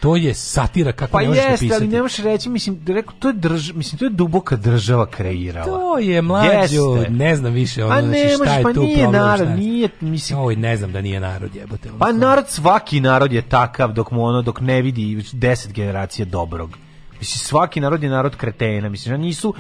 to je satira kako pa ne možeš napisati. Pa jeste, ali ne možeš reći, mislim, rekao, to je, drž, mislim, to je duboka država kreirala. To je mlađo, ne znam više, ono, pa znači, šta je pa tu nije problem, narod, šta je. nije, mislim. Oj, ne znam da nije narod, jebote. pa narod, svaki narod je takav dok mu ono, dok ne vidi deset generacija dobrog. Mislim, svaki narod je narod kretena. Mislim, da nisu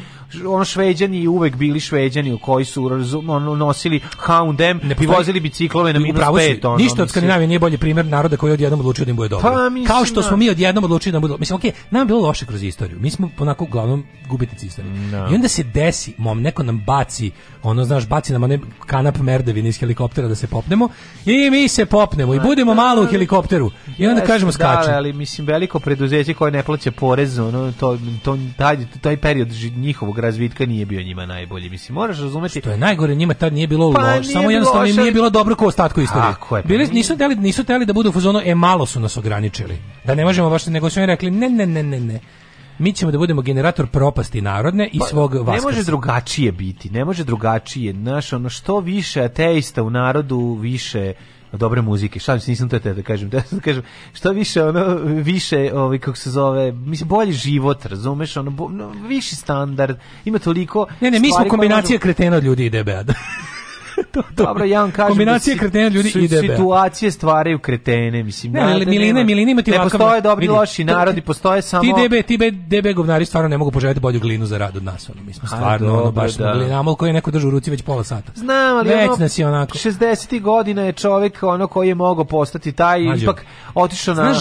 ono šveđani i uvek bili šveđani u koji su ono, nosili H&M i vozili biciklove na minus pet. Ono, ništa od Skandinavije nije bolji primjer naroda koji je odjednom odlučio da im bude pa, dobro. Pa, mislim, Kao što smo mi da. odjednom odlučili da bude dobro. Mislim, okej, okay, nam je bilo loše kroz istoriju. Mi smo onako uglavnom gubitnici istorije. No. Mm, da. I onda se desi, mom, neko nam baci, ono, znaš, baci nam one kanap merdevine iz helikoptera da se popnemo i mi se popnemo i budemo da, malo u helikopteru. I onda kažemo skače. Da, ali mislim, veliko preduzeće koje ne plaća porez, ono to to taj taj period njihovog razvitka nije bio njima najbolji. Mislim moraš razumeti. Što je najgore njima tad nije bilo pa, loš, nije samo bilo jednostavno im nije bilo dobro kao ostatku istorije. Tako je. Pa, Bili nisu hteli nisu hteli da budu u fazonu e malo su nas ograničili. Da ne možemo baš nego su oni rekli ne ne ne ne ne mi ćemo da budemo generator propasti narodne i pa, svog vaskrsa. Ne može drugačije biti, ne može drugačije. Znaš, ono što više ateista u narodu, više dobre muzike. Šta mislim, nisam to te da kažem. *laughs* Da kažem, šta više, ono, više, ovaj, kako se zove, mislim, bolji život, razumeš, ono, bo, no, viši standard, ima toliko... Ne, ne, mi smo kombinacija možemo... kretena od ljudi i DBA. *laughs* *laughs* to, to. Dobro, ja vam kažem kombinacija da si, kretena ljudi i debela. Situacije stvaraju kretene, mislim. Ne, ali Milina, Milina ima ti Ne postoje dobri vidi, loši narodi, to, postoje samo Ti DB, ti DB govnari stvarno ne mogu poželjeti bolju glinu za rad od nas, ono, mi smo stvarno dobro, ono, baš da. glinamo koji neko drži u ruci već pola sata. Znam, ali već ono, nas je onako. 60 godina je čovjek ono koji je mogao postati taj Mađo, ipak otišao na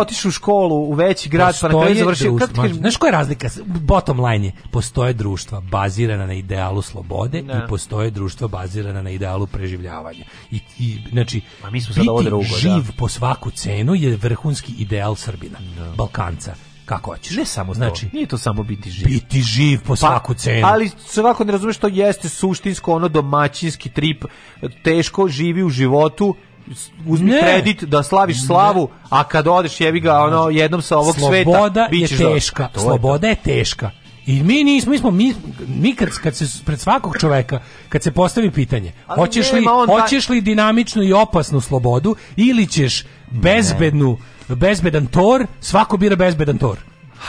otišao u školu u veći grad pa na kraju završio Znaš koja je razlika? Bottom line je postoje društva bazirana na idealu slobode da. i postoje društva bazirana na idealu preživljavanja. I, i znači, pa mi smo sad biti drugo, da. živ da. po svaku cenu je vrhunski ideal Srbina, da. Balkanca kako hoćeš. Ne samo to. znači, nije to samo biti živ. Biti živ po pa, svaku cenu. Ali svako ne razume što jeste suštinsko ono domaćinski trip, teško živi u životu, uzmi ne. kredit da slaviš slavu, ne. a kad odeš jebi ga ono jednom sa ovog Sloboda sveta bićeš je teška. Sloboda je teška. I mi nismo, mi smo, mi, mi kad, kad, se pred svakog čoveka, kad se postavi pitanje, Ali hoćeš li, hoćeš li dinamičnu i opasnu slobodu ili ćeš bezbednu, bezbedan tor, svako bira bezbedan tor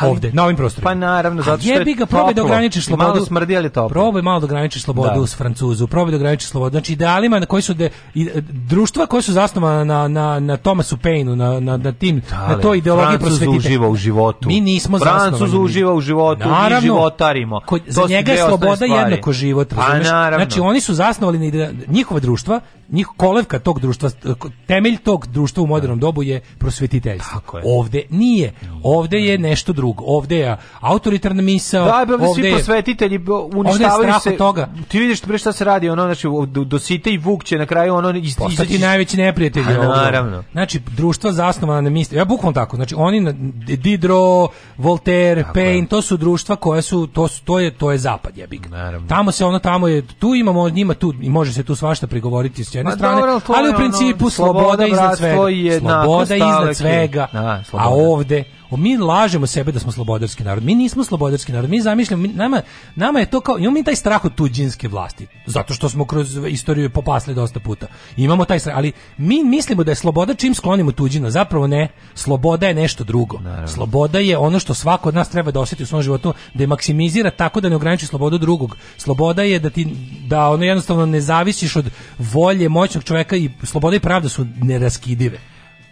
ovde, na ovim prostorima. Pa naravno, zato što je jebi ga, probaj da ograničiš slobodu. Malo smrdi, ali to. Probaj malo da ograničiš slobodu da. s Francuzu, probaj da ograničiš slobodu. Znači, idealima na koji su de, i, e, društva koje su zasnovana na, na, na Thomasu Paineu, na, na, na, tim, Dale, na toj ideologiji prosvetite. Francuz uživa u životu. Mi nismo Francuz uživa u životu, naravno, mi životarimo. Ko, za njega je sloboda jednako život, pa razumiješ? Znači, oni su zasnovali na njihova društva njih kolevka tog društva, temelj tog društva u modernom dobu je prosvetiteljstvo. je. Ovde nije. Ovde je nešto drugo. Ovde je autoritarna misao. Da, pa ovde svi prosvetitelji uništavaju se. toga. Ti vidiš bre šta se radi, ono znači dosite i vuk će na kraju ono iz postati iz... najveći neprijatelji. A, pa, naravno. Znači društva zasnovana na misli. Ja bukvalno tako. Znači oni na Didro, Voltaire, tako Paine, je. to su društva koja su to to je to je zapad, jebik. Naravno. Tamo se ono tamo je tu imamo njima tu i može se tu svašta prigovoriti jedne pa, strane, dobro, ali u principu ono, sloboda, sloboda iznad svega. Sloboda iznad svega, da, a ovde mi lažemo sebe da smo slobodarski narod. Mi nismo slobodarski narod. Mi zamišljamo nama nama je to kao imamo mi taj strah od tuđinske vlasti. Zato što smo kroz istoriju popasli dosta puta. Imamo taj strah, ali mi mislimo da je sloboda čim sklonimo tuđino. Zapravo ne. Sloboda je nešto drugo. Naravno. Sloboda je ono što svako od nas treba da osjeti u svom životu, da je maksimizira tako da ne ograniči slobodu drugog. Sloboda je da ti da ono jednostavno ne zavisiš od volje moćnog čoveka i sloboda i pravda su neraskidive.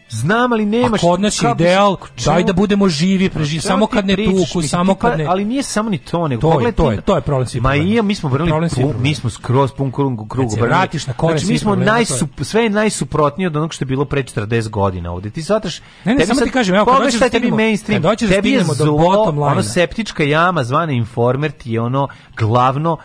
Znam, ali nemaš... A kod nas je ideal, čemu, daj da budemo živi, pa preživi, samo kad ne pričaš, tuku, mislim, samo pa kad ne... Ali nije samo ni to, nego... To je, to je, to je problem Ma problem. i mi smo vrli, mi smo skroz pun krug, krug se znači, vratiš na kore Znači, mi smo problem, sve je najsuprotnije od onog što je bilo pre 40 godina ovdje. Ti shvataš... Ne, ne, samo ti kažem, evo, kad dođeš da stignemo, mainstream, kad dođeš da stignemo do bottom Ono septička jama zvana Informer ti je ono glavno,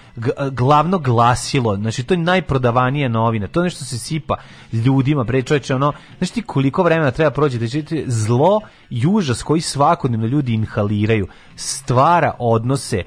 glavno glasilo. Znači, to je najprodavanije novina. To nešto se sipa ljudima, pre čoveče, ono... znači ti koliko vremena treba proći da čitati zlo i užas koji svakodnevno ljudi inhaliraju stvara odnose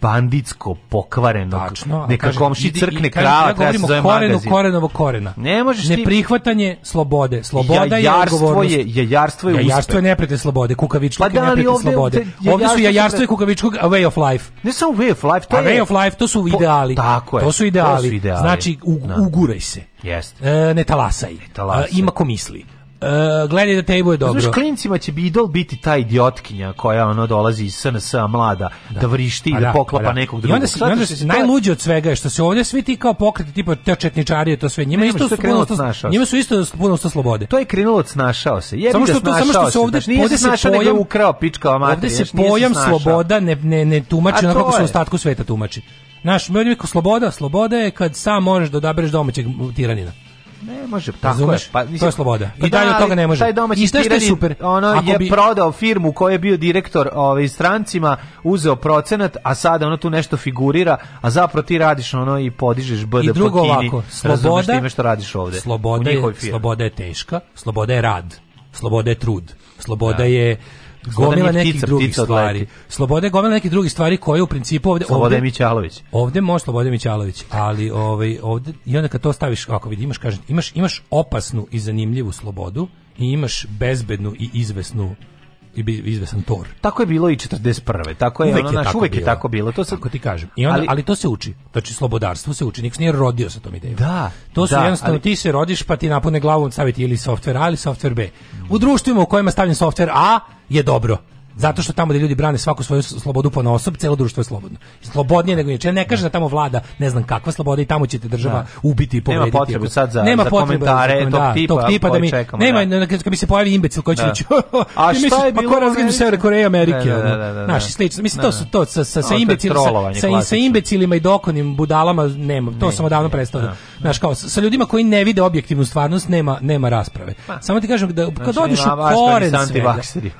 banditsko pokvareno tačno neka komši crkne krava treba se zove korenu, magazin korenovo korena ne možeš ne prihvatanje slobode sloboda ja, je odgovornost je jajarstvo je jajarstvo je neprete slobode kukavičluk pa da, je neprete slobode te, ovdje su jajarstvo i kukavičluk a way of life ne samo way of life to a je way of life to su ideali po, tako je, to su ideali, to su ideali. znači u, da. uguraj se Jest. E, ne talasaj, ne talasaj. E, ima ko misli Uh, gledaj da table je dobro. Znaš, klincima će bi idol biti ta idiotkinja koja ono dolazi iz SNS mlada, da, da vrišti, pa i da, da, poklapa pa da. nekog drugog. I onda, se, onda se, najluđe od svega je što se ovdje svi ti kao pokreti, tipa te četničarije, to sve, njima, ne, isto, puno, snašao njima su isto puno sto slobode. To je krenulo od snašao se. Jebi samo što, da samo što se ovdje, znači, ovdje se snašao, pojam, nego ukrao pička mater, Ovdje se pojam sloboda ne, ne, ne tumači onako kako se u ostatku sveta tumači. Naš, mnogo sloboda, sloboda je kad sam možeš da odabereš domaćeg tiranina. Ne može, tako Zumeš, je. Pa, mislim, to je sloboda. Pa I dalje od toga ne može. Taj domaći I je super? Ono je bi... prodao firmu koja je bio direktor ovaj, strancima, uzeo procenat, a sada ono tu nešto figurira, a zapravo ti radiš ono i podižeš BD I drugo po Kini. Ovako, sloboda, što radiš ovde. Sloboda je, sloboda je teška, sloboda je rad, sloboda je trud, sloboda da. je gomila nekih ptica, drugih ptica stvari. Sloboda je gomila nekih drugih stvari koje u principu ovde Sloboda ovde, Mićalović. Ovde može Sloboda Mićalović, ali ovaj ovde i onda kad to staviš ako vidi imaš kažem, imaš imaš opasnu i zanimljivu slobodu i imaš bezbednu i izvesnu i bi izvesan tor. Tako je bilo i 41. Tako je, uvek ono, naš, uvek bilo. je tako bilo. To se tako ti kažem. I onda, ali, ali to se uči. Znači slobodarstvo se uči. Niko nije rodio sa tom idejom. Da. To su da, jednostavno ali, ti se rodiš pa ti napune glavom staviti ili softver A ili softver B. U društvima u kojima stavljen softver A je dobro. Zato što tamo da ljudi brane svaku svoju slobodu po osob, celo društvo je slobodno. Slobodnije nego inače. Ja ne kažem da tamo vlada, ne znam kakva sloboda i tamo ćete država da. ubiti i povrediti. Nema potrebe sad za, nema za potrebe, komentare tog, da, tipa, tog tipa da mi čekamo, nema da. kad mi se pojavi imbecil koji će da. reći *laughs* a *laughs* šta misliš, je bilo pa ko razgađa Severne Koreje Amerike. Da, da, da, da, da, Naši slično. Mislim to su to sa sa sa imbecilima sa, sa imbecilima i dokonim budalama nema. To sam odavno prestao. Znaš kao sa ljudima koji ne vide objektivnu stvarnost nema nema rasprave. Pa. Samo ti kažem da kad znači, odeš u koren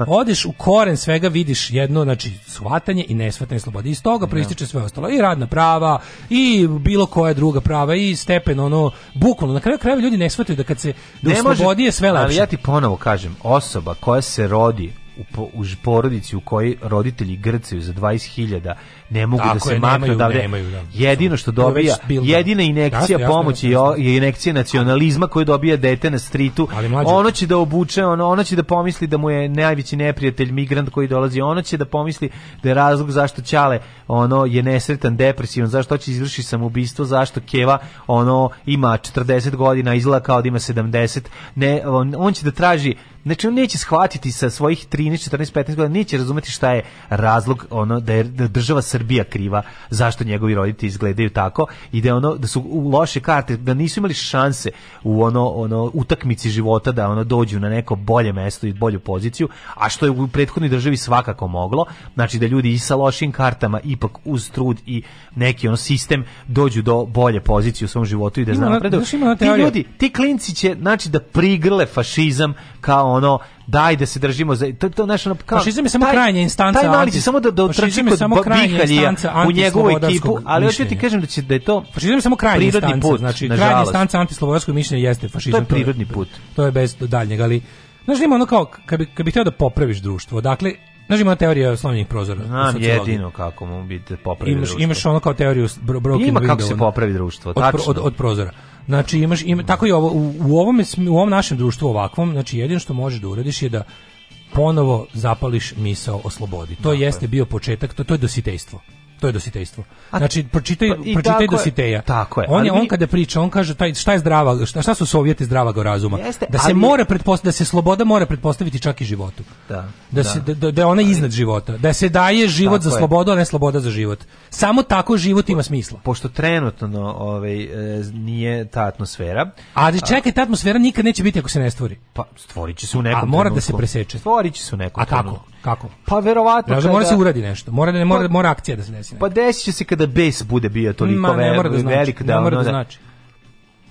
odeš u koren svega vidiš jedno, znači, shvatanje i nesvatanje slobode. Iz toga proističe sve ostalo. I radna prava, i bilo koja druga prava, i stepen, ono, bukvalno. Na kraju krajeva ljudi ne shvataju da kad se, da ne u slobodi može, je sve lepše. Ali ja ti ponovo kažem, osoba koja se rodi u, po, u porodici u kojoj roditelji grcaju za 20.000 ne mogu da se je, maknu odavde. Nemaju, da. Jedino što dobija, jedina injekcija jasno, pomoći jasno, jasno. je injekcija nacionalizma koju dobija dete na stritu. Ono će da obuče, ono, ono će da pomisli da mu je najveći neprijatelj migrant koji dolazi, ono će da pomisli da je razlog zašto Ćale ono, je nesretan, depresivan, zašto će da izvrši samoubistvo, zašto Keva ono, ima 40 godina, izgleda kao da ima 70. Ne, on, on će da traži znači on neće shvatiti sa svojih 13, 14, 15 godina, neće razumeti šta je razlog ono da je da država Srbija kriva zašto njegovi roditelji izgledaju tako i da ono da su u loše karte, da nisu imali šanse u ono ono utakmici života da ono dođu na neko bolje mesto i bolju poziciju, a što je u prethodnoj državi svakako moglo, znači da ljudi i sa lošim kartama ipak uz trud i neki ono sistem dođu do bolje pozicije u svom životu i da napreduju. Ti ljudi, ti klinci će znači da prigrle fašizam kao ono daj da se držimo za to to našo kao fašizam je samo taj, krajnja instanca taj mali samo da da trči kod samo krajnja u njegovu ekipu ali hoću ti kažem da će da je to fašizam je samo krajnja instanca put, znači krajnja instanca antislobodarskog mišljenja jeste fašizam to je prirodni put to je bez daljnjeg ali Znaš, ima ono kao, kad bi, kad bi htio da popraviš društvo, dakle, Znaš ima teorija slomljenih prozora. Znam jedino kako mu biti da popravi imaš, društvo. Imaš ono kao teoriju broken window. Ima kako se popravi društvo, tačno. Od, od, od prozora. Znači imaš ima, tako i ovo u, u ovom u ovom našem društvu ovakvom, znači jedino što možeš da uradiš je da ponovo zapališ misao o slobodi. To dakle. jeste bio početak, to, to je dositejstvo to je dositejstvo. Znači pročitaj pa, pročitaj tako dositeja. Je, tako je. On je, on mi... kada priča, on kaže taj šta je zdrava, šta, šta su sovjeti zdravog razuma? Jeste, da se ali... mora pretpostaviti da se sloboda mora pretpostaviti čak i životu. Da. Da, da. se da, da, da je ona iznad života, da se daje život tako za slobodu, a ne sloboda za život. Samo tako život po, ima smisla. Pošto trenutno ovaj e, nije ta atmosfera. A Ali čekaj, ta atmosfera nikad neće biti ako se ne stvori. Pa stvoriće se u nekom. A mora trenutku. da se preseče. Stvoriće se u nekom. A kako? Kako? Pa verovatno. Ja, kada... mora se uradi nešto. Mora da ne mora, pa- mora akcija da se desi. Neka. Pa desiće se kada bes bude bio toliko Ma, ne mora da znači. velik da, ne mora da, da znači.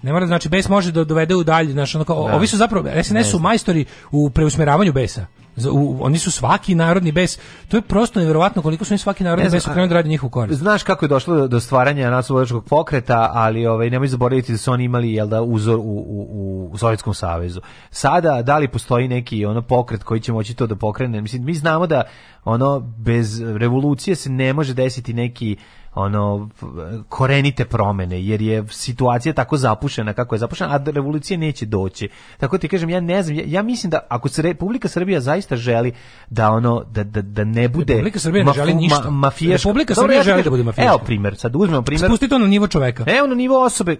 Ne mora da znači bes može da dovede u dalje, znači onako, da. ovi su zapravo SNS su majstori u preusmeravanju besa. U, oni su svaki narodni bes. To je prosto neverovatno koliko su oni svaki narodni bes okrenuli da radi njih u korist. Znaš kako je došlo do stvaranja nacionalnog pokreta, ali ovaj nemoj zaboraviti da su oni imali jel da uzor u, u, u Sovjetskom savezu. Sada da li postoji neki ono pokret koji će moći to da pokrene? Mislim mi znamo da ono bez revolucije se ne može desiti neki ono korenite promene jer je situacija tako zapušena kako je zapušena a revolucije neće doći tako ti kažem ja ne znam ja, ja mislim da ako se Republika Srbija zaista želi da ono da, da, da ne bude Republika Srbija ne želi ništa ma, mafijaška Republika Dobro, Srbija ja želi da bude mafija evo primer sad uzmemo primer spusti to na nivo čoveka evo na nivo osobe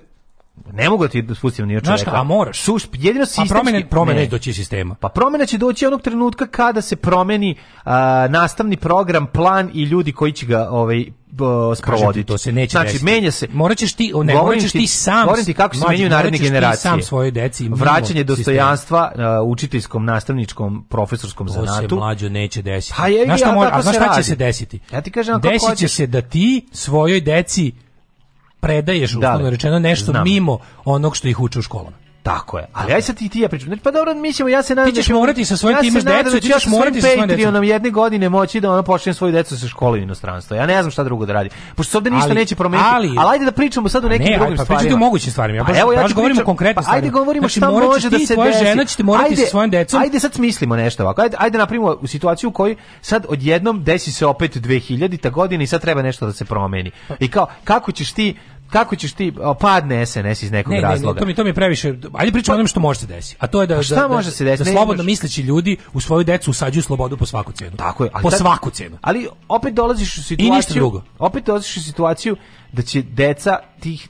ne mogu da ti spustim ni čoveka. a moraš. Suš, jedino sistemski... Pa promene, promene ne. doći sistema. Pa promena će doći onog trenutka kada se promeni uh, nastavni program, plan i ljudi koji će ga ovaj, uh, sprovoditi. Ti, to se neće Znači, desiti. menja se. Moraćeš ti, ne, moraćeš ti, ti sam. Govorim ti kako se mlađi, menjaju naredne generacije. sam svoje deci. Vraćanje dostojanstva uh, učiteljskom, nastavničkom, profesorskom to zanatu. To se mlađo neće desiti. Pa je, znaš šta, ja, mora, a znaš šta će se desiti? Ja ti kažem, Desit će se da ti svojoj deci predaješ, da uslovno rečeno, nešto mimo onog što ih uče u školama. Tako je. Ali aj sad ti ti ja pričam. Znači, pa dobro, mi ćemo, ja se nadam... Ti ćeš da morati sa svojim, ja da ti imaš decu, ti ćeš morati sa svojim decom. jedne godine moći da ona počne svoju decu sa škole u inostranstvo. Ja ne znam šta drugo da radi. Pošto se ovde ništa neće promeniti. Ali, ali ajde da pričamo sad o pa nekim ne, drugim pa, stvarima. Ne, pa o mogućim stvarima. Ja pa baš, evo, ja baš govorimo konkretno stvarima. Pa ajde govorimo znači, šta može da se desi. žena ćete morati sa svojim decom. Ajde sad smislimo nešto ovako. Ajde, ajde da napravimo u situaciju u kojoj sad odjednom desi se opet 2000-ta godina i sad treba nešto da se promeni. I kao, kako ćeš ti kako ćeš ti o, padne SNS iz nekog ne, razloga. Ne, ne, to mi to mi je previše. Ajde pričamo o onom što može se desiti. A to je da, pa da šta da, može se desiti? Da, da slobodno misleći ljudi u svoju decu usađuju slobodu po svaku cenu. Tako je, po tad, svaku cenu. Ali opet dolaziš u situaciju. I ništa drugo. Opet dolaziš u situaciju da će deca tih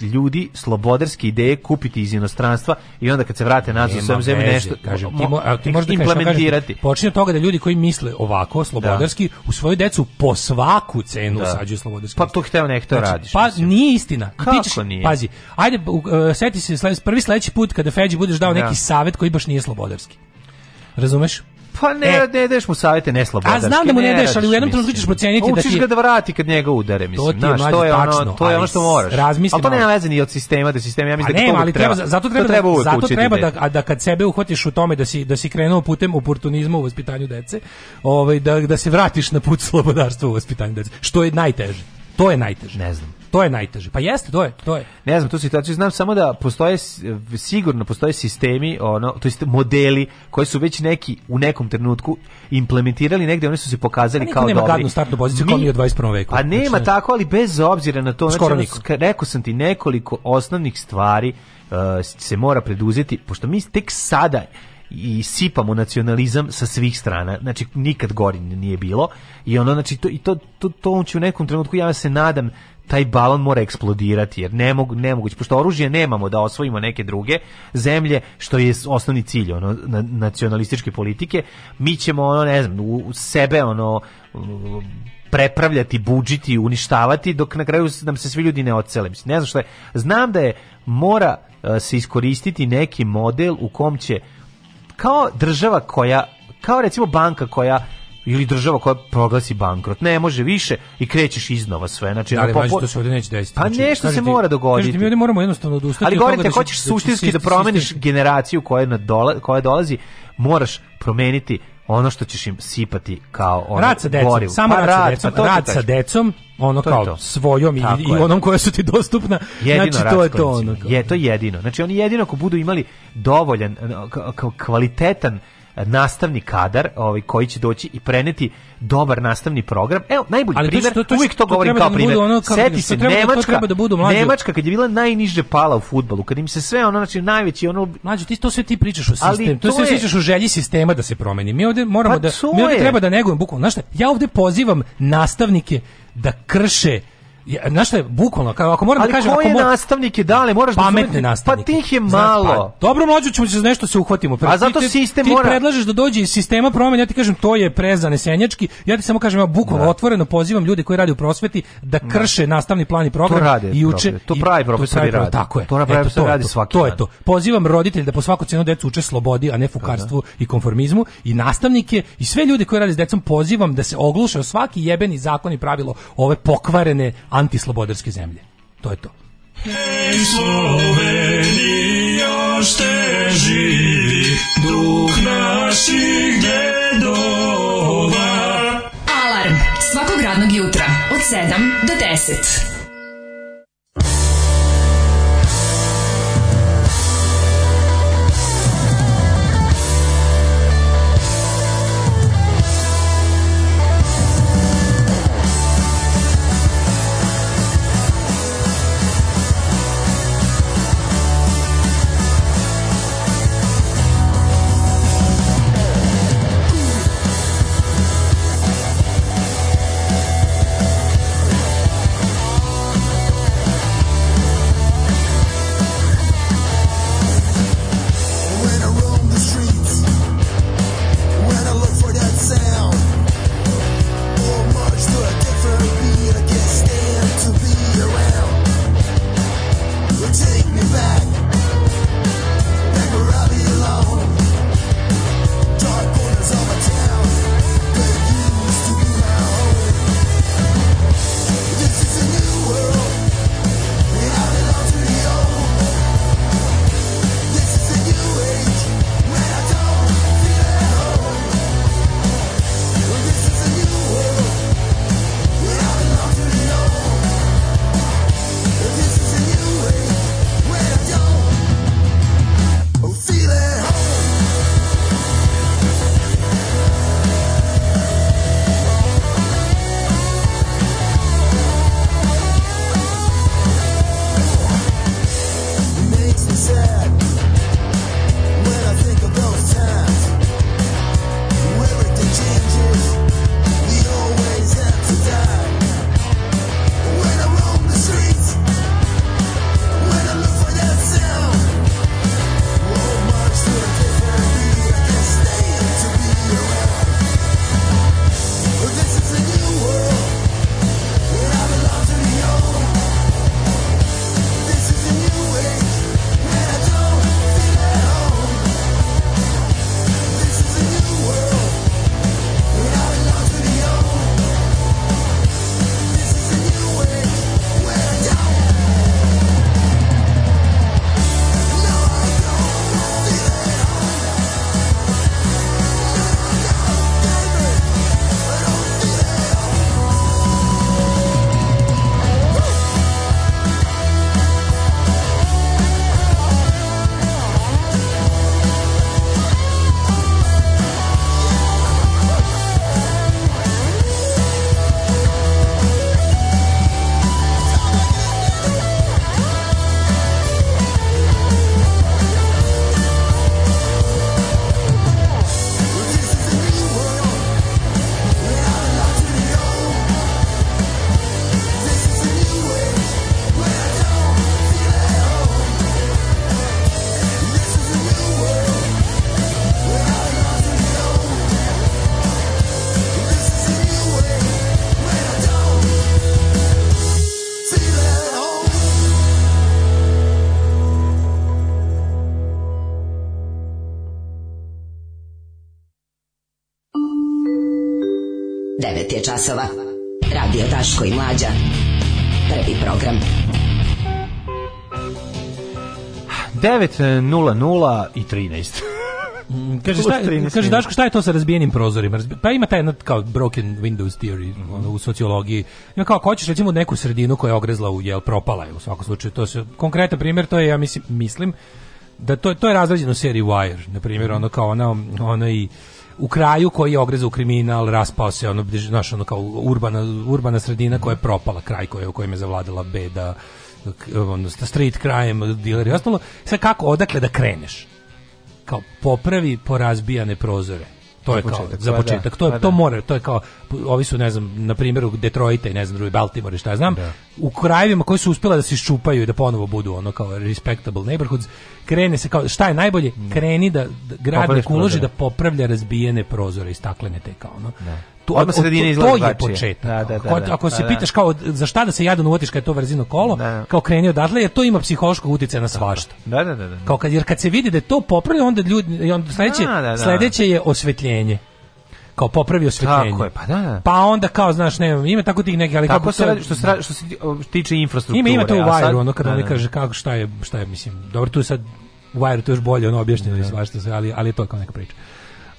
ljudi slobodarske ideje kupiti iz inostranstva i onda kad se vrate nazad u svojom zemlji nešto kažem, ti, mo, a, ti možda implementirati. Kažem, počinje od toga da ljudi koji misle ovako slobodarski da. u svoju decu po svaku cenu da. sađuju slobodarski. Pa to hteo nekto znači, radiš. Pa mislim. nije istina. Kako ćeš, nije? Pazi, ajde uh, seti se sled, prvi sledeći put kada Feđi budeš dao da. neki savet koji baš nije slobodarski. Razumeš? Pa ne, e, ne deš mu savete neslobodarski. A znam da mu ne, ne deš, ali u jednom trenutku ćeš proceniti da ti Učiš ga da vrati kad njega udare, mislim. To ti je, Znaš, to je tačno, to je ono što moraš. Razmisli. Al pa to nema veze ni od sistema da sistem ja mislim pa da nema, ali treba, treba, zato treba, da- treba da, zato treba da, a da kad sebe uhvatiš u tome da si da si krenuo putem oportunizma u vaspitanju dece, ovaj da da se vratiš na put slobodarstva u vaspitanju dece, što je najteže. To je najteže. Ne znam to je najteže. Pa jeste, to je, to je. Ne znam, tu situaciju znam samo da postoje sigurno postoje sistemi, ono, to jest modeli koji su već neki u nekom trenutku implementirali negdje, oni su se pokazali pa kao dobri. Nema gadnu startnu poziciju kao mi u 21. veku. A nema znači, tako, ali bez obzira na to, znači, rekao sam ti nekoliko osnovnih stvari uh, se mora preduzeti, pošto mi tek sada i sipamo nacionalizam sa svih strana. Znači nikad gori nije bilo i ono znači to i to to, to će u nekom trenutku ja se nadam taj balon mora eksplodirati jer ne mogu ne nemoguće pošto oružje nemamo da osvojimo neke druge zemlje što je osnovni cilj ono na, nacionalističke politike mi ćemo ono ne znam u sebe ono prepravljati, budžiti, uništavati dok na kraju nam se svi ljudi ne ocele. Mislim, ne znam što je. Znam da je mora e, se iskoristiti neki model u kom će kao država koja kao recimo banka koja ili država koja proglasi bankrot. Ne može više i krećeš iznova sve. Znači, da, ali no, po... to se ovdje neće desiti. Pa znači, nešto se ti, mora dogoditi. Kažete, mi ovdje moramo jednostavno odustati. Ali govorite, da hoćeš da suštinski da promeniš generaciju koja, na nadola, koja dolazi, moraš promeniti ono što ćeš im sipati kao ono rad sa decom, goriv. samo pa rad, rad sa decom, pa rad sa decom, ono to kao to. svojom i, i onom koja su ti dostupna. Jedino znači to je to ono. Kao. Je to jedino. Znači oni jedino ako budu imali dovoljan kvalitetan nastavni kadar ovaj koji će doći i preneti dobar nastavni program. Evo najbolji Ali primjer, to, to, uvijek to, govorim kao da primjer. Ono, kao, Seti se treba, Nemačka, treba da budu mlađu. Nemačka kad je bila najniže pala u fudbalu, kad im se sve ono znači najveći ono mlađu ti to sve ti pričaš o sistemu. To, to sve pričaš o želji sistema da se promeni. Mi ovdje moramo pa da mi ovdje treba da negujemo bukvalno. Znaš šta? Ja ovdje pozivam nastavnike da krše Ja, znaš šta je, bukvalno, kao, ako moram da ali da kažem... ako koje mo... nastavnike dale, moraš Pametne da... Pametne pa nastavnike. Pa tih je malo. Znaš, pa, dobro, mlađu ćemo se nešto se uhvatimo. Pre, A zato ti, sistem ti, mora... Ti predlažeš da dođe iz sistema promjena, ja ti kažem, to je prezanesenjački. Ja ti samo kažem, ja bukvalno da. otvoreno pozivam ljude koji rade u prosveti da, da. krše da. nastavni plan i program. To rade, i uče, to pravi profesori rade. Tako je. To pravi profesor radi svaki To je to. Pozivam roditelje da po svaku cenu decu uče slobodi, a ne fukarstvu da. i konformizmu. I nastavnike i sve ljude koji rade s decom pozivam da se ogluše svaki jebeni zakon i pravilo ove pokvarene antislobodarske zemlje. To je to. Hej Slovenija, šte živi, duh naših dedova. Alarm svakog radnog jutra od 7 do 10. časova. Radio Daško i Mlađa. Prvi program. 9.00 i 13. Mm, *laughs* kaže šta, kaže Daško šta je to sa razbijenim prozorima? Pa ima taj jedna kao broken windows theory mm -hmm. u sociologiji. Ima kao ako hoćeš recimo neku sredinu koja je ogrezla u jel propala je u svakom slučaju. To se konkretan primjer to je ja mislim mislim da to to je razrađeno u seriji Wire, na primjer, mm -hmm. ono kao ona ona i u kraju koji je ogrezao kriminal, raspao se, ono, znaš, ono kao urbana, urbana sredina koja je propala, kraj koje, u kojem je zavladala beda, ono, street crime, dealer i ostalo. Sve kako, odakle da kreneš? Kao popravi porazbijane prozore to je kao, za da, da, početak. Da, to, je, da. to mora, to je kao, ovi su, ne znam, na primjeru Detroita i ne znam, drugi Baltimore i šta ja znam, da. u krajevima koji su uspjela da se isčupaju i da ponovo budu ono kao respectable neighborhoods, krene se kao, šta je najbolje? Kreni da, da grad uloži da popravlja razbijene prozore i staklene te kao ono. Da to, odmah se od, to, to je početak. Da, da, da, ako, da, ako se da, da. pitaš kao za šta da se jadan uvatiš kad je to vrzino kolo, kao kreni odatle, jer to ima psihološkog utjecaja na svašta. Da, da, da, da, Kao kad, jer kad se vidi da je to popravljeno, onda ljudi, onda sledeće, sledeće je osvetljenje kao popravi osvetljenje. Tako je, pa da. Pa onda kao znaš, ne, ima tako tih nekih, ali kako se radi, što se što se tiče infrastrukture. Ima ima to u Wire, ono kad oni kaže kako šta je, šta je, mislim, dobro tu sad u Wire, to još bolje ono objašnjeno i svašta sve, ali ali to kao neka priča.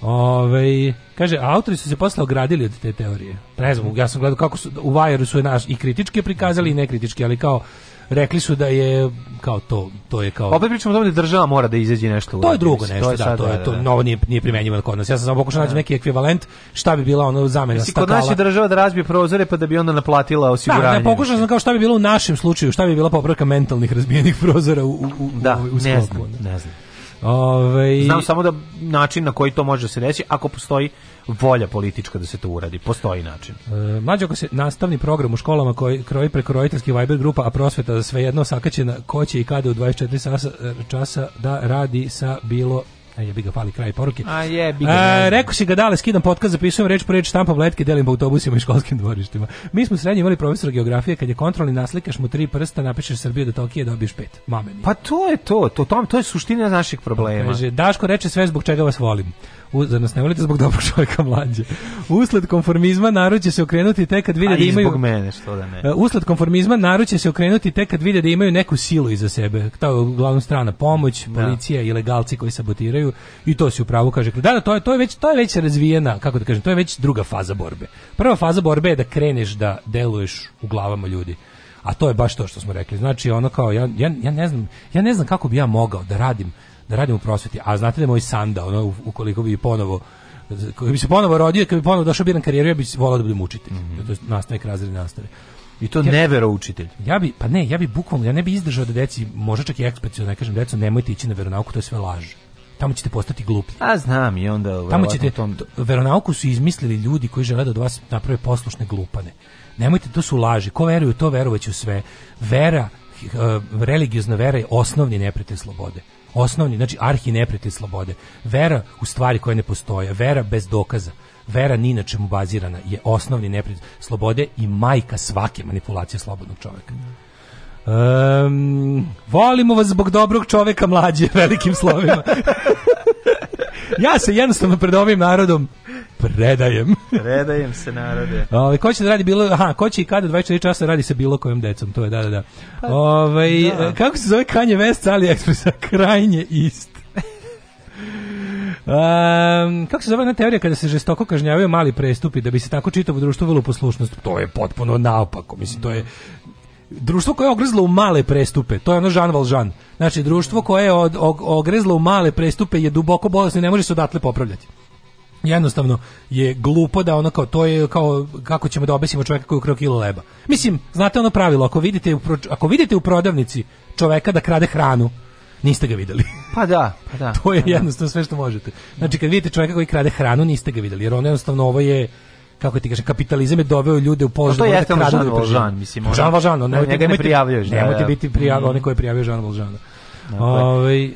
Ove, kaže, autori su se posle ogradili od te teorije. Ne znam, ja sam gledao kako su, u Vajeru su naš i kritički prikazali i mhm. nekritički, ali kao rekli su da je kao to to je kao opet pričamo o tome da država mora da izađe nešto u to je drugo nešto to je da, sad, to je da, to da, da. novo nije nije primenjivo kod nas ja sam samo pokušao naći da. neki ekvivalent šta bi bila ono zamena stakala kod nas je država da razbije prozore pa da bi onda naplatila osiguranje da, ne pokušao sam kao šta bi bilo u našem slučaju šta bi bila popravka mentalnih razbijenih prozora u u u, da, u, u da. ne znam, ne znam Ove... Ovaj, Znam samo da način na koji to može da se reći, ako postoji volja politička da se to uradi, postoji način. E, mlađe ako se nastavni program u školama koji kroji preko roditeljskih Viber grupa, a prosveta za sve svejedno sakaćena ko će i kada u 24 časa, e, časa da radi sa bilo A jebi ga, fali kraj poruke. A jebi ga. A, rekao si ga dale, skidam podkast, zapisujem reč po reč, štampam letke, delim autobusima i školskim dvorištima. Mi smo srednje imali profesora geografije, kad je kontrolni naslikaš mu tri prsta, napišeš Srbiju do Tokije, dobiješ pet. Mame mi. Pa to je to, to, to, to je suština naših problema. Kaže, Daško reče sve zbog čega vas volim. U, zar nas ne volite zbog dobrog čovjeka mlađe? Usled konformizma narod će se okrenuti tek kad vide da imaju... zbog mene, što da ne. E, usled konformizma narod će se okrenuti tek kad vide da imaju neku silu iza sebe. To je uglavnom strana pomoć, da. policija, da. ilegalci koji sabotiraju i to se upravo kaže. Da, da, to je, to je već to je već razvijena, kako da kažem, to je već druga faza borbe. Prva faza borbe je da kreneš da deluješ u glavama ljudi. A to je baš to što smo rekli. Znači ono kao ja, ja, ja ne znam, ja ne znam kako bi ja mogao da radim da radim u prosveti. A znate da moj sanda, ono, ukoliko bi ponovo koji bi se ponovo rodio, kad bi ponovo došao biran karijeru, ja bih volao da budem učitelj. Mm -hmm. To je nastavnik razred nastave. I to ja, nevero učitelj. Ja bi, pa ne, ja bih bukvalno, ja ne bih izdržao da deci, možda čak i eksplicitno da ne kažem, decu, nemojte ići na veronauku, to je sve laž. Tamo ćete postati glupi. A znam i onda... Tamo ćete, tom... veronauku su izmislili ljudi koji žele da od vas naprave poslušne glupane. Nemojte, to su laži. Ko veruje to, verovaće u sve. Vera, eh, religiozna vera je osnovni neprijatelj slobode Osnovni, znači arhi neprijatelj slobode. Vera u stvari koje ne postoje, vera bez dokaza vera ni na čemu bazirana je osnovni neprijed slobode i majka svake manipulacije slobodnog čovjeka. Um, volimo vas zbog dobrog čovjeka mlađe *laughs* velikim slovima. *laughs* ja se jednostavno pred ovim narodom predajem. *laughs* predajem se narode. Ovaj ko će da radi bilo, aha, ko će i kada 24 časa radi sa bilo kojim decom, to je da da da. Ovaj kako se zove Kanje West Ali Expressa krajnje ist. Um, kako se zove na teorija kada se žestoko kažnjavaju mali prestupi da bi se tako čitavo društvo velo poslušnost? To je potpuno naopako. Mislim, to je društvo koje je ogrezlo u male prestupe, to je ono Jean Valjean. Znači, društvo koje je od, og, ogrezlo u male prestupe je duboko bolesno i ne može se odatle popravljati jednostavno je glupo da ono kao to je kao kako ćemo da obesimo čovjeka koji je ukrao kilo leba. Mislim, znate ono pravilo, ako vidite u, ako vidite u prodavnici čovjeka da krade hranu, niste ga videli. *laughs* Pa da, pa da. to je pa da. jednostavno da. sve što možete. Znači kad vidite čovjeka koji krade hranu, niste ga videli, jer on jednostavno ovo je kako ti kaže kapitalizam je doveo ljude u položaj pa da, da kradu. To je Valžan, mislim. Jean Valžan, on ne, njega ne prijavljuješ. Da, nemojte biti prijavljeni, mm. one koje prijavljuje Jean Valžana. Dakle.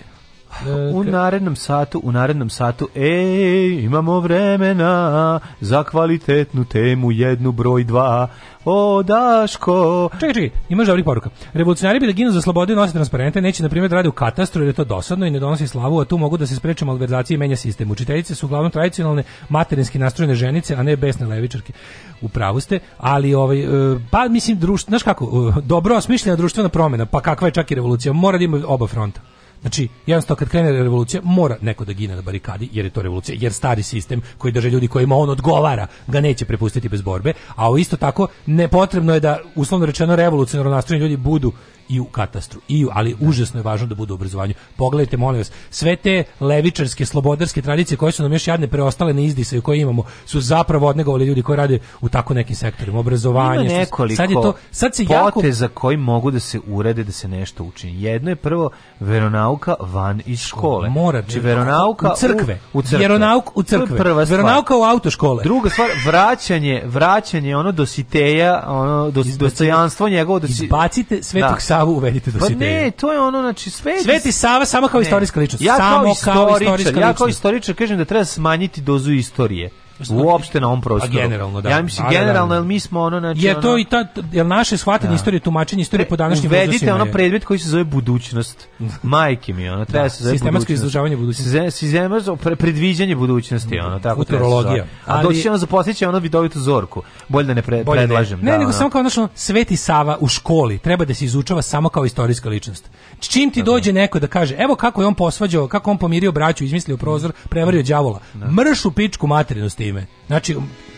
U narednom satu, u narednom satu, ej, imamo vremena za kvalitetnu temu jednu broj dva. O, Daško! Čekaj, čekaj, imaš dobrih poruka. Revolucionari bi da ginu za slobodu i nose transparente, neće, na primjer, da rade u katastru jer je to dosadno i ne donosi slavu, a tu mogu da se spreče malverzacije i menja sistem. Učiteljice su uglavnom tradicionalne materinski nastrojene ženice, a ne besne levičarke. U pravu ste, ali ovaj, e, pa mislim, društ, znaš kako, e, dobro osmišljena društvena promjena, pa kakva je čak i revolucija, mora da ima oba fronta. Znači, jednostavno kad krene revolucija, mora neko da gine na barikadi, jer je to revolucija, jer stari sistem koji drže ljudi kojima on odgovara, ga neće prepustiti bez borbe, a isto tako nepotrebno je da, uslovno rečeno, revolucionarno nastrojeni ljudi budu i u katastru. I, u, ali užasno je važno da bude u obrazovanju. Pogledajte, molim vas, sve te levičarske, slobodarske tradicije koje su nam još jadne preostale na izdisaju koje imamo, su zapravo odnegovali ljudi koji rade u tako nekim sektorima. Obrazovanje, Ima nekoliko sad je to, sad se poteza jako... koji mogu da se urede da se nešto učini. Jedno je prvo veronauka van iz škole. Mora, znači veronauka u crkve. U, u crkve. Vjeronauk u crkve. Prva stvar. Veronauka u autoškole. Druga stvar, vraćanje, vraćanje ono dositeja, ono dos, dostojanstvo njegovo dosi... Da Izbacite Svetog da. Savu uvedite do da pa ne, to je ono, znači, Sveti, Sveti Sava samo kao ne. istorijska ličnost. Ja kao, samo istoričar, kao istoričar, ja kao istoričar kažem da treba smanjiti dozu istorije uopšte na ovom pa prostoru. A generalno, da. Ja mislim da, da, da. generalno, jer mi smo ono znači Je to i ta jel naše shvatanje da. istorije, tumačenje istorije e, po današnjim uzrastima. Uvedite ono predmet koji se zove budućnost. Majke mi, ono treba se zove sistematsko izdržavanje budućnosti. Sistematsko predviđanje budućnosti, ono tako futurologija. A doći ono zaposliće ono vidovitu zorku. Bolje da ne predlažem. Ne, nego samo kao našo Sveti Sava u školi treba da se izučava samo kao istorijska ličnost. Čim ti dođe neko da kaže, evo kako je on posvađao, kako on pomirio braću, izmislio prozor, prevario đavola. Mršu pičku materinu ste ime. Znači,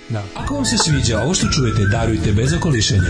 da. Ako vam se sviđa ovo što čujete, darujte bez okolišenja.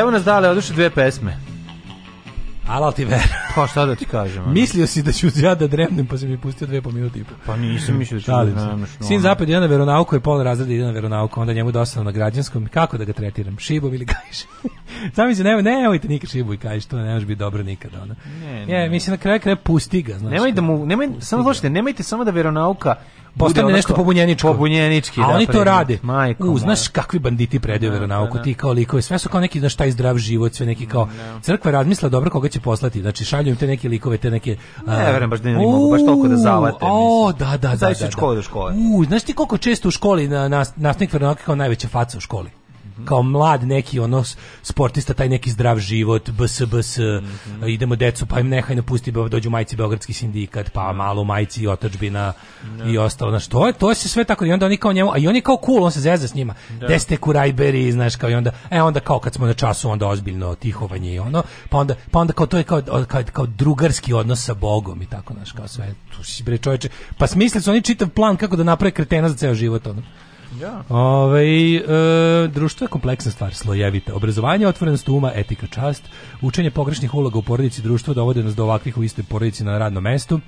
Evo nas dale, oduše dve pesme. Alal ti ver. Pa šta da ti kažem? Mislio si da ću ja da dremnem, pa si mi pustio dve po minuti. Pa nisam mislio da ću da dremneš. Sin zapad ide na veronauku, je pol razreda ide na veronauku, onda njemu dosta na građanskom. Kako da ga tretiram? Šibov ili kajš? Sami se, nemoj, nemojte nikad šibu i kajš, to ne može biti dobro nikada. Ono. Ne, ne. Je, mislim, na kraju kraja pusti ga. Znači, nemoj da mu, nemoj, samo slušajte, nemojte samo da veronauka postane nešto pobunjeničko. Pobunjenički, A da, oni to rade. Majko, U, znaš kakvi banditi predaju da, da, veronauku, da. ti kao likove, sve su kao neki, znaš, taj zdrav život, sve neki kao, crkva razmisla dobro koga će poslati, znači šalju im te neke likove, te neke... Ne, verujem, baš da ne mogu, baš toliko da zavate. O, da, da, da. od škole U, Znaš ti koliko često u školi na, na, nastavnik veronauke kao najveća faca u školi kao mlad neki ono sportista taj neki zdrav život BSBS mm -hmm. idemo decu pa im nehaj napusti pa dođu majci beogradski sindikat pa da. malo majci i otačbina da. i ostalo znači to je to se sve tako i onda oni kao njemu a i oni kao cool on se zeza s njima da. deste kurajberi znaš kao i onda e onda kao kad smo na času onda ozbiljno tihovanje i ono pa onda pa onda kao to je kao kao, kao drugarski odnos sa bogom i tako znaš kao sve tu si bre čoveče pa smislili su oni čitav plan kako da naprave kretena za ceo život ono Ja. Da. Ove, e, društvo je kompleksna stvar, slojevite. Obrazovanje, otvorenost uma, etika, čast, učenje pogrešnih uloga u porodici društva dovode nas do ovakvih u istoj porodici na radnom mestu,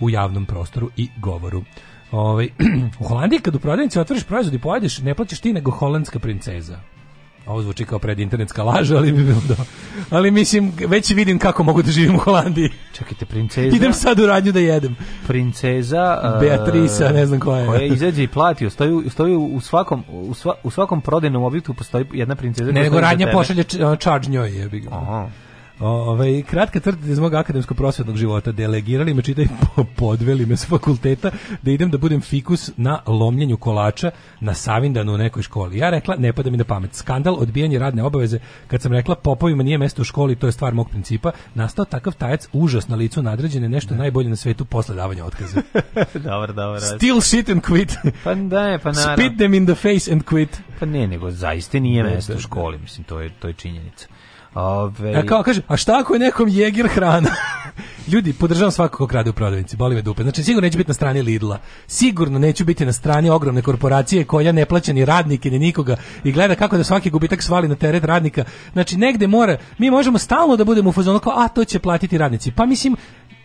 u javnom prostoru i govoru. Ove, *clears throat* u Holandiji kad u prodavnici otvoriš proizvod i pojedeš, ne plaćaš ti nego holandska princeza. Ovo zvuči kao pred internetska laža, ali bi bilo da... Ali mislim, već vidim kako mogu da živim u Holandiji. Čekajte, princeza... Idem sad u radnju da jedem. Princeza... E, Beatrisa, ne znam koja je. Koja izađe i plati, stoji, stoji u svakom, u, sva, u svakom prodajnom objektu postoji jedna princeza... nego radnja pošalje charge njoj. Je. Aha. Ove, ovaj, kratka tvrda iz mog akademskog prosvetnog života. Delegirali me, čitaj, *laughs* podveli me s fakulteta da idem da budem fikus na lomljenju kolača na Savindanu u nekoj školi. Ja rekla, ne pada mi na pamet. Skandal, odbijanje radne obaveze. Kad sam rekla, popovima nije mesto u školi, to je stvar mog principa, nastao takav tajac užas na licu nadređene, nešto ne. Da. najbolje na svetu posle davanja otkaza. dobar, *laughs* dobar. Still shit and quit. pa da, pa *laughs* naravno. Spit them in the face and quit. Pa ne, nego zaista nije mesto u da, da. školi, mislim, to je, to je činjenica. Ove... A e, kao kaže, a šta ako je nekom jegir hrana? *laughs* Ljudi, podržavam svakog ko krade u prodavnici, boli me dupe. Znači, sigurno neću biti na strani Lidla. Sigurno neću biti na strani ogromne korporacije koja ne plaća ni radnike, ni nikoga i gleda kako da svaki gubitak svali na teret radnika. Znači, negde mora, mi možemo stalno da budemo u fazonu kao, a to će platiti radnici. Pa mislim,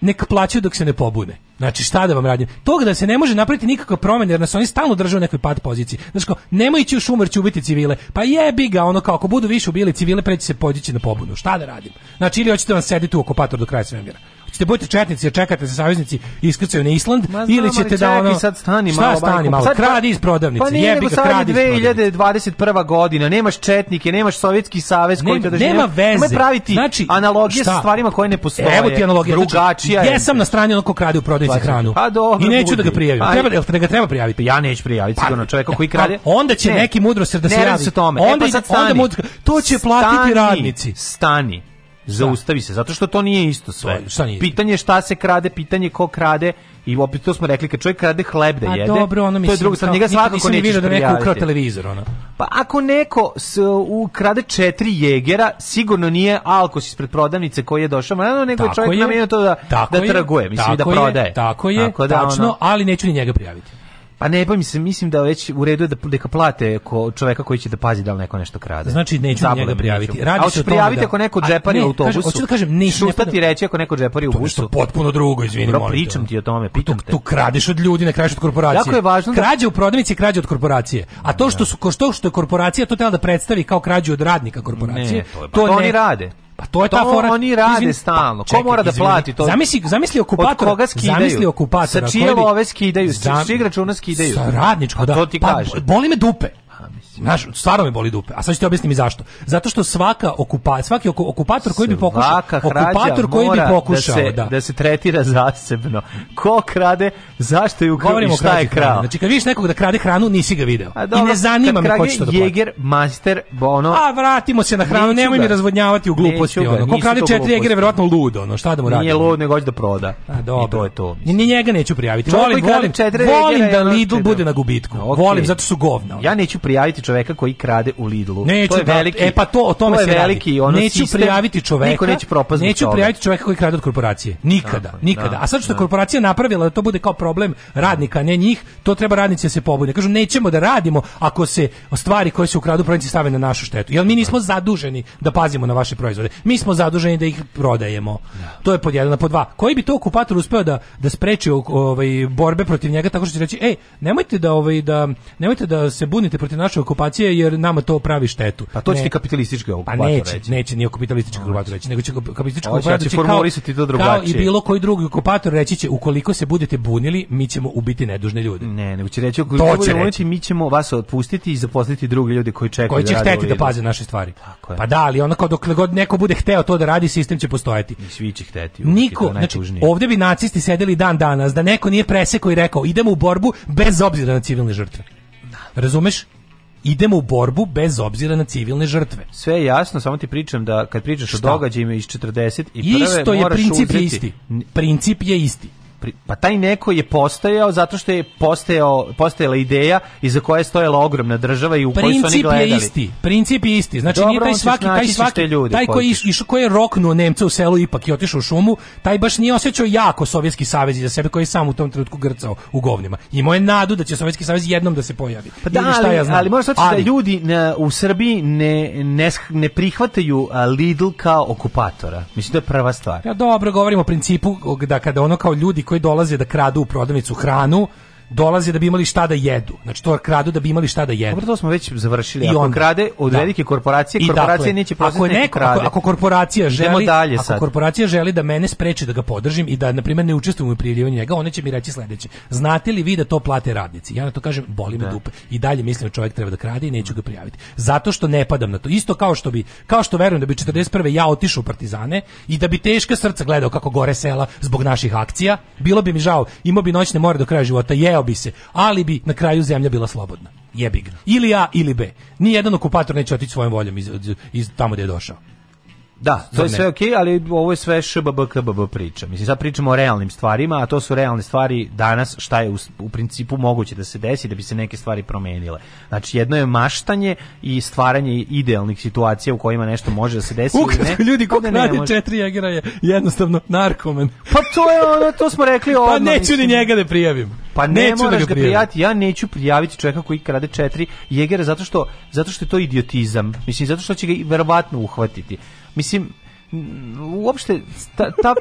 nek plaćaju dok se ne pobune. Znači šta da vam radim? Tog da se ne može napraviti nikakva promjena jer nas oni stalno drže u nekoj pad poziciji. Znači kao, nemoj ići u šumar će ubiti civile. Pa jebi ga, ono kao ako budu više ubili civile preći se pođići na pobunu. Šta da radim? Znači ili hoćete da vam sediti u okupator do kraja svemira ćete budete četnici, čekate se da saveznici iskrcaju na Island Ma, znam, ili ćete da ono sad stani šta malo, stani malo, pa sad, kradi iz pa prodavnice. Pa nije, nego sad 2021. godina, nemaš četnike, nemaš Sovjetski savez koji te drži. Nema veze. praviti znači, analogije sa stvarima koje ne postoje. Evo ti analogija. Znači, Drugačija. je jesam na strani onako krade u prodavnici hranu. Pa dobro. I neću da ga prijavim. Treba, jel te da ga treba prijaviti? Ja neću prijaviti pa, sigurno čovjeka koji krade. Onda će neki mudrost da se javi. E, onda onda mudro to će platiti radnici. Stani. Zaustavi se, zato što to nije isto sve. Pa, šta nije? Pitanje šta se krade, pitanje ko krade, i opet to smo rekli kad čovjek krade hleb da A jede. dobro, ono mislim, to je drugo, sad njega svakako nećeš vidio da neko ukrao televizor ona. Pa ako neko s, ukrade četiri jegera, sigurno nije Alkos ispred prodavnice koji je došao, no, nego tako je čovjek namenio to da da traguje, mislim da prodaje. tako je, tako da, tačno, ono, ali neću ni njega prijaviti. Pa ne, pa mislim, mislim da već u redu je da neka da plate ko čoveka koji će da pazi da li neko nešto krade. Znači neću Zabole, njega prijaviti. Radi se o tome prijaviti da... ako neko džepari u autobusu. hoću da kažem, ne, šusta ti reći ako neko džepari u busu. To je potpuno drugo, izvini, molim te. pričam ti o tome, pitam te. Tu, tu kradeš od ljudi, ne kradeš od korporacije. Jako je važno da... krađe u prodavnici, krađa od korporacije. A to da. što su ko što što je korporacija to treba da predstavi kao krađu od radnika korporacije. Ne, to, je, pa, to, to ne, oni rade. Pa to je to ta fora. oni rade izvin, stalno. Ko pa čekaj, mora da izvin, plati to? Zamisli, zamisli okupator. Od koga skidaju? Zamisli okupator. Sa čije ove skidaju? Sa čijeg računa skidaju? Sa radničko, da. To ti pa, kaže. Boli me dupe mislim. Znaš, stvarno me boli dupe. A sad ću ti objasniti i zašto. Zato što svaka okupa, svaki okupator koji bi pokušao, okupator koji bi da pokušao, da se, da. da se tretira zasebno. Ko krade, zašto je ukrao i šta je krao? Znači kad vidiš nekog da krade hranu, nisi ga video. A, I ne zanima me ko će to da Jeger, master, bono. A vratimo se na hranu, nemoj mi razvodnjavati u gluposti ga, ono. Ko krade četiri jegere, verovatno ludo, ono, šta da mu radimo? Nije lud, nego hoće da proda. A dobro. I to je to. Ni njega neću prijaviti. Volim, volim, volim da Lidl bude na gubitku. Volim zato su govna. Ja neću prijaviti čoveka koji krade u Lidlu. Neću, to je da- veliki, e pa to o tome to se veliki, ono neću sistem, prijaviti čoveka. Niko neće propasti. Neću prijaviti čoveka koji krade od korporacije. Nikada, da, nikada. Da, a sad što je da. korporacija napravila da to bude kao problem radnika, ne njih, to treba radnici da se pobune. Kažu nećemo da radimo ako se stvari koje se ukradu proizvodi stave na našu štetu. Jer mi nismo zaduženi da pazimo na vaše proizvode. Mi smo zaduženi da ih prodajemo. Da. To je pod jedan, na pod dva. Koji bi to okupator uspeo da da spreči ovaj borbe protiv njega tako što će reći ej, nemojte da ovaj da nemojte da se bunite protiv našeg okupacije jer nama to pravi štetu. Pa to će ne, ti kapitalistički pa okupator reći. Pa neće, neće ni kapitalistički okupator reći, nego će kapitalistički okupator će kao, to drugačije. Kao i bilo koji drugi okupator reći će ukoliko se budete bunili, mi ćemo ubiti nedužne ljude. Ne, nego će reći ukoliko će reći. mi ćemo vas otpustiti i zaposliti druge ljude koji čekaju. Koji da će da hteti da paze naše stvari. Tako je. Pa da, ali onako dokle god neko bude hteo to da radi, sistem će postojati. I svi će hteti. Niko, znači, ovde bi nacisti sedeli dan danas da neko nije presekao i rekao idemo u borbu bez obzira na civilne žrtve. Da. Razumeš? idemo u borbu bez obzira na civilne žrtve. Sve je jasno, samo ti pričam da kad pričaš Šta? o događajima iz 40 i prve Isto je princip je isti. Princip je isti pa taj neko je postojao zato što je postojao postojala ideja iza koje je stojala ogromna država i u kojoj su oni gledali. Princip isti, princip je isti. Znači Dobro, nije taj svaki, taj svaki, ljudi taj koji iš, iš koji je roknuo Nemca u selu ipak i otišao u šumu, taj baš nije osjećao jako Sovjetski savez za sebe koji je sam u tom trenutku grcao u govnima. Imao je nadu da će Sovjetski savez jednom da se pojavi. Pa da, da, ali, ja ali možda ali, da ljudi na, u Srbiji ne, ne, ne prihvataju Lidl kao okupatora. Mislim da je prva stvar. Ja dobro govorimo o principu da kada ono kao ljudi koji dolaze da kradu u prodavnicu hranu dolaze da bi imali šta da jedu. Znači to kradu da bi imali šta da jedu. Dobro, to smo već završili. I ako onda, krade od da. velike korporacije, I dakle, neće ako, neko, krade. Ako, ako, korporacija želi, dalje ako korporacija želi da mene spreči da ga podržim i da na primjer ne učestvujem u prijavljivanju njega, one će mi reći sledeće. Znate li vi da to plate radnici? Ja na to kažem, boli me da. dupe. I dalje mislim da čovjek treba da krade i neću ga prijaviti. Zato što ne padam na to. Isto kao što bi kao što vjerujem da bi 41. ja otišao u Partizane i da bi teška srca gledao kako gore sela zbog naših akcija, bilo bi mi žao. Imao bi noćne more do kraja života. Je kajao bi se, ali bi na kraju zemlja bila slobodna. Jebi ga. Ili A ili B. Nijedan okupator neće otići svojom voljom iz, iz, iz tamo gde je došao. Da, to je sve okej, okay, ali ovo je sve šbbkbb priča. Mislim sad pričamo o realnim stvarima, a to su realne stvari danas šta je u, u principu moguće da se desi da bi se neke stvari promenile. Znači jedno je maštanje i stvaranje idealnih situacija u kojima nešto može da se desi Ukratko, ne. ljudi ko radi može... četiri jegera je jednostavno narkoman. Pa to je ono, to smo rekli pa odmah. Pa neću mislim. ni njega da prijavim. Pa ne neću moraš da ga, prijavim. prijati, ja neću prijaviti čovjeka koji krade četiri jegera zato što zato što je to idiotizam. Mislim zato što će ga verovatno uhvatiti. Mislim, uopšte, ta, ta,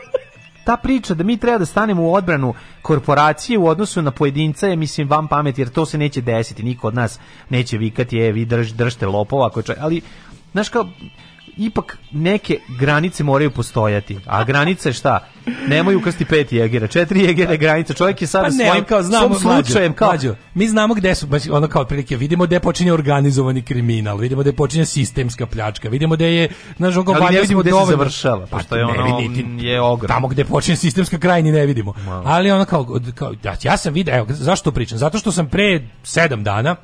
ta priča da mi treba da stanemo u odbranu korporacije u odnosu na pojedinca je mislim vam pamet jer to se neće desiti niko od nas neće vikati je vi drž, držite lopova ako čaj, ali znaš kao ipak neke granice moraju postojati. A granice šta? Nemoj ukrasti pet jegera, četiri jegera granica. Čovjek je sad pa ne, svojim, kao znamo, svom slučajem. Kao... mi znamo gde su, baš, ono kao prilike, vidimo gde počinje organizovani kriminal, vidimo gde počinje sistemska pljačka, vidimo gde je, znaš, ono, Ali ne vidimo gde dovoljno... se završava, pa što je ono, niti, je ogrom. Tamo gde počinje sistemska kraj ne vidimo. Malo. Ali ono kao, kao ja, ja sam vidio, evo, zašto pričam? Zato što sam pre sedam dana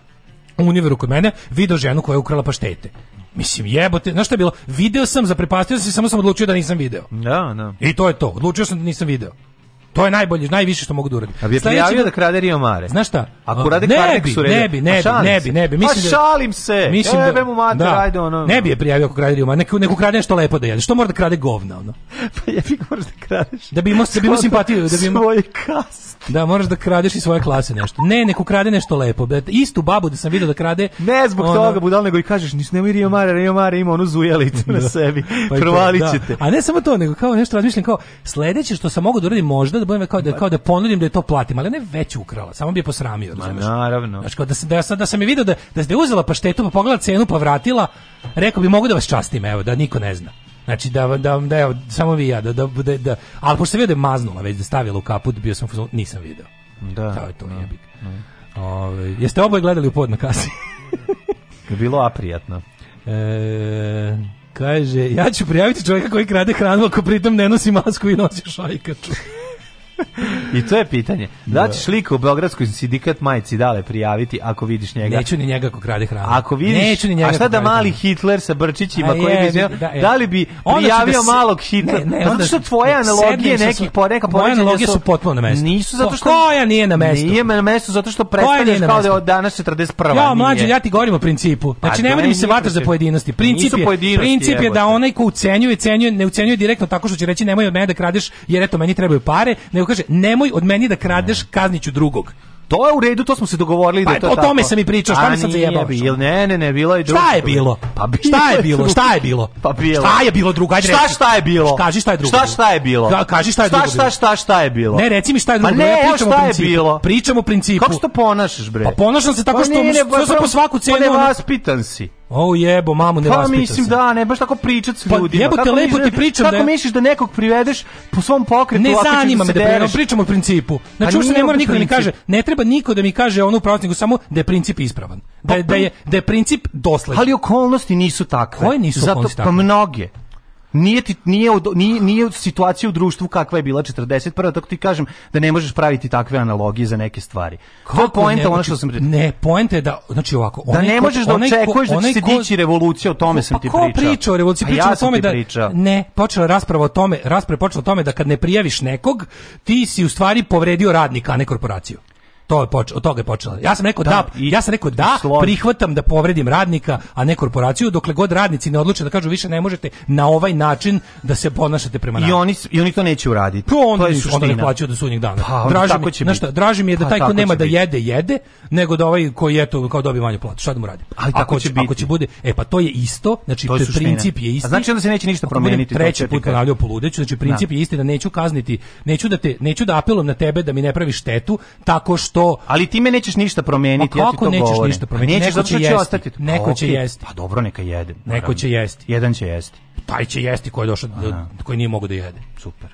u univeru kod mene video ženu koja je ukrala paštete. Mislim jebote, znaš šta je bilo? Video sam, zaprepastio sam se, samo sam odlučio da nisam video. Da, da. I to je to. Odlučio sam da nisam video. To je najbolje, najviše što mogu da uradim. A bi je prijavio da krade Rio Mare? Znaš šta? Ako rade ne bi, ne bi, ne bi, ne bi, ne bi. Mislim da, šalim se! Mislim Jebe da- mu mater, da, ajde ono. Ne bi je prijavio ako krade Rio Mare. Neku, neku krade nešto lepo da jede. Što mora da krade govna, ono? Pa jebi moraš da kradeš. Da bi imao, da bi imao simpatiju. Da bi imao, svoje kas. Da, moraš da kradeš i svoje klase nešto. Ne, neku krade nešto lepo. Istu babu da sam video da krade. Ne zbog ono, toga, budal, nego i kažeš, nis nemoj Rio Mare, Rio Mare ima onu zujelicu na da. sebi. Pa Provalićete. Da. A ne samo to, nego kao nešto razmišljam, kao sledeće što sam mogu da uradim možda da budem kao da, kao da ponudim da je to platim, ali ne već ukrala, samo bi je posramio, razumeš? Ma, naravno. Znači, kao da, sam, da, sam, da sam je vidio da, da je uzela paštetu, pa pogledala cenu, pa vratila, rekao bi mogu da vas častim, evo, da niko ne zna. Znači da da da evo, samo vi ja da da da, da al pošto vidim maznula već da stavila u kaput bio sam nisam video. Da. Da je to da, je da. Ove, jeste oboje gledali u pod na kasi? bilo aprijatno. E, kaže, ja ću prijaviti čovjeka koji krade hranu ako pritom ne nosi masku i nosi šajkaču. *laughs* I to je pitanje. Da ćeš da. lika u Beogradskoj sindikat majici dale prijaviti ako vidiš njega? Neću ni njega ako krade hranu. Ako vidiš, Neću ni njega a šta da mali Hitler sa brčićima koji bi znao, da, e. da, li bi prijavio da se, malog Hitlera? Ne, ne, zato što tvoje analogije nekih po neka Moje analogije su potpuno na mestu. Nisu zato što... Koja nije na mestu? Nije na mestu zato što predstavljaš kao da je od danas 41. Ja, mlađe, ja ti govorim o principu. Pa znači, ne da, mi se vatra za pojedinosti. Princip je, princip je da onaj ko ucenjuje, ne ucenjuje direktno tako što će reći nemoj od mene da kradeš jer eto meni trebaju pare, nego kaže nemoj od meni da kradeš, kazniću drugog. To je u redu, to smo se dogovorili da pa, da je to o tako. O tome sam i pričao, šta mi se zajebao? Bil, ne, ne, ne, bilo pa je drugo. Šta je bilo? Pa bilo. Šta je bilo? Šta je bilo? Pa bilo. Šta je bilo drugo? Ajde šta šta je bilo? Kaži šta je drugo. Šta šta je bilo? Da, kaži šta je drugo. Šta šta šta šta je bilo? Ne, reci mi šta je pa drugo. Pa ne, ja pričamo šta je bilo? Pričamo o principu. Kako se to ponašaš bre? Pa ponašam se tako pa što što sam po svaku cenu. Pa ne vaspitan si. O jebo, mamu, ne pa, vaspitam mislim, se. da, ne, baš tako pričat s pa, ljudima. Jebo te, lepo ti pričam. Kako da... misliš da nekog privedeš po svom pokretu? Ne zanima da me da privedeš. pričam o principu. Pa znači, uopšte ne mora niko da mi kaže, ne treba niko da mi kaže ono u samo da je princip ispravan. Da, je, pa da, je, da je princip dosledan. Ali okolnosti nisu takve. Koje nisu Zato, okolnosti takve? Pa mnoge. Nije, ti, nije, nije, nije situacija u društvu kakva je bila 41. Tako ti kažem da ne možeš praviti takve analogije za neke stvari. Kako to je ono znači, što sam pričao. Ne, poenta je da, znači ovako... Da ne ko, možeš da očekuješ ko, da će se dići revolucija, o tome ko, sam ti pričao. Pa ko priča o revoluciji? Priča ja o tome da... Pričao. Ne, počela rasprava o tome, rasprava počela o tome da kad ne prijaviš nekog, ti si u stvari povredio radnika, a ne korporaciju. To je poč, od toga je počelo. Ja sam rekao da, da i, ja sam rekao da slon. prihvatam da povredim radnika, a ne korporaciju, dokle god radnici ne odluče da kažu više ne možete na ovaj način da se ponašate prema nama. I oni i oni to neće uraditi. Pa on, to je suština. Oni plaćaju do sudnjeg dana. Pa, on, draži, mi, će znaš šta, draži mi je da pa, taj ko nema da jede, jede, nego da ovaj koji eto kao dobije manju platu. Šta da mu radi? Ali tako ako će, biti. ako će bude, e pa to je isto, znači to je princip je isti. A znači onda se neće ništa promeniti. Treći put ponavljao poludeću, znači da. princip je isti da neću kazniti, neću da te neću da apelujem na tebe da mi ne pravi štetu tako što to. Ali ti me nećeš ništa promijeniti, Ma kako ti to nećeš govorim. ništa promijeniti? Nećeš, neko će jesti. Ostati. Neko pa će jesti. Pa dobro, neka jede. Neko će jesti. Jedan će jesti. Taj će jesti koji je došao, koji nije mogao da jede. Super.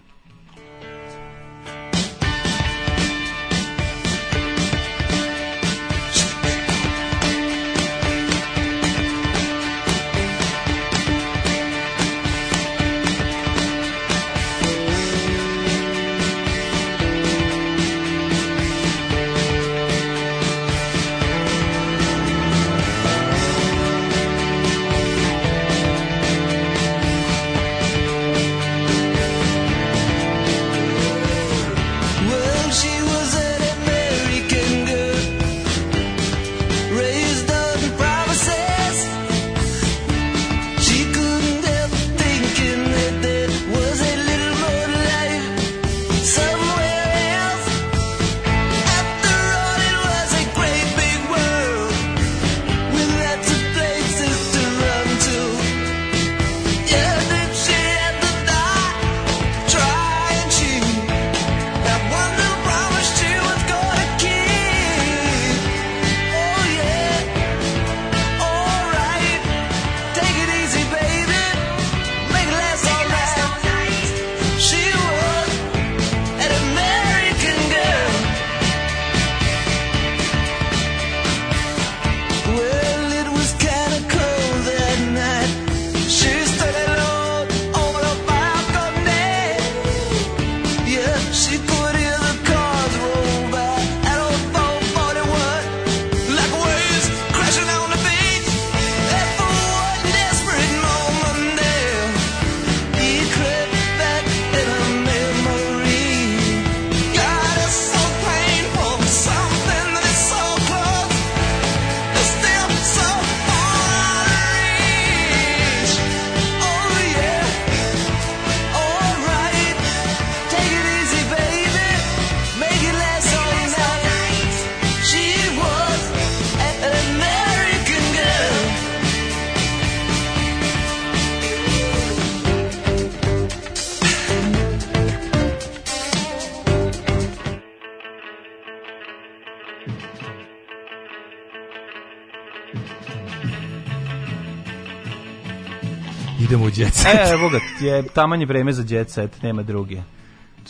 evo ga, je tamanje vreme za jet set, nema druge.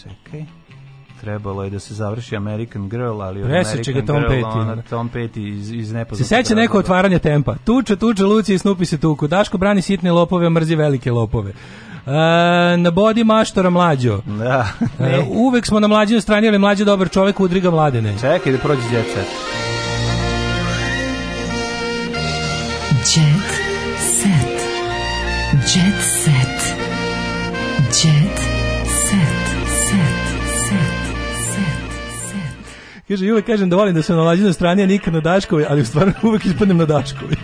Čekaj trebalo je da se završi American Girl, ali od American ga Tom Girl, Petty. ona Tom Petty iz, iz Se seća neko otvaranje tempa. Tuče, tuče, Luci i Snupi se tuku. Daško brani sitne lopove, mrzi velike lopove. E, na bodi maštora mlađo. Da. *laughs* E, uvek smo na mlađoj strani, ali mlađi dobar čovek udriga mladene. Čekaj da prođe djeca. Kaže, uvek kažem da volim da sam na lađinoj strani, a nikad na Daškovi, ali u stvarno uvek ispadnem na Daškovi.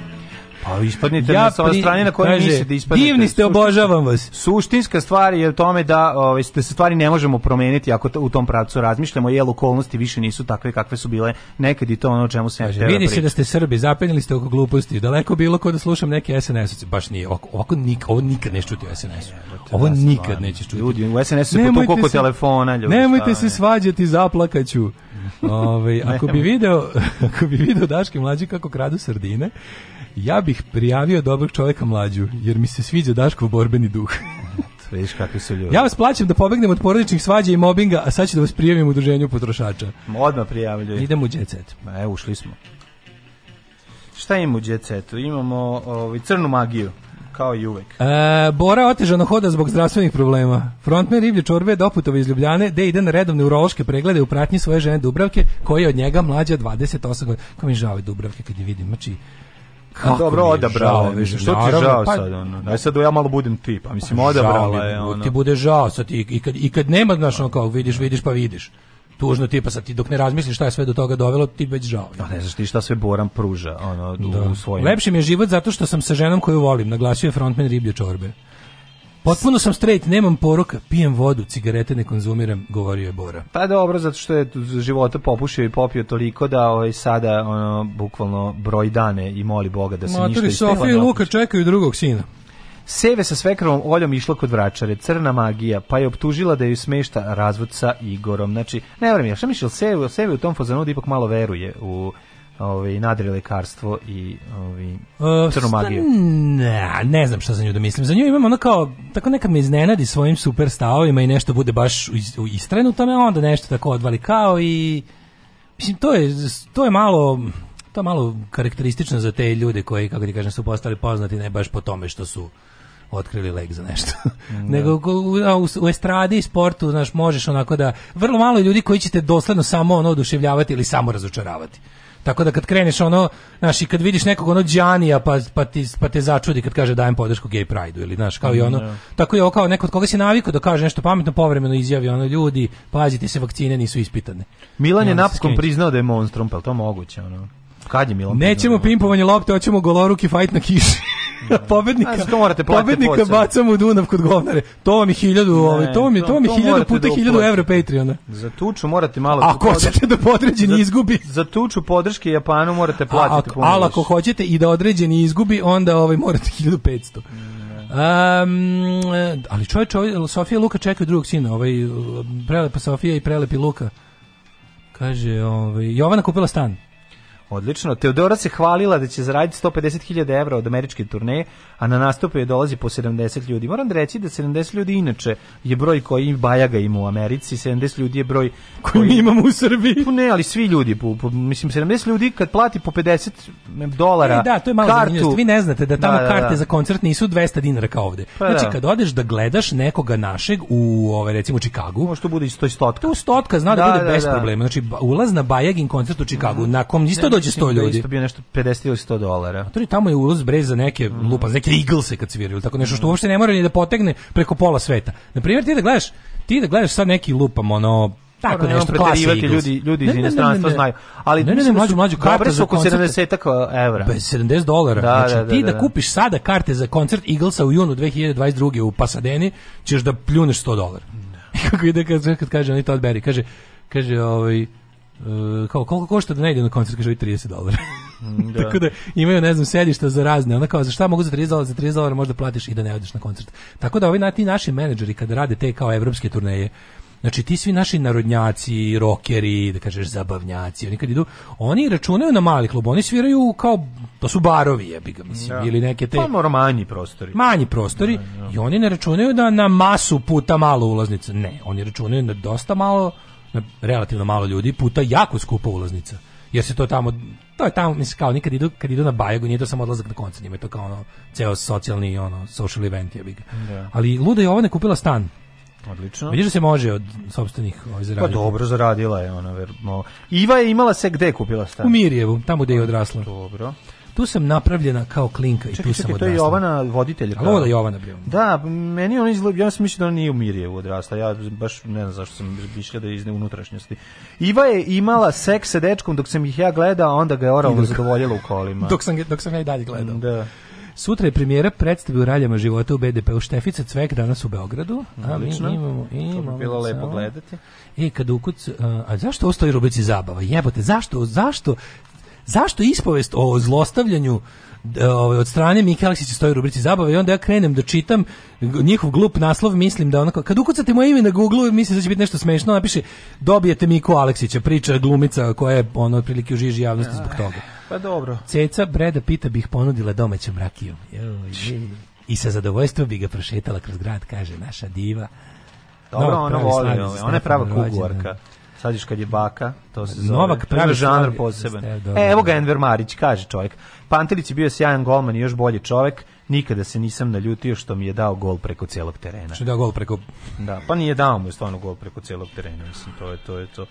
Pa ispadnite ja na sa strane na kojoj mislite da ispadnete. Divni ste, obožavam vas. Suštinska stvar je u tome da ovaj ste stvari ne možemo promeniti ako u tom pravcu razmišljamo, jel okolnosti više nisu takve kakve su bile nekad i to ono o čemu se ja da Vidi se da ste Srbi, zapenili ste oko gluposti. Daleko bilo kod da slušam neke SNS-ovce, baš nije ovako, ovako nik, ovo nikad ne čuti u SNS-u. Ovo da nikad nećeš čuti. Ljudi, u SNS-u pa se potuku oko telefona, ljudi. Nemojte se svađati, zaplakaću. *laughs* Ove, ovaj, ako bi video, *laughs* ako bi video Daške mlađi kako kradu sardine, ja bih prijavio dobrog čovjeka mlađu, jer mi se sviđa Daškov borbeni duh. Vidiš kakvi su ljudi. Ja vas plaćam da pobegnem od porodičnih svađa i mobinga, a sad ću da vas prijavim u udruženju potrošača. Odmah prijavljujem. Idemo u jet set. E, ušli smo. Šta imamo u jet Imamo ovaj, crnu magiju kao i uvek. E, Bora otežano hoda zbog zdravstvenih problema. Frontman riblje čorbe doputova iz Ljubljane, gde ide na redovne urološke preglede u pratnji svoje žene Dubravke, koja je od njega mlađa 28 godina. Kako mi žao Dubravke kad je vidim, Mači, Kako dobro odabrao, što ti je žao pa, sad ono. Aj da. e, sad ja malo budem tip, a mislim pa, odabrala je ono. Ti bude žao sad ti, i kad i kad nema znaš ono kao vidiš, vidiš pa vidiš tužno tipa sad ti dok ne razmisliš šta je sve do toga dovelo ti već žao. Ja da, ne znaš ti šta sve Boran pruža ono da. u svojim. Lepši mi je život zato što sam sa ženom koju volim, naglasio je frontman riblje čorbe. Potpuno sam straight, nemam poroka, pijem vodu, cigarete ne konzumiram, govorio je Bora. Pa dobro, zato što je života popušio i popio toliko da ovaj sada ono, bukvalno broj dane i moli Boga da se Maturi, ništa istela. Sofija i Luka čekaju drugog sina. Seve sa svekrom oljom išla kod vračare, crna magija, pa je optužila da ju smešta razvod sa Igorom. Znači, ne vrem ja, šta mišljel Seve, Seve u tom fazanu da ipak malo veruje u ovaj nadrilekarstvo i ovaj uh, crnu Ne, ne znam šta za nju da mislim. Za nju imam ona kao tako nekad me iznenadi svojim super stavovima i nešto bude baš istrajno u tome, onda nešto tako odvali kao i mislim to je to je malo to je malo karakteristično za te ljude koji kako ti kažem su postali poznati ne baš po tome što su otkrili lek za nešto. Mm, *laughs* Nego u, u, u, estradi i sportu, znaš, možeš onako da vrlo malo ljudi koji će te dosledno samo ono oduševljavati ili samo razočaravati. Tako da kad kreneš ono, znaš, i kad vidiš nekog ono džanija, pa, pa, ti, pa te začudi kad kaže dajem podršku gay pride ili, znaš, kao i ono, yeah. Da. tako je ovo kao neko od koga si navikao da kaže nešto pametno, povremeno izjavi ono, ljudi, pazite se, vakcine nisu ispitane. Milan je napokon priznao da je monstrum, pa to moguće, ono? Kad je Milan Nećemo pimpovanje lopte, hoćemo goloruki fight na kiši. *laughs* pobednika. A, što morate pobednika bacam u Dunav kod govnare. To vam je 1000, ovaj, to mi to, to mi 1000 puta 1000 da € Patreona. Za tuču morate malo. Ako hoćete da podređeni izgubi, za tuču podrške Japanu morate platiti puno. Al ako hoćete i da određeni izgubi, onda ovaj morate 1500. *laughs* Um, ali čovječ, ovaj, Sofija i Luka čekaju drugog sina, ovaj, prelepa Sofija i prelepi Luka. Kaže, ovaj, Jovana kupila stan. Odlično. Teodora se hvalila da će zaraditi 150.000 evra od američke turneje, a na nastupe je dolazi po 70 ljudi. Moram da reći da 70 ljudi inače je broj koji Bajaga ima u Americi, 70 ljudi je broj koji, mi imamo u Srbiji. Pa ne, ali svi ljudi, po, po, mislim 70 ljudi kad plati po 50 dolara e, da, to je malo kartu. Vi ne znate da tamo da, da, da. karte za koncert nisu 200 dinara kao ovde. Pa, znači da. kad odeš da gledaš nekoga našeg u ovaj recimo Čikagu, može to bude isto stotka. To stotka zna da, da bude bez problema. Znači ulaz na Bajagin koncert u Čikagu, mm. na kom isto dođe 100 da ljudi. Isto bio nešto 50 ili 100 dolara. To je tamo je ulaz brez za neke mm. lupa, za neke Eaglese kad sviraju, tako nešto što mm. uopšte ne mora ni da potegne preko pola sveta. Na primjer, ti da gledaš, ti da gledaš sad neki lupam ono tako ne, nešto klasi ljudi ljudi iz inostranstva znaju ali ne ne ne da mlađu mlađu karta za koncert 70 e, evra bez 70 dolara da, znači da, da, ti da, da, da, kupiš sada karte za koncert Eaglesa u junu 2022 u Pasadeni ćeš da pljuneš 100 dolara *laughs* kako ide kad, kad kaže to Odberi kaže kaže ovaj Uh, kao koliko košta da ne ide na koncert, kaže 30 dolara. Mm, *laughs* da. Tako da imaju, ne znam, sedišta za razne. Ona kao, za šta mogu za 30 dolara? Za 30 dolara možda platiš i da ne odeš na koncert. Tako da ovi na, ti naši menadžeri kada rade te kao evropske turneje, Znači ti svi naši narodnjaci, rokeri, da kažeš zabavnjaci, oni kad idu, oni računaju na mali klub, oni sviraju kao to pa su barovi, bi ga, mislim, da. ili neke te pa manji prostori. Manji prostori da, da. i oni ne računaju da na masu puta malo ulaznica, ne, oni računaju na dosta malo relativno malo ljudi, puta jako skupa ulaznica. Jer se to tamo to je tamo mislim kao nikad idu kad idu na Bajagu, nije to samo odlazak na koncert, njima to kao ono ceo socijalni ono social event je big. Da. Ali luda je Jovana kupila stan. Odlično. Vidiš da se može od sopstvenih ovaj Pa dobro zaradila je ona, vermo. Iva je imala se gde kupila stan? U Mirjevu, tamo gde je odrasla. Dobro tu sam napravljena kao klinka i čekaj, tu sam sam odrasla. to je Jovana, voditelj. ovo da Jovana bio. Da, meni on izgleda, ja sam da on nije u Mirjevu odrasla, ja baš ne znam zašto sam mislio da je iz unutrašnjosti. Iva je imala seks sa dečkom dok sam ih ja gledao, onda ga je oralno zadovoljila u kolima. *laughs* dok, sam, dok sam ja i dalje gledao. Da. Sutra je premijera predstave u raljama života u BDP u Štefica Cvek danas u Beogradu. A mi imamo, imamo, to bi bilo lepo gledati. E, kad ukuc, a, a zašto ostaje rubrici zabava? Jebote, zašto, zašto zašto ispovest o zlostavljanju ovaj od strane Mike Aleksić stoji u rubrici zabave i onda ja krenem da čitam njihov glup naslov, mislim da onako kad ukucate moje ime na Googleu, mislim da će biti nešto smešno, napiše dobijete Miko Aleksića, priča glumica koja je ono otprilike u žiži javnosti zbog toga. Pa dobro. Ceca Breda pita bih ponudila domaćom rakijom. I sa zadovoljstvom bi ga prošetala kroz grad, kaže naša diva. Dobro, ona voli, ona je prava kugorka. Sad kad je baka, to se zove. Novak pravi žanr poseban. E, evo ga Enver Marić, kaže čovjek. Pantelić je bio sjajan golman i još bolji čovjek. Nikada se nisam naljutio što mi je dao gol preko celog terena. Što je dao gol preko... Da, pa nije dao mu je stvarno gol preko celog terena. Mislim, to je to. Je to.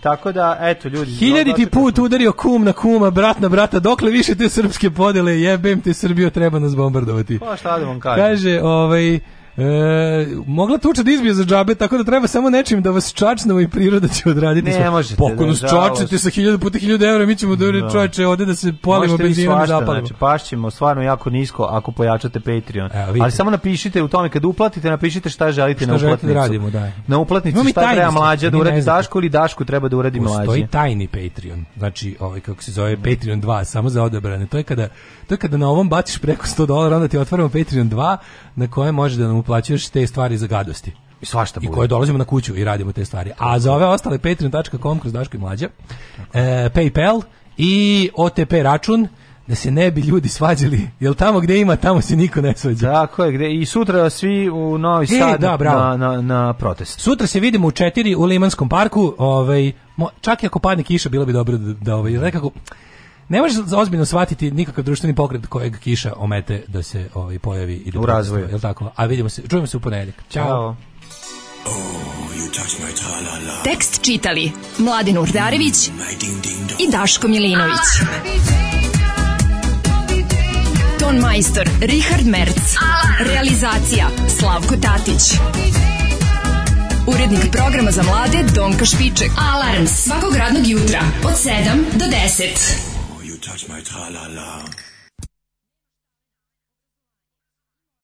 Tako da, eto, ljudi... ti put udario kum na kuma, brat na brata, dokle više te srpske podele, jebem te Srbijo, treba nas bombardovati. Pa šta da vam kažem? Kaže, ovaj... E, mogla tuča da izbije za džabe, tako da treba samo nečim da vas čačnemo i priroda će odraditi. Ne, možete. Pokon da, us čačete sa 1000 puta 1000 evra, mi ćemo da no. Da. čoveče ovde da se polimo benzinom i zapalimo. Znači, pašćemo stvarno jako nisko ako pojačate Patreon. Evo, Ali samo napišite u tome kad uplatite, napišite šta želite šta na da uplatnicu. Da radimo, daj. Na uplatnici šta tajni, treba mlađa da uradi Dašku ili Dašku treba da uradi mlađa. Postoji tajni Patreon. Znači, ovaj kako se zove Patreon 2, samo za odabrane. To je kada to je kada na ovom baciš preko 100 dolara, onda ti otvaramo Patreon 2 na kojem može da nam uplaćuješ te stvari za gadosti. I svašta bude. I koje dolazimo na kuću i radimo te stvari. A za ove ostale patreon.com kroz Daško i Mlađa, e, Paypal i OTP račun, da se ne bi ljudi svađali, jer tamo gde ima, tamo se niko ne svađa. Tako je, gde, i sutra svi u Novi e, Sad da, na, na, na, protest. Sutra se vidimo u četiri u Limanskom parku, ovaj, čak i ako padne kiša, bilo bi dobro da, da ovaj, nekako, ne možeš ozbiljno shvatiti nikakav društveni pokret kojeg kiša omete da se ovaj pojavi i da u razvoju, je tako? A vidimo se, čujemo se u ponedeljak Ćao. Oh, Tekst čitali mladen Urdarević i Daško Milinović. Ah, Ton majstor Richard Merc. Ah, Realizacija Slavko Tatić. Urednik programa za mlade Donka Špiček. Alarms svakog radnog jutra od 7 do 10. Touch la tralala.